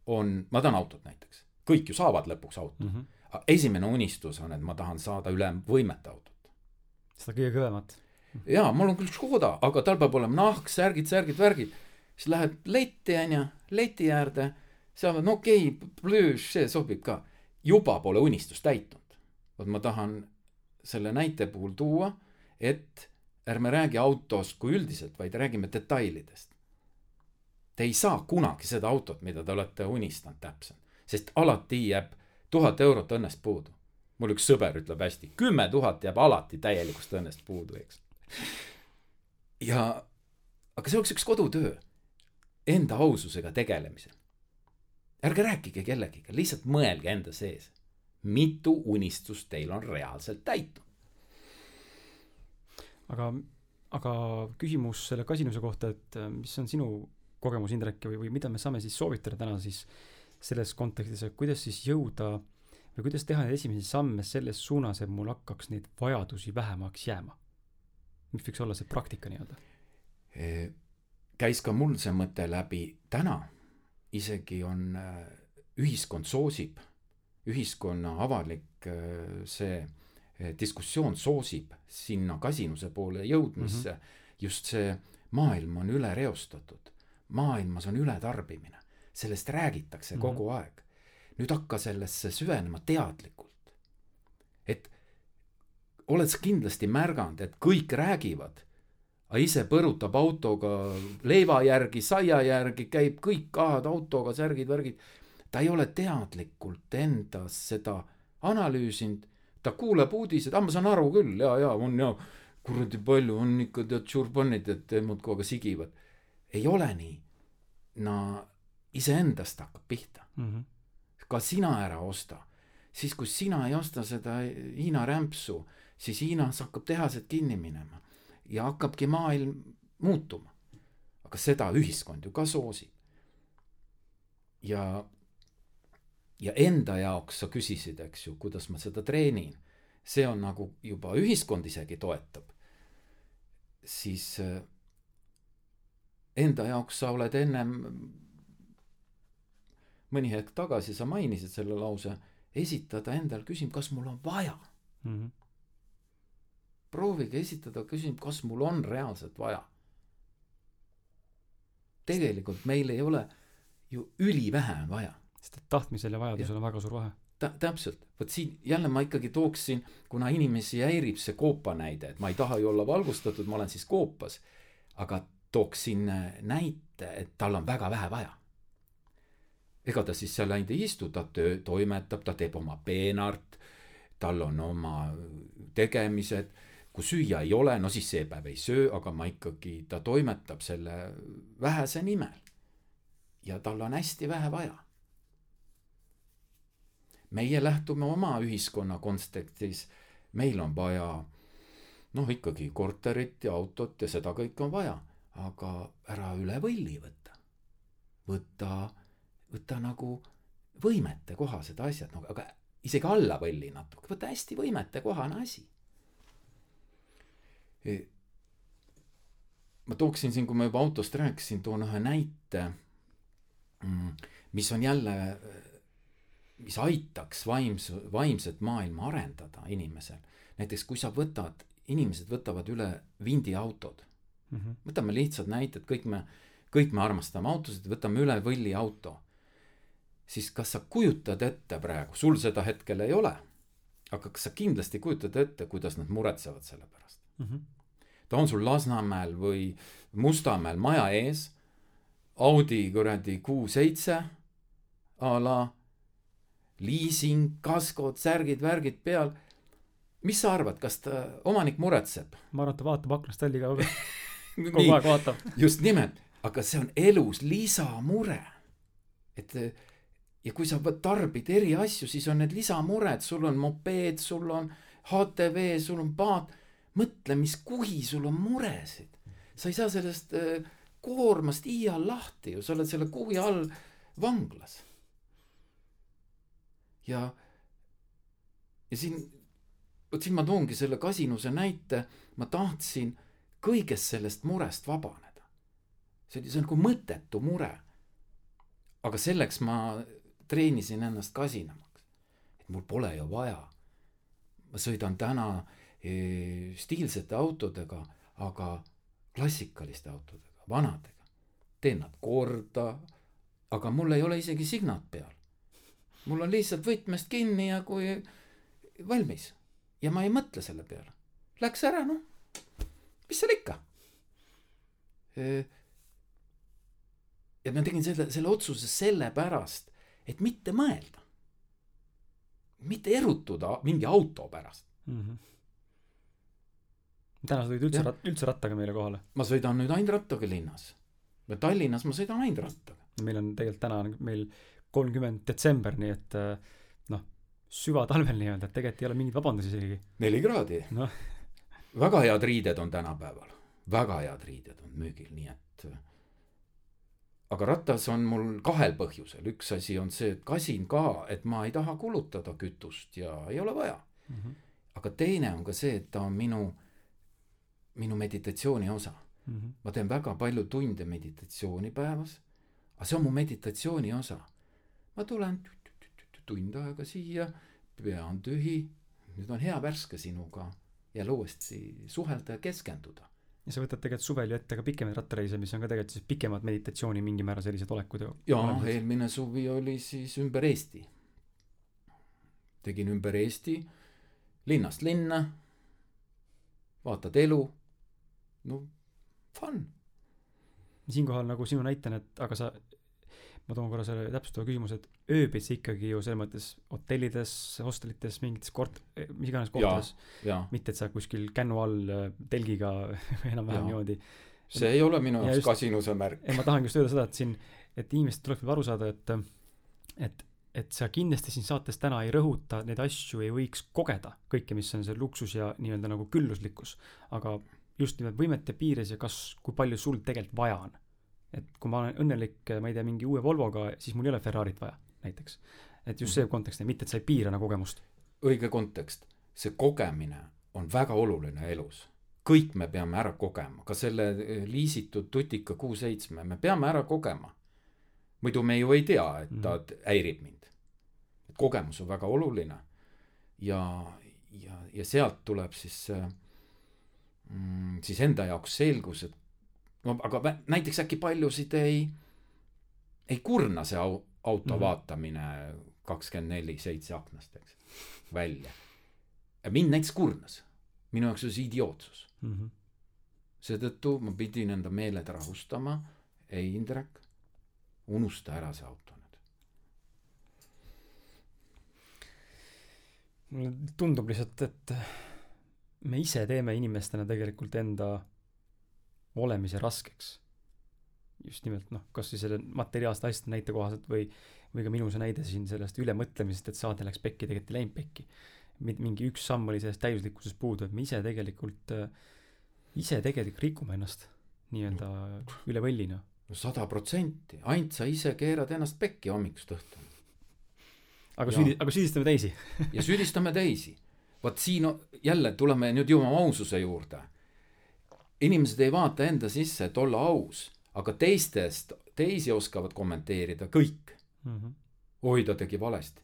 on, ma tahan autot näiteks, kõik ju saavad lõpuks auto mm. -hmm. esimene unistus on, et ma tahan saada üle võimete autot. seda kõige kõvemat. jaa, mul on küll Škoda, aga tal peab olema nahk, särgid, särgid, värgid. Siis lähed letti, onju, leti äärde, seal on okei okay,, plööš, see sobib ka juba pole unistus täitunud. vot ma tahan selle näite puhul tuua, et ärme räägi autost kui üldiselt, vaid räägime detailidest. Te ei saa kunagi seda autot, mida te olete unistanud täpselt, sest alati jääb tuhat eurot õnnest puudu. mul üks sõber ütleb hästi, kümme tuhat jääb alati täielikust õnnest puudu, eks. ja, aga see oleks üks kodutöö enda aususega tegelemisel ärge rääkige kellegiga, lihtsalt mõelge enda sees, mitu unistust teil on reaalselt täitunud. aga, aga küsimus selle kasinuse kohta, et äh, mis on sinu kogemus, Indrek, või, või mida me saame siis soovitada täna siis selles kontekstis, et kuidas siis jõuda või kuidas teha neid esimesi samme selles suunas, et mul hakkaks neid vajadusi vähemaks jääma? mis võiks olla see praktika nii-öelda? Käis ka mul see mõte läbi täna isegi on, äh, ühiskond soosib, ühiskonna avalik äh, see äh, diskussioon soosib sinna kasinuse poole jõudmisse mm. -hmm. just see maailm on ülereostatud, maailmas on ületarbimine, sellest räägitakse mm -hmm. kogu aeg. nüüd hakka sellesse süvenema teadlikult. et oled sa kindlasti märganud, et kõik räägivad aga ise põrutab autoga leiva järgi, saia järgi, käib kõik ahad autoga, särgid, värgid. ta ei ole teadlikult endas seda analüüsinud, ta kuuleb uudiseid, ah ma saan aru küll, ja, ja on ja kuradi palju on ikka tead tšurbanid, et muudkui aga sigivad. ei ole nii. no iseendast hakkab pihta mm. -hmm. ka sina ära osta, siis kui sina ei osta seda Hiina rämpsu, siis Hiinas hakkab tehased kinni minema ja hakkabki maailm muutuma. aga seda ühiskond ju ka soosib. ja, ja enda jaoks sa küsisid, eks ju, kuidas ma seda treenin. see on nagu juba ühiskond isegi toetab. siis äh, enda jaoks sa oled ennem, mõni hetk tagasi sa mainisid selle lause, esitada endale küsimus, kas mul on vaja mm. -hmm proovige esitada küsimus, kas mul on reaalselt vaja. tegelikult meil ei ole ju ülivähe on vaja. sest et tahtmisel ja vajadusel ja. on väga suur vahe. tä-, täpselt, vot siin jälle ma ikkagi tooksin, kuna inimesi häirib see koopa näide, et ma ei taha ju olla valgustatud, ma olen siis koopas. aga tooksin äh, näite, et tal on väga vähe vaja. ega ta siis seal ainult ei istu, ta töö, toimetab, ta teeb oma peenart, tal on oma tegemised kui süüa ei ole, no siis see päev ei söö, aga ma ikkagi, ta toimetab selle vähese nimel. ja tal on hästi vähe vaja. meie lähtume oma ühiskonna kontekstis, meil on vaja noh, ikkagi korterit ja autot ja seda kõike on vaja. aga ära üle võlli võta. võta, võta nagu võimetekohased asjad, no aga isegi alla võlli natuke, võta hästi võimetekohane asi e ma tooksin siin, kui ma juba autost rääkisin, toon ühe näite, mm, mis on jälle, mis aitaks vaimsu, vaimset maailma arendada inimesel. näiteks kui sa võtad, inimesed võtavad üle vindiautod mm. -hmm. võtame lihtsad näited, kõik me, kõik me armastame autosid, võtame üle võlli auto. siis kas sa kujutad ette praegu, sul seda hetkel ei ole, aga kas sa kindlasti kujutad ette, kuidas nad muretsevad selle pärast mm? -hmm ta on sul Lasnamäel või Mustamäel maja ees, Audi kuradi Q7 a la liising, kaskod, särgid, värgid peal. mis sa arvad, kas ta, omanik muretseb? ma arvan, et ta vaatab aknast välja ka kogu aeg vaatab. just nimelt, aga see on elus lisamure. et ja kui sa tarbid eri asju, siis on need lisamured, sul on mopeed, sul on HTV, sul on paat mõtle, mis kuhi sul on muresid. sa ei saa sellest äh, koormast iial lahti ju, sa oled selle kuhi all vanglas. ja, ja siin, vot siin ma toongi selle kasinuse näite, ma tahtsin kõigest sellest murest vabaneda. see oli, see on nagu mõttetu mure. aga selleks ma treenisin ennast kasinamaks. et mul pole ju vaja. ma sõidan täna stiilsete autodega, aga klassikaliste autodega, vanadega. teen nad korda, aga mul ei ole isegi signat peal. mul on lihtsalt võtmest kinni ja kui valmis ja ma ei mõtle selle peale. Läks ära, noh, mis seal ikka. ja ma tegin selle, selle otsuse sellepärast, et mitte mõelda. mitte erutuda mingi auto pärast mm. -hmm täna sa tulid üldse, rat, üldse rattaga meile kohale? ma sõidan nüüd ainult rattaga linnas. ja Tallinnas ma sõidan ainult rattaga. meil on tegelikult täna on meil kolmkümmend detsember, nii et äh, noh, süvatalvel nii-öelda, et tegelikult ei ole mingeid vabandusi isegi. neli kraadi no. väga head riided on tänapäeval, väga head riided on müügil, nii et äh, aga rattas on mul kahel põhjusel, üks asi on see, et kasin ka, et ma ei taha kulutada kütust ja ei ole vaja mm. -hmm. aga teine on ka see, et ta on minu minu meditatsiooni osa mm. -hmm. ma teen väga palju tunde meditatsiooni päevas, aga see on mu meditatsiooni osa. ma tulen tund aega siia, pea on tühi, nüüd on hea värske sinuga jälle uuesti suhelda ja keskenduda. ja sa võtad tegelikult suvel ju ette ka pikemaid rattareise, mis on ka tegelikult siis pikemad meditatsiooni mingil määral sellised olekud ju. jaa, eelmine suvi oli siis ümber Eesti. tegin ümber Eesti, linnast linna, vaatad elu no fun. siinkohal nagu sinu näitena, et aga sa, ma toon korra selle täpsustava küsimuse, et ööbid sa ikkagi ju selles mõttes hotellides, hostelites, mingites kort-, mis iganes kohtades. mitte, et sa kuskil kännu all äh, telgiga enam-vähem niimoodi. see ei ole minu jaoks kasinuse märk. ma tahangi just öelda seda, et siin, et inimesed tuleb aru saada, et, et et sa kindlasti siin saates täna ei rõhuta, neid asju ei võiks kogeda, kõike, mis on see luksus ja nii-öelda nagu külluslikkus. aga just nimelt võimete piires ja kas, kui palju sul tegelikult vaja on. et kui ma olen õnnelik, ma ei tea, mingi uue Volvoga, siis mul ei ole Ferrarit vaja, näiteks. et just see mhm. kontekst, mitte et sa ei piira nagu kogemust. õige kontekst, see kogemine on väga oluline elus. kõik me peame ära kogema, ka selle eh, liisitud tutika Q7 me peame ära kogema. muidu me ju ei tea, et ta mm. häirib mind. et kogemus on väga oluline. ja, ja, ja sealt tuleb siis see äh, mm, siis enda jaoks selgus, et no aga näiteks äkki paljusid ei, ei kurna see au, auto mm -hmm. vaatamine kakskümmend neli, seitse aknast, eks, välja. ja mind näiteks kurnas, minu jaoks oli see idiootsus mm -hmm.. seetõttu ma pidin enda meeled rahustama, ei Indrek, unusta ära see auto nüüd. mulle tundub lihtsalt, et me ise teeme inimestena tegelikult enda olemise raskeks. just nimelt noh, kas või selle materiaalsete asjade näite kohaselt või, või ka minu see näide siin sellest ülemõtlemisest, et saade läks pekki, tegelikult ei läinud pekki. mingi üks samm oli sellest täiuslikkusest puudu, et me ise tegelikult, ise tegelikult rikume ennast. nii-öelda üle võlli, noh. no sada protsenti, ainult sa ise keerad ennast pekki hommikust õhtuni. aga süüdi-, aga süüdistame teisi ja süüdistame teisi. Vot siin jälle tuleme nüüd jõuame aususe juurde. inimesed ei vaata enda sisse, et olla aus, aga teistest, teisi oskavad kommenteerida kõik mm. -hmm. oi, ta tegi valesti.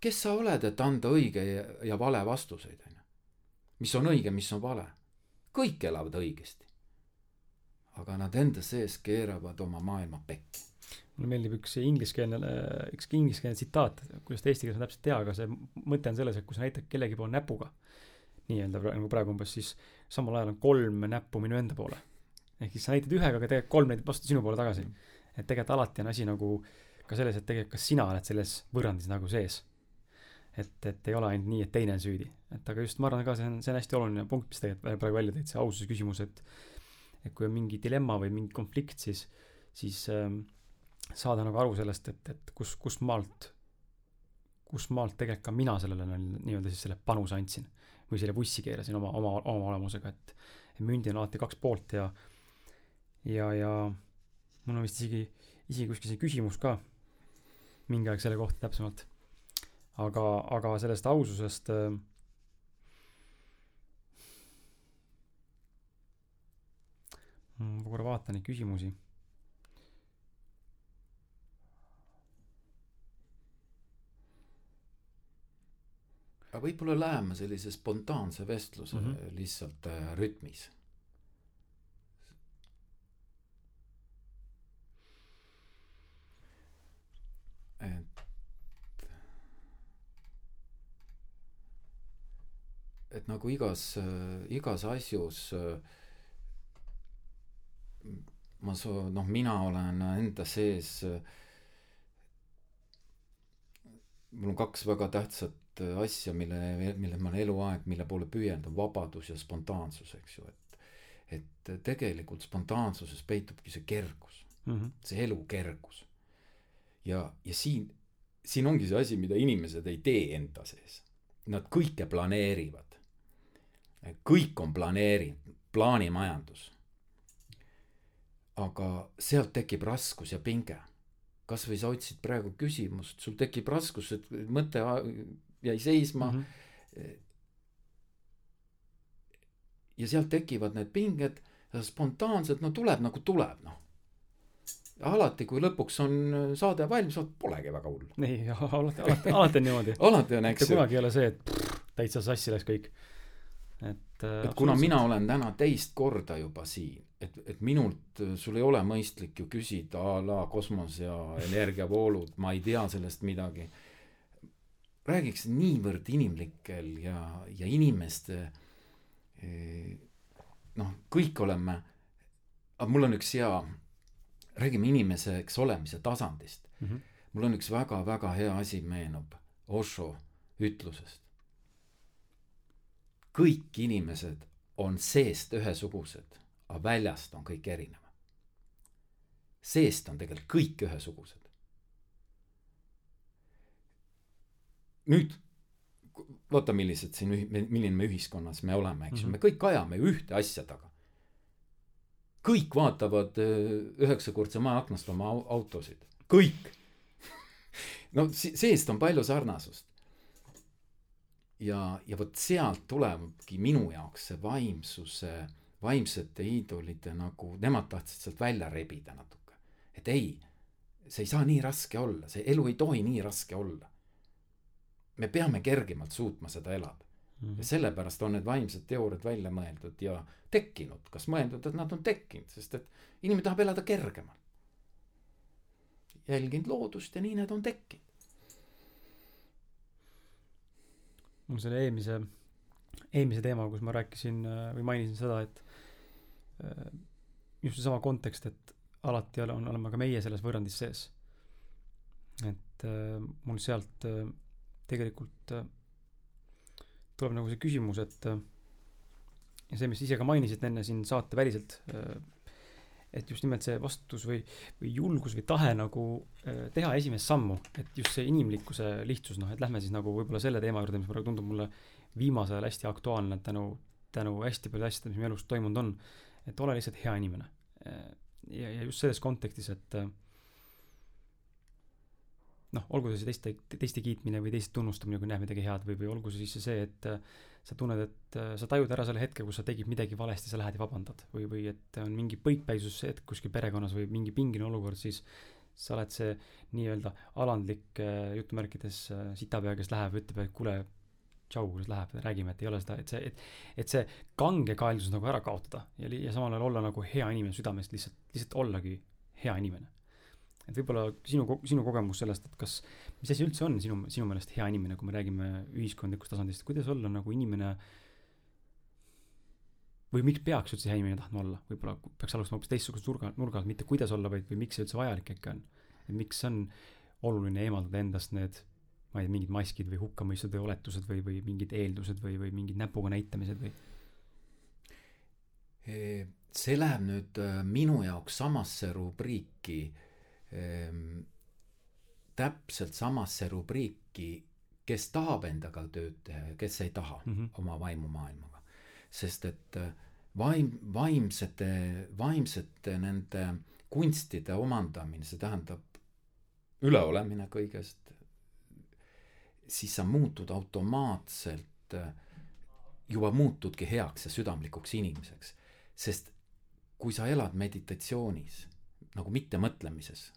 kes sa oled, et anda õige ja, ja vale vastuseid, onju. mis on õige, mis on vale. kõik elavad õigesti aga nad enda sees keeravad oma maailma pekki. Mulle meeldib üks ingliskeelne, üks ingliskeelne tsitaat, kuidas ta eesti keeles ma täpselt ei tea, aga see mõte on selles, et kui sa näitad kellegi poole näpuga, nii-öelda nagu praegu umbes, siis samal ajal on kolm näppu minu enda poole. ehk siis sa näitad ühega, aga tegelikult kolm näitab vastu sinu poole tagasi. et tegelikult alati on asi nagu ka selles, et tegelikult kas sina oled selles võrrandis nagu sees. et, et ei ole ainult nii, et teine on süüdi. et aga just ma arvan ka see on, see on hästi oluline punkt, mis tegelikult praegu välja tõid, see aususe küsimus, et et kui on mingi dilemma või mingi konflikt, siis, siis ähm, saada nagu aru sellest, et, et kus, kust maalt, kust maalt tegelikult ka mina sellele nii-öelda siis selle panuse andsin. või selle vussi keerasin oma, oma, oma olemusega, et mündil on alati kaks poolt ja, ja, ja mul on vist isegi, isegi kuskil see küsimus ka mingi aeg selle kohta täpsemalt. aga, aga sellest aususest äh, ma korra vaatan neid küsimusi. Aga võib-olla läheme sellise spontaanse vestluse mm -hmm. lihtsalt äh, rütmis. et et nagu igas äh,, igas asjus äh, ma soo-, noh, mina olen enda sees. mul on kaks väga tähtsat asja, mille, mille ma olen eluaeg, mille poole püüelnud, on vabadus ja spontaansus, eks ju, et. et tegelikult spontaansuses peitubki see kergus mm, -hmm. see elu kergus. ja, ja siin, siin ongi see asi, mida inimesed ei tee enda sees. Nad kõike planeerivad. kõik on planeerinud, plaanimajandus aga sealt tekib raskus ja pinge. kasvõi sa otsid praegu küsimust, sul tekib raskus, et mõte jäi seisma mm. -hmm. ja sealt tekivad need pinged, spontaanselt, no tuleb nagu tuleb, noh. alati, kui lõpuks on saade valmis, polegi väga hull. nii, alati, alati, alati on niimoodi alati on, eks ju. kunagi ei ole see, et pff, täitsa sassi läks kõik. et. et kuna mina olen täna teist korda juba siin et, et minult, sul ei ole mõistlik ju küsida a la kosmos ja energiavoolud, ma ei tea sellest midagi. Räägiks niivõrd inimlikel ja, ja inimeste eh, noh, kõik oleme, aga mul on üks hea, räägime inimeseks olemise tasandist mm. -hmm. mul on üks väga-väga hea asi meenub Osho ütlusest. kõik inimesed on seest ühesugused aga väljast on kõik erinev. seest on tegelikult kõik ühesugused. Nüüd vaata, millised siin, milline me ühiskonnas me oleme, eks ju mm -hmm., me kõik ajame ju ühte asja taga. kõik vaatavad üheksakordse maa aknast oma autosid, kõik no seest on palju sarnasust. ja, ja vot sealt tulebki minu jaoks see vaimsuse vaimsete iidolite nagu, nemad tahtsid sealt välja rebida natuke. et ei, see ei saa nii raske olla, see elu ei tohi nii raske olla. Me peame kergemalt suutma seda elada mm. -hmm. ja sellepärast on need vaimsed teooriad välja mõeldud ja tekkinud, kas mõeldud, et nad on tekkinud, sest et inimene tahab elada kergemalt. jälginud loodust ja nii need on tekkinud. mul selle eelmise, eelmise teema, kus ma rääkisin või mainisin seda, et Äh, just seesama kontekst, et alati on, oleme ka meie selles võrrandis sees. et äh, mul sealt äh, tegelikult äh, tuleb nagu see küsimus, et äh, ja see, mis ise ka mainisite enne siin saate väliselt äh,, et just nimelt see vastutus või, või julgus või tahe nagu äh, teha esimest sammu, et just see inimlikkuse lihtsus, noh, et lähme siis nagu võib-olla selle teema juurde, mis praegu tundub mulle viimasel ajal hästi aktuaalne tänu, tänu hästi palju asjadele, mis meie elus toimunud on et ole lihtsalt hea inimene. ja, ja just selles kontekstis, et noh, olgu see teiste, teiste kiitmine või teiste tunnustamine, kui näeb midagi head või, või olgu see siis see, et sa tunned, et sa tajud ära selle hetke, kus sa tegid midagi valesti, sa lähed ja vabandad või, või et on mingi põikpäisus hetk kuskil perekonnas või mingi pingeline olukord, siis sa oled see nii-öelda alandlik jutumärkides sitapea, kes läheb ütleb, et kuule, tšau, kuidas läheb, räägime, et ei ole seda, et see, et, et see kangekaelsus nagu ära kaotada ja, ja samal ajal olla nagu hea inimene südamest, lihtsalt, lihtsalt ollagi hea inimene. Et võib-olla sinu, sinu kogemus sellest, et kas, mis asi üldse on sinu, sinu meelest hea inimene, kui me räägime ühiskondlikust tasandist, kuidas olla nagu inimene või miks peaks üldse hea inimene tahtma olla, võib-olla peaks alustama hoopis teistsuguse nurga, nurga alt, mitte kuidas olla, vaid, või miks see üldse vajalik äkki on. et miks on oluline eemaldada endast need ma ei tea, mingid maskid või hukkamõistud või oletused või, või mingid eeldused või, või mingid näpuga näitamised või? see läheb nüüd äh, minu jaoks samasse rubriiki, täpselt samasse rubriiki, kes tahab endaga tööd teha ja kes ei taha mm -hmm. oma vaimumaailmaga. sest et äh, vaim, vaimsete, vaimsete nende kunstide omandamine, see tähendab üleolemine kõigest, siis sa muutud automaatselt, äh, juba muutudki heaks ja südamlikuks inimeseks. sest kui sa elad meditatsioonis, nagu mittemõtlemises,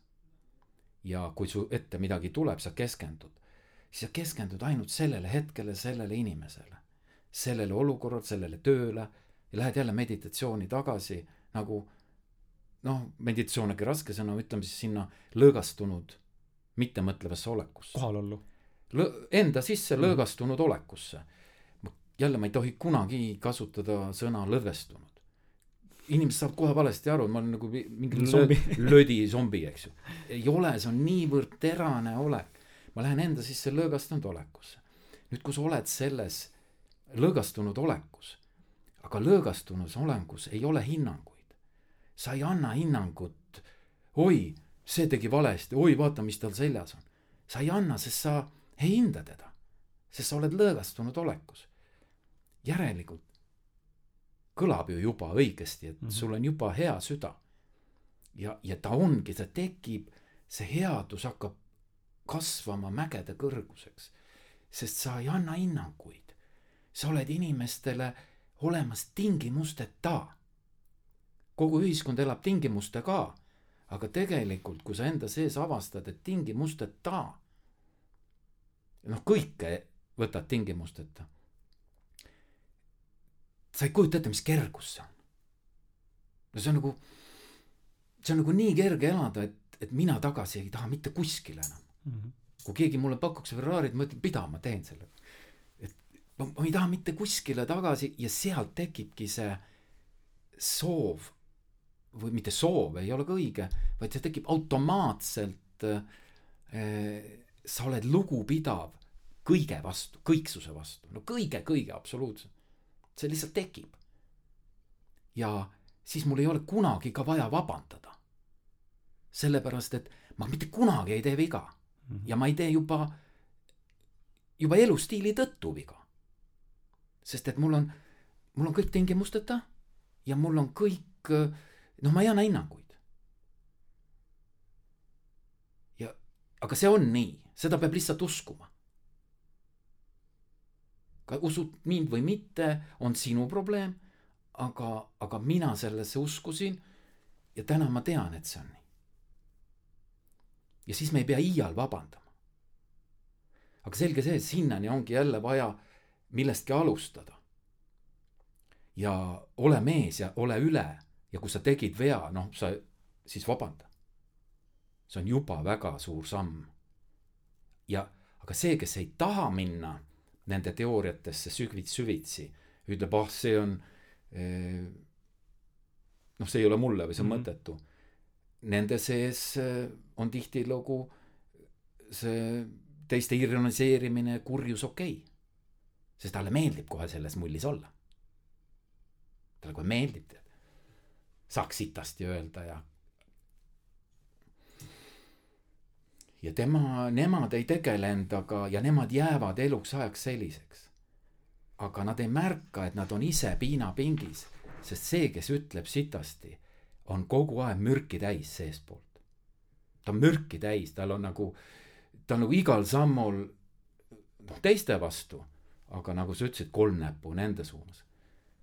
ja kui su ette midagi tuleb, sa keskendud, siis sa keskendud ainult sellele hetkele, sellele inimesele, sellele olukorrale, sellele tööle ja lähed jälle meditatsiooni tagasi nagu noh, meditatsioon on äkki raske sõna, ütleme siis sinna lõõgastunud mittemõtlevasse olekusse. kohalollu lõ-, enda sisse lõõgastunud olekusse. jälle ma ei tohi kunagi kasutada sõna lõdvestunud. Inimesed saavad kohe valesti aru, ma olen nagu mingi zombi. lödi zombi, eks ju. ei ole, see on niivõrd terane olek. ma lähen enda sisse lõõgastunud olekusse. nüüd, kui sa oled selles lõõgastunud olekus, aga lõõgastunud olengus ei ole hinnanguid. sa ei anna hinnangut, oi, see tegi valesti, oi, vaata, mis tal seljas on. sa ei anna, sest sa ei hinda teda, sest sa oled lõõgastunud olekus. järelikult kõlab ju juba õigesti, et mm -hmm. sul on juba hea süda. ja, ja ta ongi, ta tekib, see headus hakkab kasvama mägede kõrguseks. sest sa ei anna hinnanguid. sa oled inimestele olemas tingimusteta. kogu ühiskond elab tingimustega, aga tegelikult, kui sa enda sees avastad, et tingimusteta noh, kõike võtad tingimusteta. Sa ei kujuta ette, mis kergus see on. no see on nagu, see on nagu nii kerge elada, et, et mina tagasi ei taha mitte kuskile enam mm. -hmm. kui keegi mulle pakuks Ferrari't, ma ütlen, mida ma teen sellega. et ma, ma ei taha mitte kuskile tagasi ja sealt tekibki see soov või mitte soov ei ole ka õige, vaid see tekib automaatselt äh, sa oled lugupidav kõige vastu, kõiksuse vastu, no kõige, kõige absoluutselt. See lihtsalt tekib. ja siis mul ei ole kunagi ka vaja vabandada. sellepärast, et ma mitte kunagi ei tee viga mm -hmm. ja ma ei tee juba, juba elustiili tõttu viga. sest et mul on, mul on kõik tingimusteta ja mul on kõik, noh, ma ei anna hinnanguid. ja, aga see on nii seda peab lihtsalt uskuma. Ka usud mind või mitte, on sinu probleem, aga, aga mina sellesse uskusin ja täna ma tean, et see on nii. ja siis me ei pea iial vabandama. aga selge see, sinnani ongi jälle vaja millestki alustada. ja ole mees ja ole üle ja kui sa tegid vea, noh, sa siis vabanda. see on juba väga suur samm ja aga see, kes ei taha minna nende teooriatesse süvits süvitsi, ütleb, ah, see on eh, noh, see ei ole mulle või see on mm -hmm. mõttetu. Nende sees eh, on tihtilugu see teiste ironiseerimine, kurjus okei okay.. sest talle meeldib kohe selles mullis olla. talle kohe meeldib tead, saaks sitasti öelda ja ja tema, nemad ei tegele endaga ja nemad jäävad eluks ajaks selliseks. aga nad ei märka, et nad on ise piinapingis, sest see, kes ütleb sitasti, on kogu aeg mürki täis seestpoolt. ta on mürki täis, tal on nagu, ta on nagu igal sammul noh, teiste vastu, aga nagu sa ütlesid, kolm näppu nende suunas.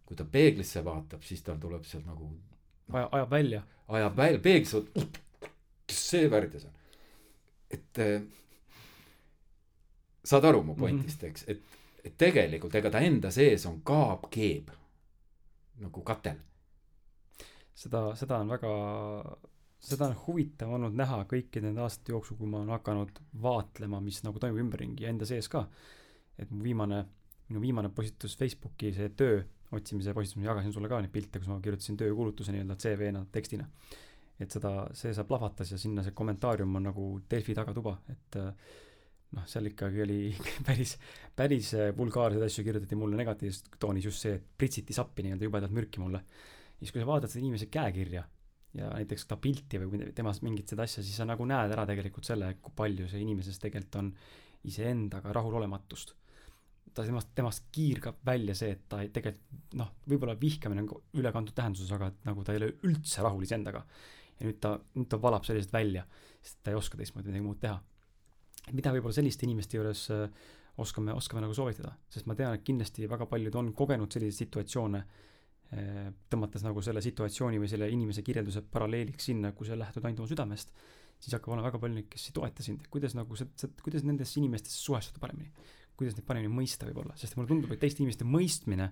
kui ta peeglisse vaatab, siis tal tuleb sealt nagu no, ajab välja. ajab välja, peeglis, kes see värdjas on. Et äh, saad aru mu pointist, eks, et, et tegelikult ega ta enda sees on ka keeb nagu katel. seda, seda on väga, seda on huvitav olnud näha kõikide nende aastate jooksul, kui ma olen hakanud vaatlema, mis nagu toimub ümberringi ja enda sees ka. et mu viimane, minu viimane postitus Facebooki, see töö otsimise postitus, ma jagasin sulle ka neid pilte, kus ma kirjutasin töökuulutuse nii-öelda CV-na tekstina. Et seda, see seal plahvatas ja sinna see kommentaarium on nagu Delfi tagatuba, et äh, noh, seal ikkagi oli päris, päris äh, vulgaarseid asju kirjutati mulle negatiivses toonis just see, et pritsiti sappi nii-öelda jubedalt mürki mulle. siis kui sa vaatad seda inimese käekirja ja näiteks ta pilti või temast mingit seda asja, siis sa nagu näed ära tegelikult selle, kui palju see inimeses tegelikult on iseendaga rahulolematust. ta temast, temast kiirgab välja see, et ta ei tegelikult noh, võib-olla vihkamine on ülekantud tähenduses, aga et nagu ta ei ole üldse rahul iseendaga. Ja nüüd ta, nüüd ta valab sellised välja, sest ta ei oska teistmoodi midagi muud teha. Mida võib-olla selliste inimeste juures äh, oskame, oskame nagu soovitada, sest ma tean, et kindlasti väga paljud on kogenud selliseid situatsioone, äh, tõmmates nagu selle situatsiooni või selle inimese kirjelduse paralleeliks sinna, kui sa lähtud ainult oma südamest, siis hakkab olema väga palju neid, kes ei toeta sind, kuidas nagu sa, sa, kuidas nendesse inimestesse suhestuda paremini. kuidas neid paremini mõista võib-olla, sest mulle tundub, et teiste inimeste mõistmine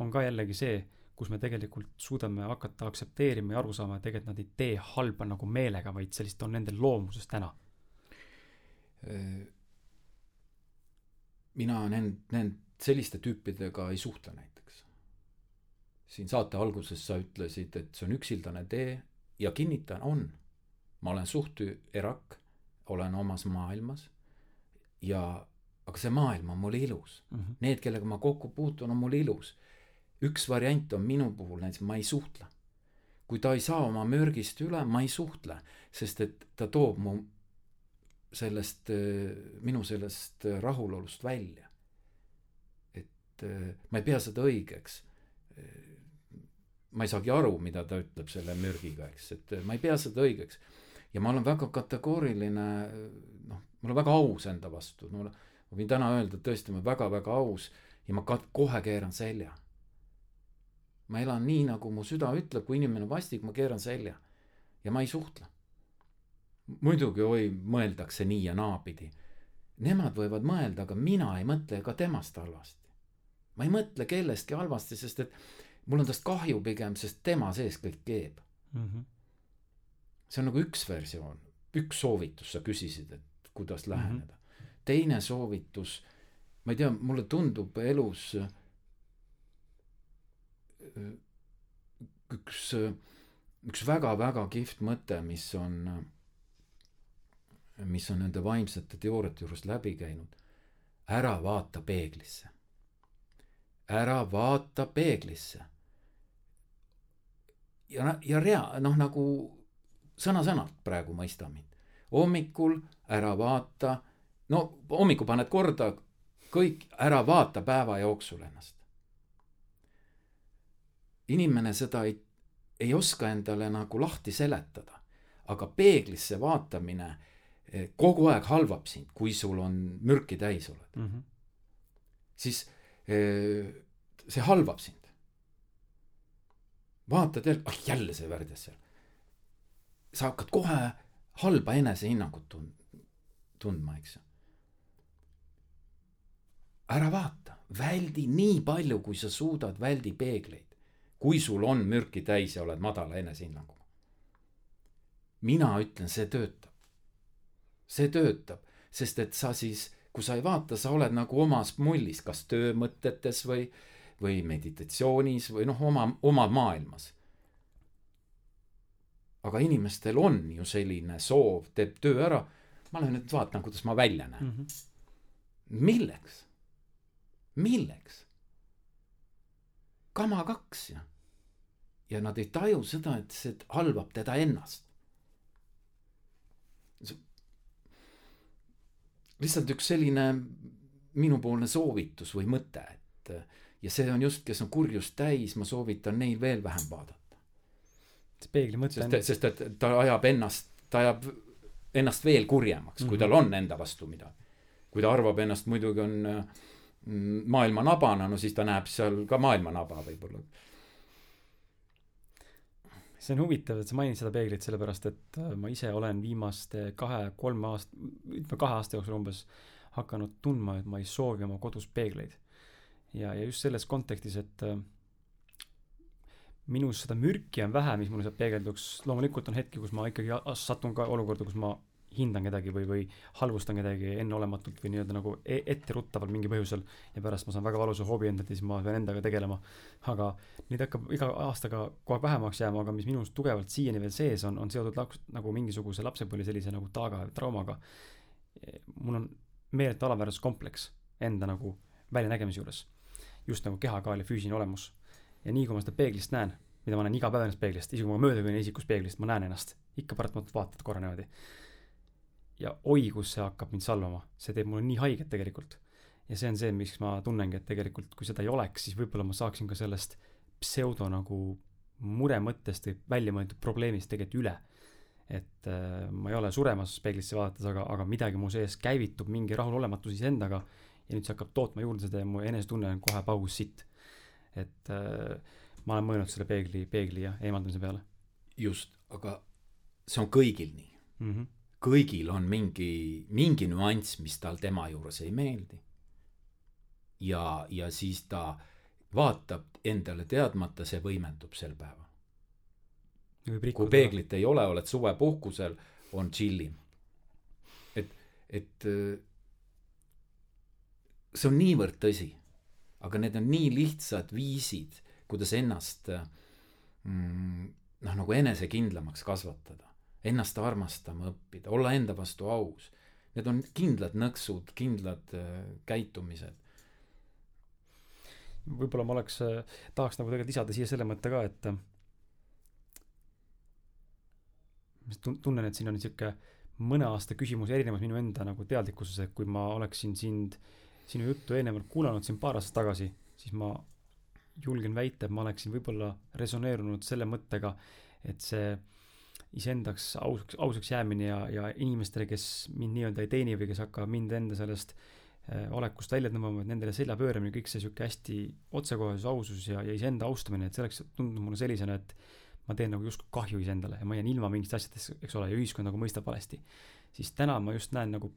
on ka jällegi see, kus me tegelikult suudame hakata aktsepteerima ja aru saama, et tegelikult nad ei tee halba nagu meelega, vaid sellist on nende loomuses täna mina nend-, nend-, selliste tüüpidega ei suhtle näiteks. siin saate alguses sa ütlesid, et see on üksildane tee ja kinnitan, on. ma olen suht erak, olen omas maailmas ja, aga see maailm on mulle ilus mm. -hmm. Need, kellega ma kokku puutun, on mulle ilus. Üks variant on minu puhul näiteks, ma ei suhtle. kui ta ei saa oma mürgist üle, ma ei suhtle, sest et ta toob mu sellest, minu sellest rahulolust välja. et ma ei pea seda õigeks. ma ei saagi aru, mida ta ütleb selle mürgiga, eks, et ma ei pea seda õigeks. ja ma olen väga kategooriline, noh, ma olen väga aus enda vastu, no ma võin täna öelda, et tõesti, ma olen väga-väga aus ja ma kat-, kohe keeran selja. Ma elan nii, nagu mu süda ütleb, kui inimene on vastik, ma keeran selja ja ma ei suhtle muidugi oi, mõeldakse nii ja naapidi. Nemad võivad mõelda, aga mina ei mõtle ka temast halvasti. ma ei mõtle kellestki halvasti, sest et mul on tast kahju pigem, sest tema sees kõik keeb mm. -hmm. see on nagu üks versioon, üks soovitus, sa küsisid, et kuidas mhm. läheneda mm. -hmm. teine soovitus, ma ei tea, mulle tundub elus üks, üks väga-väga kihvt mõte, mis on mis on nende vaimsete teooriate juurest läbi käinud. ära vaata peeglisse. ära vaata peeglisse. ja, ja rea-, noh nagu sõna-sõnalt praegu mõista mind. hommikul ära vaata, no hommikul paned korda kõik, ära vaata päeva jooksul ennast. Inimene seda ei, ei oska endale nagu lahti seletada, aga peeglisse vaatamine Eh, kogu aeg halvab sind, kui sul on mürki täis oled mm, -hmm. siis eh, see halvab sind. vaatad jälle, ah jälle see värdjas seal. sa hakkad kohe halba enesehinnangut tund-, tundma, eks ju. ära vaata, väldi nii palju, kui sa suudad, väldi peegleid. Kui sul on mürki täis ja oled madala enesehinnanguga. mina ütlen, see töötab see töötab, sest et sa siis, kui sa ei vaata, sa oled nagu omas mullis, kas töömõtetes või, või meditatsioonis või noh, oma, oma maailmas. aga inimestel on ju selline soov, teeb töö ära, ma lähen nüüd vaatan, kuidas ma välja näen mm. -hmm. milleks? milleks? Kama kaks ja, ja nad ei taju seda, et see halvab teda ennast lihtsalt üks selline minupoolne soovitus või mõte, et ja see on just, kes on kurjust täis, ma soovitan neil veel vähem vaadata. peegli mõte sest, sest et ta ajab ennast, ta ajab ennast veel kurjemaks mm, -hmm. kui tal on enda vastu midagi. kui ta arvab ennast muidugi on mm, maailma nabana, no siis ta näeb seal ka maailma naba võib-olla. see on huvitav, et sa mainid seda peeglit, sellepärast et äh, ma ise olen viimaste kahe-kolme aast-, ütleme kahe aasta jooksul umbes hakanud tundma, et ma ei soovi oma kodus peegleid. ja, ja just selles kontekstis, et äh, minus seda mürki on vähe, mis mulle sealt peegelduks, loomulikult on hetki, kus ma ikkagi satun ka olukorda, kus ma hindan kedagi või, või halvustan kedagi enneolematult või nii-öelda nagu e etteruttavalt mingi põhjusel ja pärast ma saan väga valusa hoobi endalt ja siis ma pean endaga tegelema. aga neid hakkab iga aastaga kogu aeg vähemaks jääma, aga mis minus tugevalt siiani veel sees on, on seotud laks, nagu mingisuguse lapsepõlve sellise nagu taaga traumaga. mul on meeletu alaväärsuskompleks enda nagu väljanägemise juures. just nagu kehakaal ja füüsiline olemus ja nii kui ma seda peeglist näen, mida ma näen iga päev ennast peeglist, isegi kui ma mööda kõnnin isikus peeglist, ma näen ennast, ikka paratamatult vaatad korra niimoodi. Ja oi, kus see hakkab mind salvama, see teeb mulle nii haiget tegelikult. ja see on see, miks ma tunnengi, et tegelikult kui seda ei oleks, siis võib-olla ma saaksin ka sellest pseudo nagu muremõttest või väljamõeldud probleemist tegelikult üle. et äh, ma ei ole suremas peeglisse vaadates, aga, aga midagi mu sees käivitub, mingi rahulolematus iseendaga ja nüüd see hakkab tootma juurde seda ja mu enesetunne on kohe paus sitt et äh, ma olen mõelnud selle peegli, peegli ja eemaldamise peale. just, aga see on kõigil nii mm. -hmm. Kõigil on mingi, mingi nüanss, mis tal tema juures ei meeldi. ja, ja siis ta vaatab endale teadmata, see võimendub sel päeval. kui peeglit ei ole, oled suvepuhkusel, on chillim. et, et äh, see on niivõrd tõsi aga need on nii lihtsad viisid, kuidas ennast mm, noh, nagu enesekindlamaks kasvatada, ennast armastama õppida, olla enda vastu aus. Need on kindlad nõksud, kindlad äh, käitumised. võib-olla ma oleks, äh, tahaks nagu tegelikult lisada siia selle mõtte ka, et äh, tunnen, et siin on niisugune mõne aasta küsimus erinevas minu enda nagu teadlikkuses, et kui ma oleksin sind sinu juttu eelnevalt kuulanud siin paar aastat tagasi, siis ma julgen väita, et ma oleksin võib-olla resoneerunud selle mõttega, et see iseendaks ausaks, ausaks jäämine ja, ja inimestele, kes mind nii-öelda ei teeni või kes hakkavad mind enda sellest äh, olekust välja tõmbama, et nendele selja pööramine, kõik see sihuke hästi otsekohesus, ausus ja, ja iseenda austamine, et see oleks tundunud mulle sellisena, et ma teen nagu justkui kahju iseendale ja ma jään ilma mingitest asjadest, eks ole, ja ühiskond nagu mõistab valesti. siis täna ma just näen nagu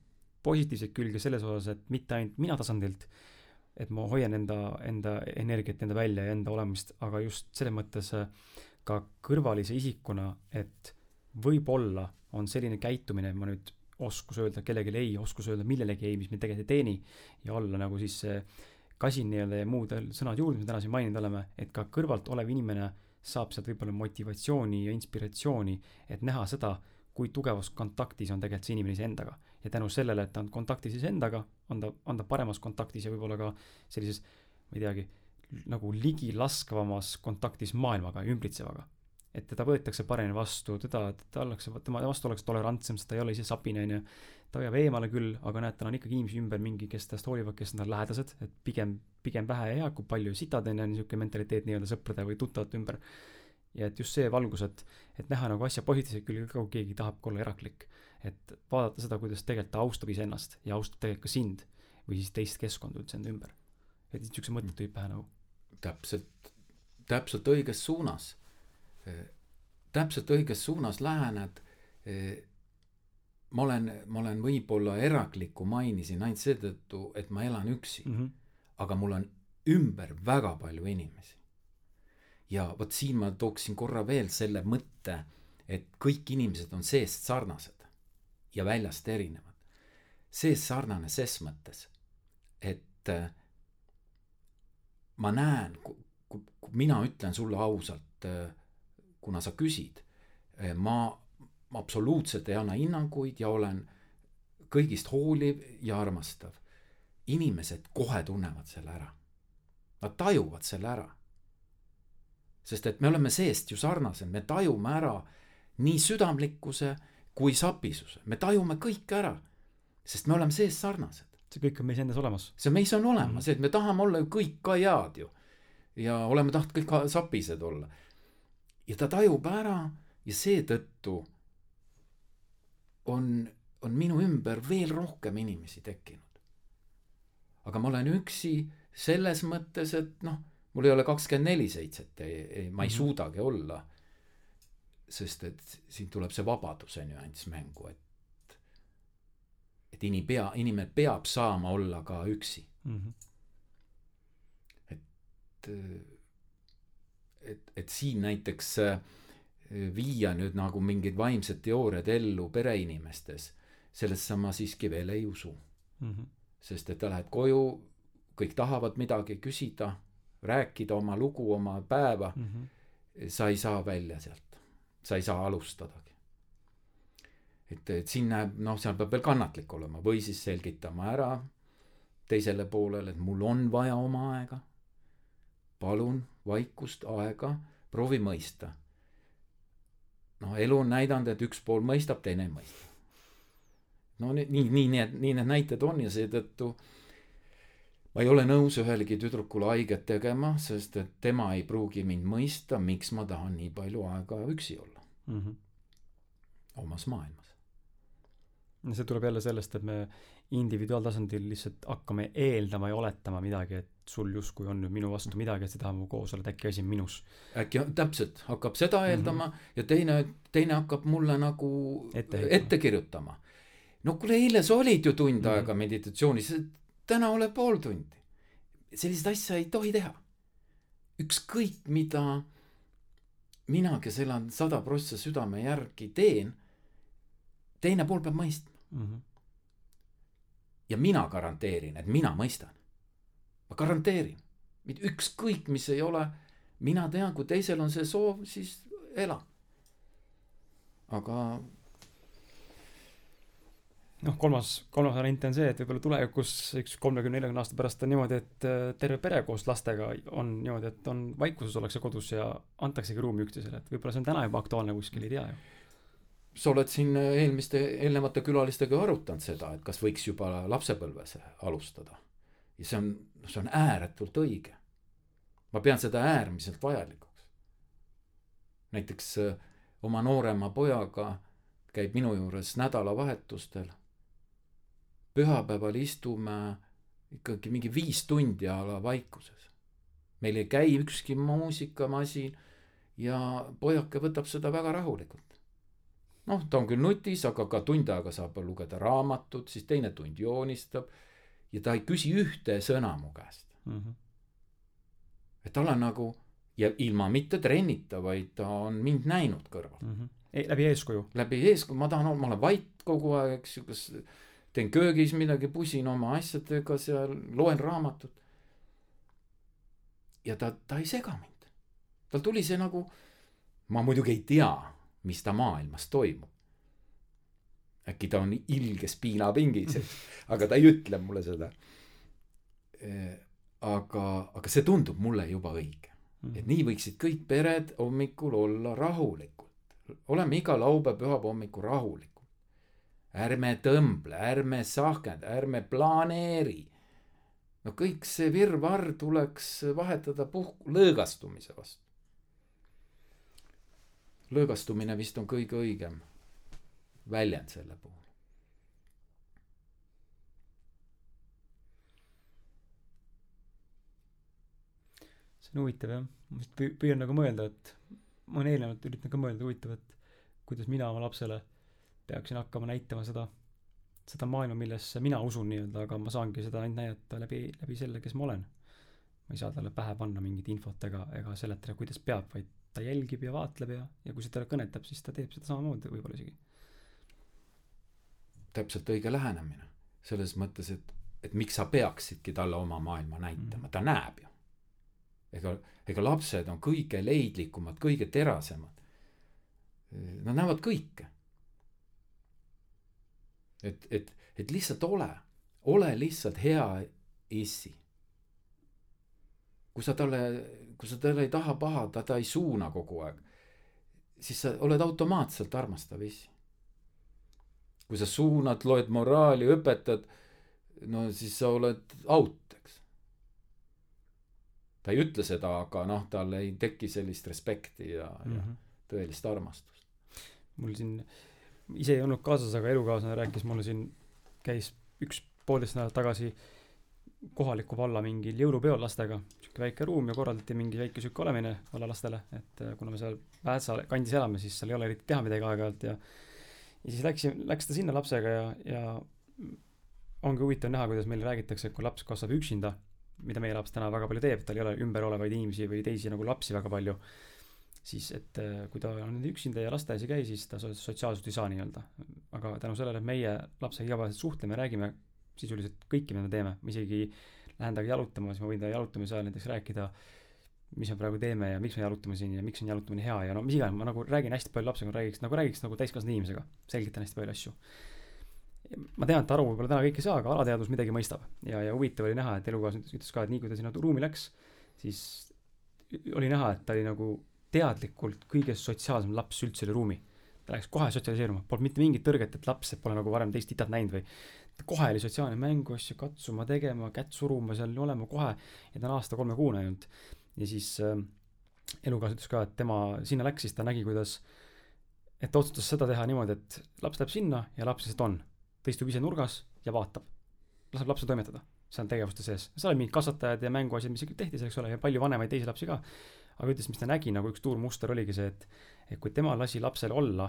positiivseid külge selles osas, et mitte ainult mina tasandilt, et ma hoian enda, enda energiat enda välja ja enda olemist, aga just selles mõttes äh, ka kõrvalise isikuna, et võib-olla on selline käitumine, ma nüüd oskus öelda kellelegi ei, oskus öelda millelegi ei, mis mind tegelikult ei teeni ja olla nagu siis kasin nii-öelda ja muud sõnad juurde, mis me täna siin maininud oleme, et ka kõrvalt olev inimene saab sealt võib-olla motivatsiooni ja inspiratsiooni, et näha seda, kui tugevas kontaktis on tegelikult see inimene iseendaga ja tänu sellele, et ta on kontaktis iseendaga, on ta, on ta paremas kontaktis ja võib-olla ka sellises, ma ei teagi, nagu ligilaskvamas kontaktis maailmaga, ümbritsevaga. Et teda võetakse paremini vastu, teda, ta ollakse, tema vastu ollakse tolerantsem, sest ta ei ole ise sapine, on ju. ta hoiab eemale küll, aga näed, tal on ikkagi inimesi ümber mingi, kes tast hoolivad, kes on tal lähedased, et pigem, pigem vähe hea, kui palju sitad on ja niisugune mentaliteet nii-öelda sõprade või tuttavate ümber. ja et just see valgus, et, et näha nagu asja positiivseid külge ka, kui keegi tahab olla eraklik et vaadata seda, kuidas tegelikult ta austab iseennast ja austab tegelikult ka sind või siis teist keskkonda üldse enda ümber. et niisuguse mõtted tulid pähe nagu. täpselt, täpselt õiges suunas. Täpselt õiges suunas lähened. ma olen, ma olen võib-olla eraklikku mainisin ainult seetõttu, et ma elan üksi mm. -hmm. aga mul on ümber väga palju inimesi. ja vot siin ma tooksin korra veel selle mõtte, et kõik inimesed on seest sarnased ja väljast erinevad. see sarnane ses mõttes, et äh, ma näen, kui mina ütlen sulle ausalt, kuna sa küsid, äh, ma absoluutselt ei anna hinnanguid ja olen kõigist hooliv ja armastav. inimesed kohe tunnevad selle ära. Nad tajuvad selle ära. sest et me oleme seest ju sarnased, me tajume ära nii südamlikkuse kui sapisuse, me tajume kõike ära, sest me oleme sees sarnased. see kõik on meis endas olemas. see meis on olemas mm., et me tahame olla ju kõik ka head ju. ja oleme tahtnud kõik sapised olla. Ja ta tajub ära ja seetõttu on, on minu ümber veel rohkem inimesi tekkinud. aga ma olen üksi selles mõttes, et noh, mul ei ole kakskümmend neli seitset, ma ei mm -hmm. suudagi olla. sest et siin tuleb see vabaduse nüanss mängu, et et inim- pea, inimene peab saama olla ka üksi mm. -hmm. et, et, et siin näiteks äh, viia nüüd nagu mingid vaimsed teooriad ellu pereinimestes, sellesse ma siiski veel ei usu mm. -hmm. sest et ta läheb koju, kõik tahavad midagi küsida, rääkida oma lugu, oma päeva mm. -hmm. sa ei saa välja sealt, sa ei saa alustadagi et, et siin näeb, noh, seal peab veel kannatlik olema või siis selgitama ära teisele poolele, et mul on vaja oma aega. Palun vaikust, aega, proovi mõista. noh, elu on näidanud, et üks pool mõistab, teine ei mõista. no nii, nii, nii need, nii need näited on ja seetõttu ma ei ole nõus ühelegi tüdrukule haiget tegema, sest et tema ei pruugi mind mõista, miks ma tahan nii palju aega üksi olla mm. -hmm. omas maailmas see tuleb jälle sellest, et me individuaaltasandil lihtsalt hakkame eeldama ja oletama midagi, et sul justkui on nüüd minu vastu midagi, et sa tahad mu koos olla, et äkki asi on minus. äkki täpselt, hakkab seda eeldama mm -hmm. ja teine, teine hakkab mulle nagu ette, ette kirjutama. no kuule, eile sa olid ju tund mm -hmm. aega meditatsioonis, täna ole pool tundi. sellist asja ei tohi teha. ükskõik, mida mina, kes elan sada prossa südame järgi, teen, teine pool peab mõistma mm. -hmm. Ja mina garanteerin, et mina mõistan. ma garanteerin, ükskõik, mis ei ole, mina tean, kui teisel on see soov, siis ela. aga noh, kolmas, kolmas variant on see, et võib-olla tulevikus üks kolmekümne, neljakümne aasta pärast on niimoodi, et äh, terve pere koos lastega on niimoodi, et on vaikuses ollakse kodus ja antaksegi ruumi üksteisele, et võib-olla see on täna juba aktuaalne kuskil, ei tea ju sa oled siin eelmiste, eelnevate külalistega arutanud seda, et kas võiks juba lapsepõlves alustada. ja see on, see on ääretult õige. ma pean seda äärmiselt vajalikuks. näiteks äh, oma noorema pojaga käib minu juures nädalavahetustel. pühapäeval istume ikkagi mingi viis tundi a la vaikuses. meil ei käi ükski muusikamasin ja pojake võtab seda väga rahulikult noh, ta on küll nutis, aga ka tund aega saab lugeda raamatut, siis teine tund joonistab. ja ta ei küsi ühte sõna mu käest mm. -hmm. et tal on nagu ja ilma mitte trennita, vaid ta on mind näinud kõrvalt mm. -hmm. E, läbi eeskuju. läbi eeskuju, ma tahan, ma olen vait kogu aeg, eks ju, kas teen köögis midagi, pusin oma asjadega seal, loen raamatut. ja ta, ta ei sega mind. tal tuli see nagu, ma muidugi ei tea mis ta maailmas toimub. äkki ta on ilges piinapingis, aga ta ei ütle mulle seda. aga, aga see tundub mulle juba õige. Mhm. et nii võiksid kõik pered hommikul olla rahulikult. oleme iga laupäev, pühapäeva hommikul rahulikud. ärme tõmble, ärme sahkenda, ärme planeeri. no kõik see virvarr tuleks vahetada puhk-, lõõgastumise vastu lõõgastumine vist on kõige õigem väljend selle puhul. see on huvitav jah, ma vist püüan nagu mõelda, et ma olen eelnevalt üritanud ka mõelda, huvitav, et kuidas mina oma lapsele peaksin hakkama näitama seda, seda maailma, millesse mina usun nii-öelda, aga ma saangi seda ainult näidata läbi, läbi selle, kes ma olen. ma ei saa talle pähe panna mingit infot ega, ega seletada, kuidas peab, vaid ta jälgib ja vaatleb ja, ja kui see talle kõnetab, siis ta teeb seda samamoodi võib-olla isegi. täpselt õige lähenemine, selles mõttes, et, et miks sa peaksidki talle oma maailma näitama mm., ta näeb ju. ega, ega lapsed on kõige leidlikumad, kõige terasemad. Nad näevad kõike. et, et, et lihtsalt ole, ole lihtsalt hea issi kui sa talle, kui sa talle ei taha paha, ta, ta ei suuna kogu aeg, siis sa oled automaatselt armastav isi. kui sa suunad, loed moraali, õpetad, no siis sa oled out, eks. ta ei ütle seda, aga noh, tal ei teki sellist respekti ja mm, -hmm. ja mhm. tõelist armastust. mul siin, ise ei olnud kaasas, aga elukaaslane rääkis mulle siin, käis üks poolteist nädalat tagasi kohaliku valla mingil jõulupeol lastega, sihuke väike ruum ja korraldati mingi väike sihuke olemine vallalastele, et äh, kuna me seal Väätsa kandis elame, siis seal ei ole eriti teha midagi aeg-ajalt ja ja siis läks, läks ta sinna lapsega ja, ja ongi huvitav näha, kuidas meile räägitakse, et kui laps kasvab üksinda, mida meie laps täna väga palju teeb, tal ei ole ümber olevaid inimesi või teisi nagu lapsi väga palju, siis et äh, kui ta on üksinda ja lasteaias ei käi, siis ta sotsiaalselt ei saa nii-öelda. aga tänu sellele, et meie lapsega igapäevaselt suhtleme, räägime sisuliselt kõike, mida me teeme, ma isegi lähen temaga jalutama, siis ma võin ta jalutamise ajal näiteks rääkida, mis me praegu teeme ja miks me jalutame siin ja miks on jalutamine hea ja no mis iganes, ma nagu räägin hästi palju lapsega, räägiks nagu räägiks nagu täiskasvanud inimesega, selgitan hästi palju asju. Ma tean, et Aru võib-olla täna kõike ei saa, aga alateadvus midagi mõistab. ja, ja huvitav oli näha, et elukaaslane ütles ka, et nii kui ta sinna ruumi läks, siis oli näha, et ta oli nagu teadlikult kõige sotsiaalsem laps üldse üle ruumi. ta läks kohe sotsialiseeruma, polnud mitte mingit tõrget, et laps, et pole nagu varem teist titat näinud või kohe oli sotsiaalne mänguasju katsuma tegema, kätt suruma seal olema kohe ja ta on aasta-kolmekuune ainult. ja siis äh, elukaaslane ütles ka, et tema sinna läks, siis ta nägi, kuidas et ta otsustas seda teha niimoodi, et laps läheb sinna ja laps lihtsalt on ta istub ise nurgas ja vaatab. laseb lapsel toimetada seal tegevuste sees. seal olid mingid kasvatajad ja mänguasjad, mis tehti seal, eks ole, ja palju vanemaid teisi lapsi ka. aga ütles, mis ta nägi, nagu üks suur muster oligi see, et, et kui tema lasi lapsel olla,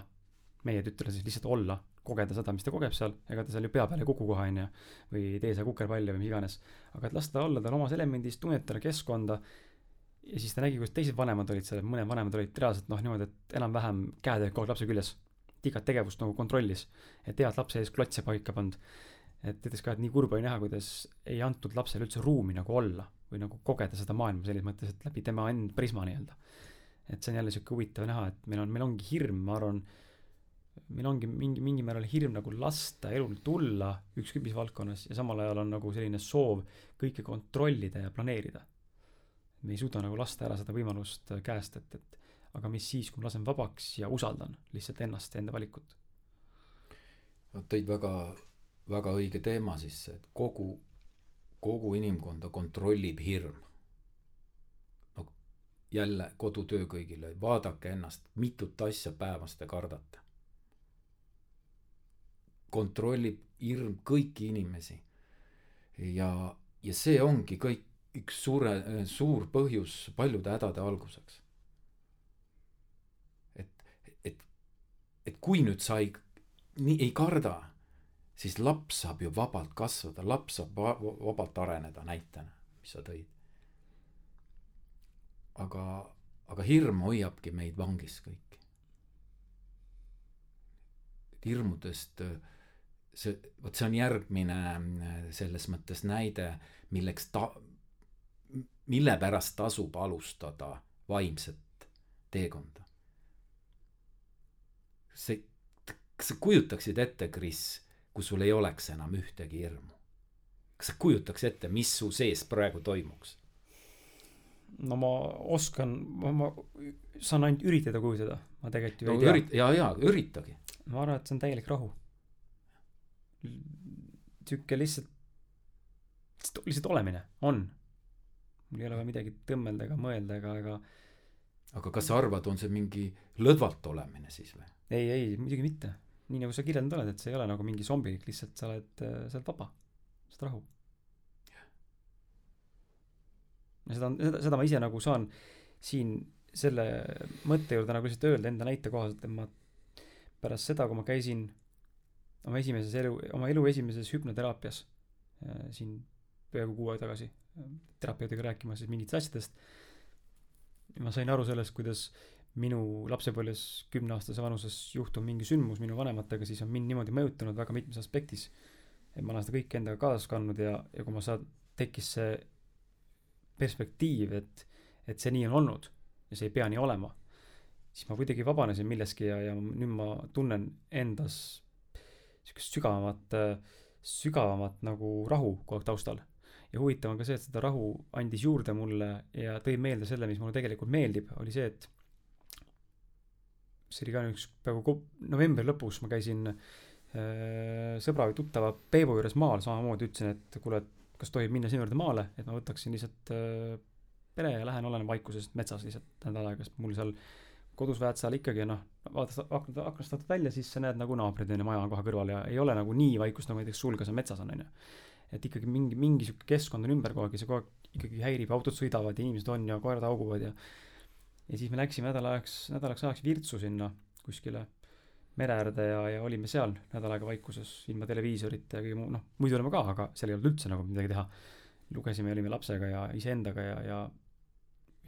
meie tütrele siis lihtsalt olla, kogeda seda, mis ta kogeb seal, ega ta seal ju pea peale ei kuku kohe, on ju, või ei tee seal kukerpalli või mis iganes. aga et lasta ta olla tal omas elemendis, tunnetada keskkonda, ja siis ta nägi, kuidas teised vanemad olid seal, mõned vanemad olid reaalselt noh, niimoodi, et enam-vähem käed olid kogu aeg lapse küljes igat tegevust nagu kontrollis, et head lapse ees klotse paika pannud. et ütles ka, et nii kurb oli näha, kuidas ei antud lapsele üldse ruumi nagu olla või nagu kogeda seda maailma selles mõttes, et läbi tema enda prisma nii-öelda. et see on jälle sihuke huvitav näha, et meil on, meil ongi hirm, ma arvan, meil ongi mingi, mingil määral hirm nagu lasta elul tulla ükskõik mis valdkonnas ja samal ajal on nagu selline soov kõike kontrollida ja planeerida. me ei suuda nagu lasta ära seda võimalust käest, et, et aga mis siis, kui ma lasen vabaks ja usaldan lihtsalt ennast ja enda valikut? Nad tõid väga, väga õige teema sisse, et kogu, kogu inimkonda kontrollib hirm. no jälle kodutöö kõigile, vaadake ennast, mitut asja päevas te kardate. Kontrollib hirm kõiki inimesi. ja, ja see ongi kõik üks suure, suur põhjus paljude hädade alguseks et kui nüüd sa ei, nii ei karda, siis laps saab ju vabalt kasvada, laps saab va vabalt areneda, näitena, mis sa tõid. aga, aga hirm hoiabki meid vangis kõiki. hirmudest, see, vot see on järgmine selles mõttes näide, milleks ta, mille pärast tasub alustada vaimset teekonda see, kas sa kujutaksid ette, Kris, kui sul ei oleks enam ühtegi hirmu? kas sa kujutaks ette, mis su sees praegu toimuks? no ma oskan, ma, ma saan ainult üritada kujutada, ma tegelikult ju no, ei tea. ürit-, jaa, jaa, üritage. ma arvan, et see on täielik rahu. Sihuke lihtsalt, lihtsalt olemine, on. mul ei ole vaja midagi tõmmelda ega mõelda ega, ega aga kas sa arvad, on see mingi lõdvalt olemine siis või? ei, ei, muidugi mitte. nii nagu sa kirjeldanud oled, et see ei ole nagu mingi zombilik, lihtsalt sa oled, äh, sa oled vaba, sa oled rahu. ja seda on, seda, seda ma ise nagu saan siin selle mõtte juurde nagu lihtsalt öelda enda näite kohaselt, et ma pärast seda, kui ma käisin oma esimeses elu, oma elu esimeses hüpnoteraapias äh, siin peaaegu kuu aega tagasi äh, terapeudiga rääkimas siis mingitest asjadest, ma sain aru sellest, kuidas minu lapsepõlves kümneaastase vanuses juhtub mingi sündmus minu vanematega, siis on mind niimoodi mõjutanud väga mitmes aspektis. et ma olen seda kõike endaga kaasas kandnud ja, ja kui ma saan, tekkis see perspektiiv, et, et see nii on olnud ja see ei pea nii olema, siis ma kuidagi vabanesin millestki ja, ja nüüd ma tunnen endas niisugust sügavamat, sügavamat nagu rahu kogu aeg taustal. ja huvitav on ka see, et seda rahu andis juurde mulle ja tõi meelde selle, mis mulle tegelikult meeldib, oli see, et see oli ka üks peaaegu novembri lõpus ma käisin äh, sõbra või tuttava Peebu juures maal samamoodi, ütlesin, et kuule, et kas tohib minna sinu juurde maale, et ma võtaksin lihtsalt äh, pere ja lähen olen vaikuses metsas lihtsalt nädal aega, sest mul seal kodus Väätsal ikkagi noh, vaatad aknast, aknast vaatad välja, siis sa näed nagu naabrid on ju, maja on kohe kõrval ja ei ole nagu nii vaikust, nagu näiteks sul, kes on metsas on, on ju. et ikkagi mingi, mingi sihuke keskkond on ümber kogu aeg ja see kogu aeg ikkagi häirib, autod sõidavad ja inimesed on ja koerad hauguvad ja ja siis me läksime nädal ajaks, nädalaks ajaks Virtsu sinna kuskile mere äärde ja, ja olime seal nädal aega vaikuses ilma televiisorita ja kõige muu, noh, muidu olime ka, aga seal ei olnud üldse nagu midagi teha. lugesime, olime lapsega ja iseendaga ja, ja,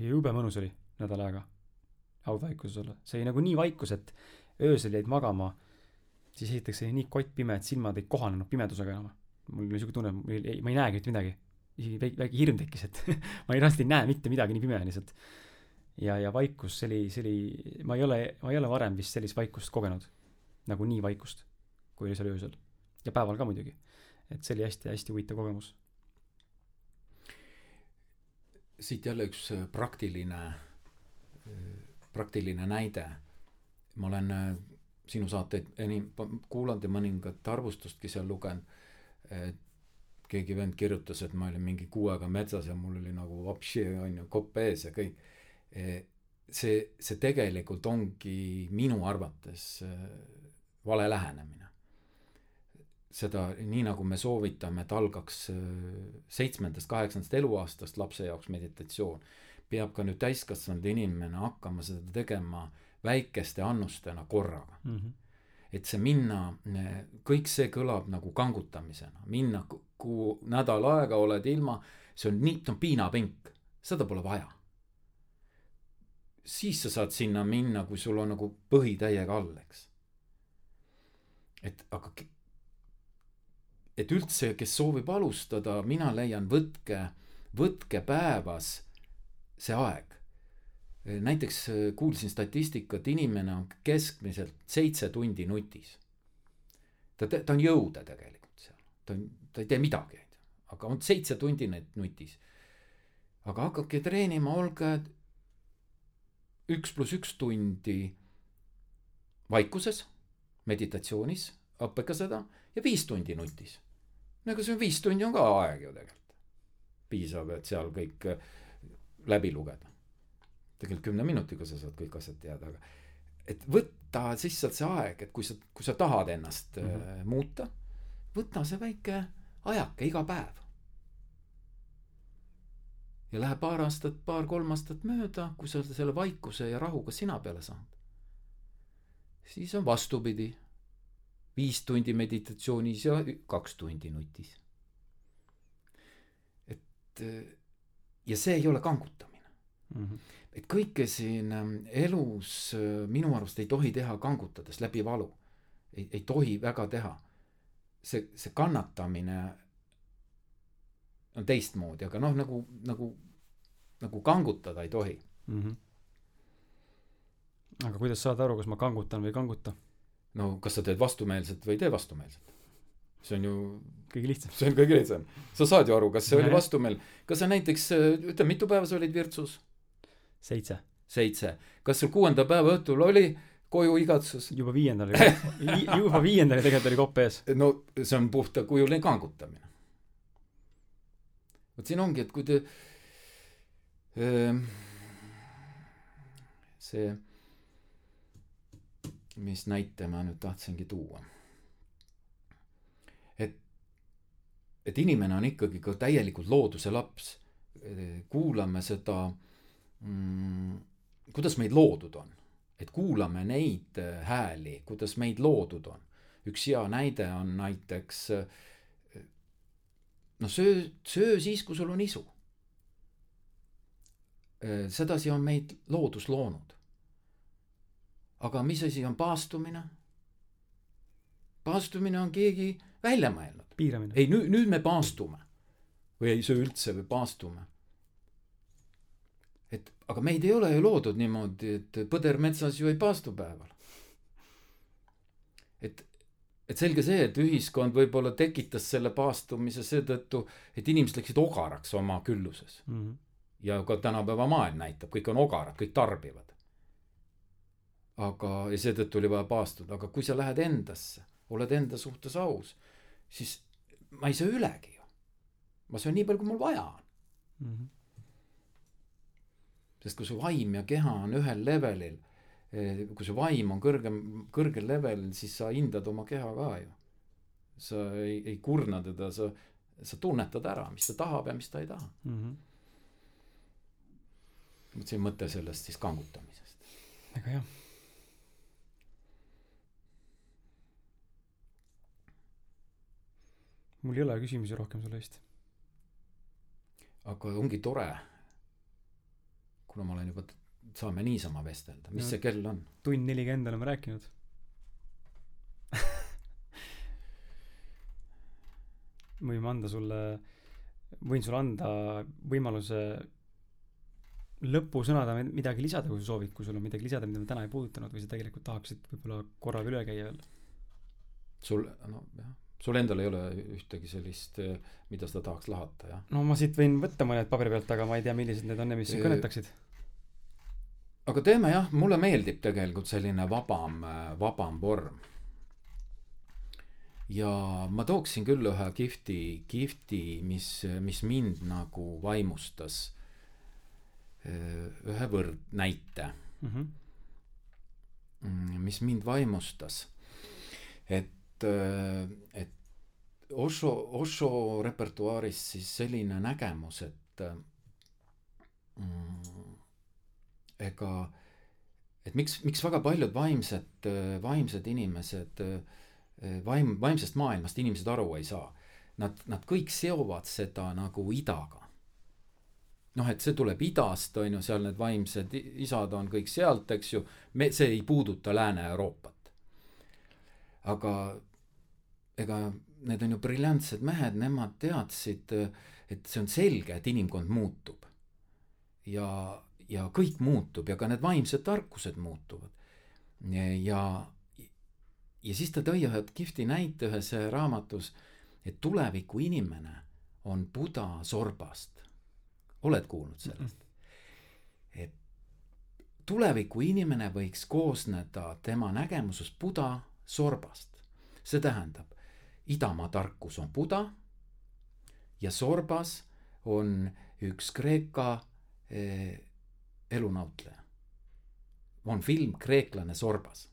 ja jube mõnus oli nädal aega haudvaikuses olla. see oli nagu nii vaikus, et öösel jäid magama, siis esiteks oli nii kottpime, et silmad ei kohanenud pimedusega enam. mul oli siuke tunne, ma ei näegi mitte midagi. isegi väike, väike hirm tekkis, et ma reaalselt ei näe mitte midagi, nii pime on lihtsalt ja, ja vaikus, see oli, see oli, ma ei ole, ma ei ole varem vist sellist vaikust kogenud. nagu nii vaikust, kui oli seal öösel. ja päeval ka muidugi. et see oli hästi-hästi huvitav kogemus. siit jälle üks praktiline, praktiline näide. ma olen äh, sinu saateid enim kuulanud ja mõningat arvustustki seal lugenud. keegi vend kirjutas, et ma olin mingi kuu aega metsas ja mul oli nagu vapši on ju kopp ees ja kõik Eh, see, see tegelikult ongi minu arvates eh, vale lähenemine. seda nii, nagu me soovitame, et algaks eh, seitsmendast, kaheksandast eluaastast lapse jaoks meditatsioon, peab ka nüüd täiskasvanud inimene hakkama seda tegema väikeste annustena korraga mm. -hmm et see minna, kõik see kõlab nagu kangutamisena, minna, kuhu nädal aega oled ilma, see on nii, on piinapink, seda pole vaja siis sa saad sinna minna, kui sul on nagu põhi täiega all, eks. et aga, et üldse, kes soovib alustada, mina leian, võtke, võtke päevas see aeg. näiteks kuulsin statistikat, inimene on keskmiselt seitse tundi nutis. ta, ta on jõude tegelikult seal, ta on, ta ei tee midagi, aga on seitse tundi nutis. aga hakake treenima, olge üks pluss üks tundi vaikuses, meditatsioonis, õppige seda ja viis tundi nutis. no ega see viis tundi on ka aeg ju tegelikult. piisab, et seal kõik äh, läbi lugeda. tegelikult kümne minutiga sa saad kõik asjad teada, aga et võtta lihtsalt see aeg, et kui sa, kui sa tahad ennast mm -hmm. äh, muuta, võta see väike ajake iga päev ja läheb paar aastat, paar-kolm aastat mööda, kui sa selle vaikuse ja rahuga sina peale saad, siis on vastupidi. viis tundi meditatsioonis ja kaks tundi nutis. et ja see ei ole kangutamine mm. -hmm. et kõike siin ähm, elus äh, minu arust ei tohi teha kangutades läbi valu. ei, ei tohi väga teha. see, see kannatamine on teistmoodi, aga noh, nagu, nagu, nagu kangutada ei tohi mm. -hmm. aga kuidas saada aru, kas ma kangutan või ei kanguta? no kas sa teed vastumeelselt või ei tee vastumeelselt? See on ju kõige lihtsam. see on kõige lihtsam. sa saad ju aru, kas see oli vastumeel, kas sa näiteks, ütle, mitu päeva sa olid Virtsus? seitse. seitse. kas sul kuuenda päeva õhtul oli koju igatsus? juba viiendal oli juba viiendal tegelikult oli kopp ees. no see on puhtakujuline kangutamine vot siin ongi, et kui te öö, see, mis näite ma nüüd tahtsingi tuua. et, et inimene on ikkagi ka täielikult looduse laps. kuulame seda mm,, kuidas meid loodud on, et kuulame neid hääli, kuidas meid loodud on. üks hea näide on näiteks äh, no söö, söö siis, kui sul on isu. Äh, sedasi on meid loodus loonud. aga mis asi on paastumine? paastumine on keegi välja mõelnud. Ei, nüüd, nüüd me paastume. või ei söö üldse või paastume. et aga meid ei ole ju loodud niimoodi, et põder metsas ju ei paastu päeval. et et selge see, et ühiskond võib-olla tekitas selle paastumise seetõttu, et inimesed läksid ogaraks oma külluses mm. -hmm. ja ka tänapäeva maailm näitab, kõik on ogarad, kõik tarbivad. aga, ja seetõttu oli vaja paastuda, aga kui sa lähed endasse, oled enda suhtes aus, siis ma ei söö ülegi ju. ma söön nii palju, kui mul vaja on mm. -hmm. sest kui su vaim ja keha on ühel levelil, eh, kui su vaim on kõrgem, kõrgel levelil, siis sa hindad oma keha ka ju. sa ei, ei kurna teda, sa, sa tunnetad ära, mis ta tahab ja mis ta ei taha mm. -hmm. vot see mõte sellest siis kangutamisest. väga hea mul ei ole küsimusi rohkem sulle vist. aga ongi tore, kuna ma olen juba, saame niisama vestelda, mis no, see kell on? tund nelikümmend oleme rääkinud võime anda sulle, võin sulle anda võimaluse lõpusõnada midagi lisada, kui sa soovid, kui sul on midagi lisada, mida me täna ei puudutanud või sa tegelikult tahaksid võib-olla korra üle käia veel? sul, no jah sul endal ei ole ühtegi sellist, eh, mida sa tahaks lahata, jah? no ma siit võin võtta mõned paberi pealt, aga ma ei tea, millised need on ja mis sind kõnetaksid. aga teeme jah, mulle meeldib tegelikult selline vabam, eh, vabam vorm. ja ma tooksin küll ühe kihvti, kihvti, mis, mis mind nagu vaimustas. Eh, ühe võrdnäite mhm. mm. -hmm. mis mind vaimustas. et et, et Osho, Osho repertuaaris siis selline nägemus, et mm, ega, et miks, miks väga paljud vaimsed, vaimsed inimesed, vaim, vaimsest maailmast inimesed aru ei saa. Nad, nad kõik seovad seda nagu idaga. noh, et see tuleb idast, on ju, seal need vaimsed isad on kõik sealt, eks ju, me, see ei puuduta Lääne-Euroopat. aga ega need on ju briljantsed mehed, nemad teadsid, et see on selge, et inimkond muutub. ja, ja kõik muutub ja ka need vaimsed tarkused muutuvad. ja, ja siis ta tõi ühe kihvti näite ühes raamatus, et tuleviku inimene on Buda sorbast. oled kuulnud sellest? et tuleviku inimene võiks koosneda tema nägemusest Buda sorbast. see tähendab, idamaa tarkus on Buda ja Sorbas on üks Kreeka eh, elunautleja. on film Kreeklane Sorbas.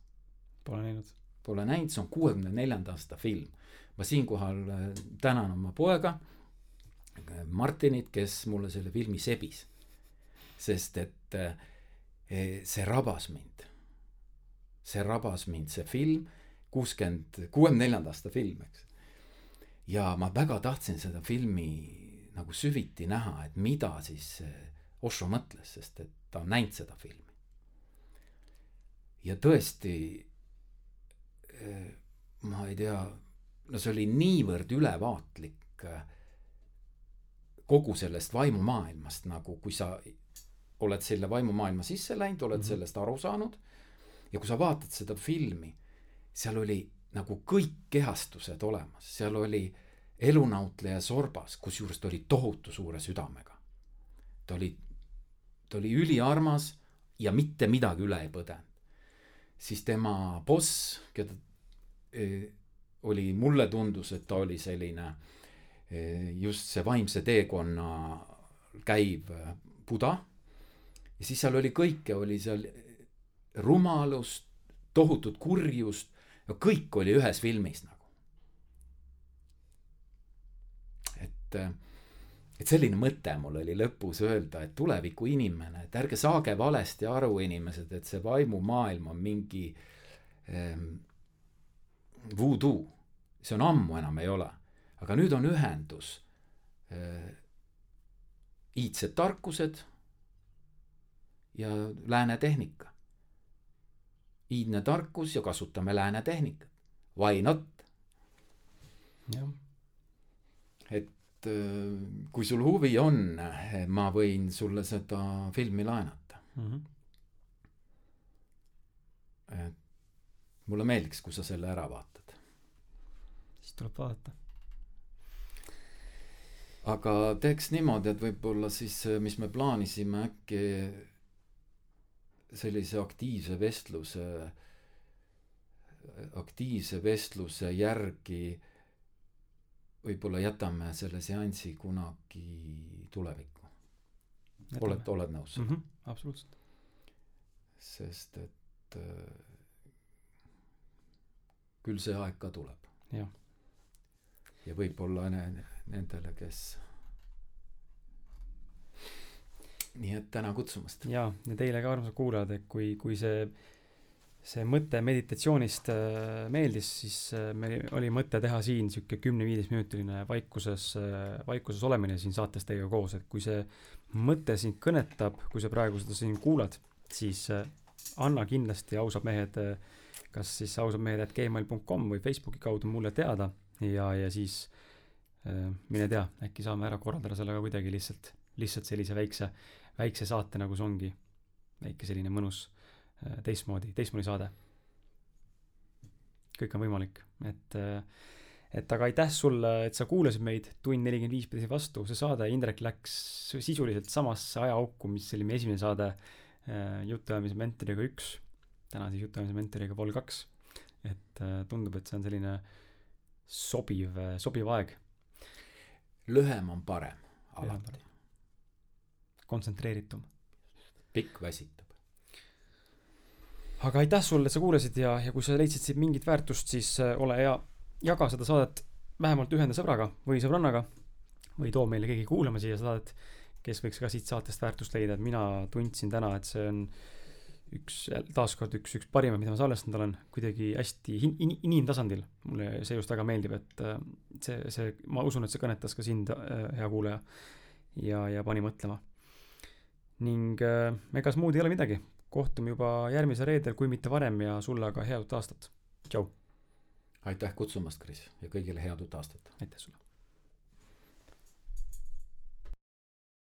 Pole näinud. Pole näinud, see on kuuekümne neljanda aasta film. ma siinkohal eh, tänan oma poega eh, Martinit, kes mulle selle filmi sebis. sest et eh, see rabas mind. see rabas mind, see film kuuskümmend, kuuekümne neljanda aasta film, eks. ja ma väga tahtsin seda filmi nagu süviti näha, et mida siis Osho mõtles, sest et ta on näinud seda filmi. ja tõesti, eh, ma ei tea, no see oli niivõrd ülevaatlik eh, kogu sellest vaimumaailmast nagu, kui sa oled selle vaimumaailma sisse läinud, oled mm -hmm. sellest aru saanud. ja kui sa vaatad seda filmi seal oli nagu kõik kehastused olemas, seal oli elunautleja Sorbas, kusjuures ta oli tohutu suure südamega. ta oli, ta oli üliarmas ja mitte midagi üle ei põdenud. siis tema boss, keda e, oli, mulle tundus, et ta oli selline e, just see vaimse teekonna käiv buda. ja siis seal oli kõike, oli seal rumalust, tohutut kurjust, no kõik oli ühes filmis nagu. et, et selline mõte mul oli lõpus öelda, et tuleviku inimene, et ärge saage valesti aru, inimesed, et see vaimumaailm on mingi ähm, voodoo. see on ammu enam ei ole, aga nüüd on ühendus äh, iidsed tarkused ja lääne tehnika iidne tarkus ja kasutame lääne tehnikat. Why not? et äh, kui sul huvi on, ma võin sulle seda filmi laenata mm. -hmm. et mulle meeldiks, kui sa selle ära vaatad. siis tuleb vaadata. aga teeks niimoodi, et võib-olla siis, mis me plaanisime, äkki sellise aktiivse vestluse, aktiivse vestluse järgi võib-olla jätame selle seansi kunagi tulevikku. oled, oled nõus mm? -hmm, absoluutselt. sest et äh, küll see aeg ka tuleb. Jah. ja võib-olla ne-, nendele, kes nii et täna kutsumast. jaa, ja teile ka, armsad kuulajad, et kui, kui see, see mõte meditatsioonist äh, meeldis, siis äh, meil oli mõte teha siin sihuke kümne-viieteistminutiline vaikuses, vaikuses olemine siin saates teiega koos, et kui see mõte sind kõnetab, kui sa praegu seda siin kuulad, siis äh, anna kindlasti ausad mehed, kas siis ausad mehed at gmail.com või Facebooki kaudu mulle teada ja, ja siis äh, mine tea, äkki saame ära korraldada selle ka kuidagi lihtsalt, lihtsalt sellise väikse, väikse saate, nagu see ongi. väike selline mõnus äh, teistmoodi, teistmoodi saade. kõik on võimalik, et, et aga aitäh sulle, et sa kuulasid meid, tund nelikümmend viis pidasid vastu, see saade, Indrek läks sisuliselt samasse ajaauku, mis oli meie esimene saade äh, jutuajamise mentoriga üks, täna siis jutuajamise mentoriga vol kaks. et äh, tundub, et see on selline sobiv, sobiv aeg, lühem on parem alati. kontsentreeritum. pikk väsitab. aga aitäh sulle, et sa kuulasid ja, ja kui sa leidsid siit mingit väärtust, siis äh, ole hea, jaga seda saadet vähemalt ühe enda sõbraga või sõbrannaga või too meile keegi kuulama siia saadet, kes võiks ka siit saatest väärtust leida, et mina tundsin täna, et see on üks, taaskord üks, üks parimaid, mida ma salvestanud olen, kuidagi hästi in-, in-, inimtasandil. mulle see just väga meeldib, et äh, see, see, ma usun, et see kõnetas ka sind, hea kuulaja, ja, ja pani mõtlema. Ning äh, egas muud ei ole midagi, kohtume juba järgmisel reedel, kui mitte varem ja sulle aga head uut aastat. tšau, aitäh kutsumast, Kris, ja kõigile head uut aastat. aitäh sulle.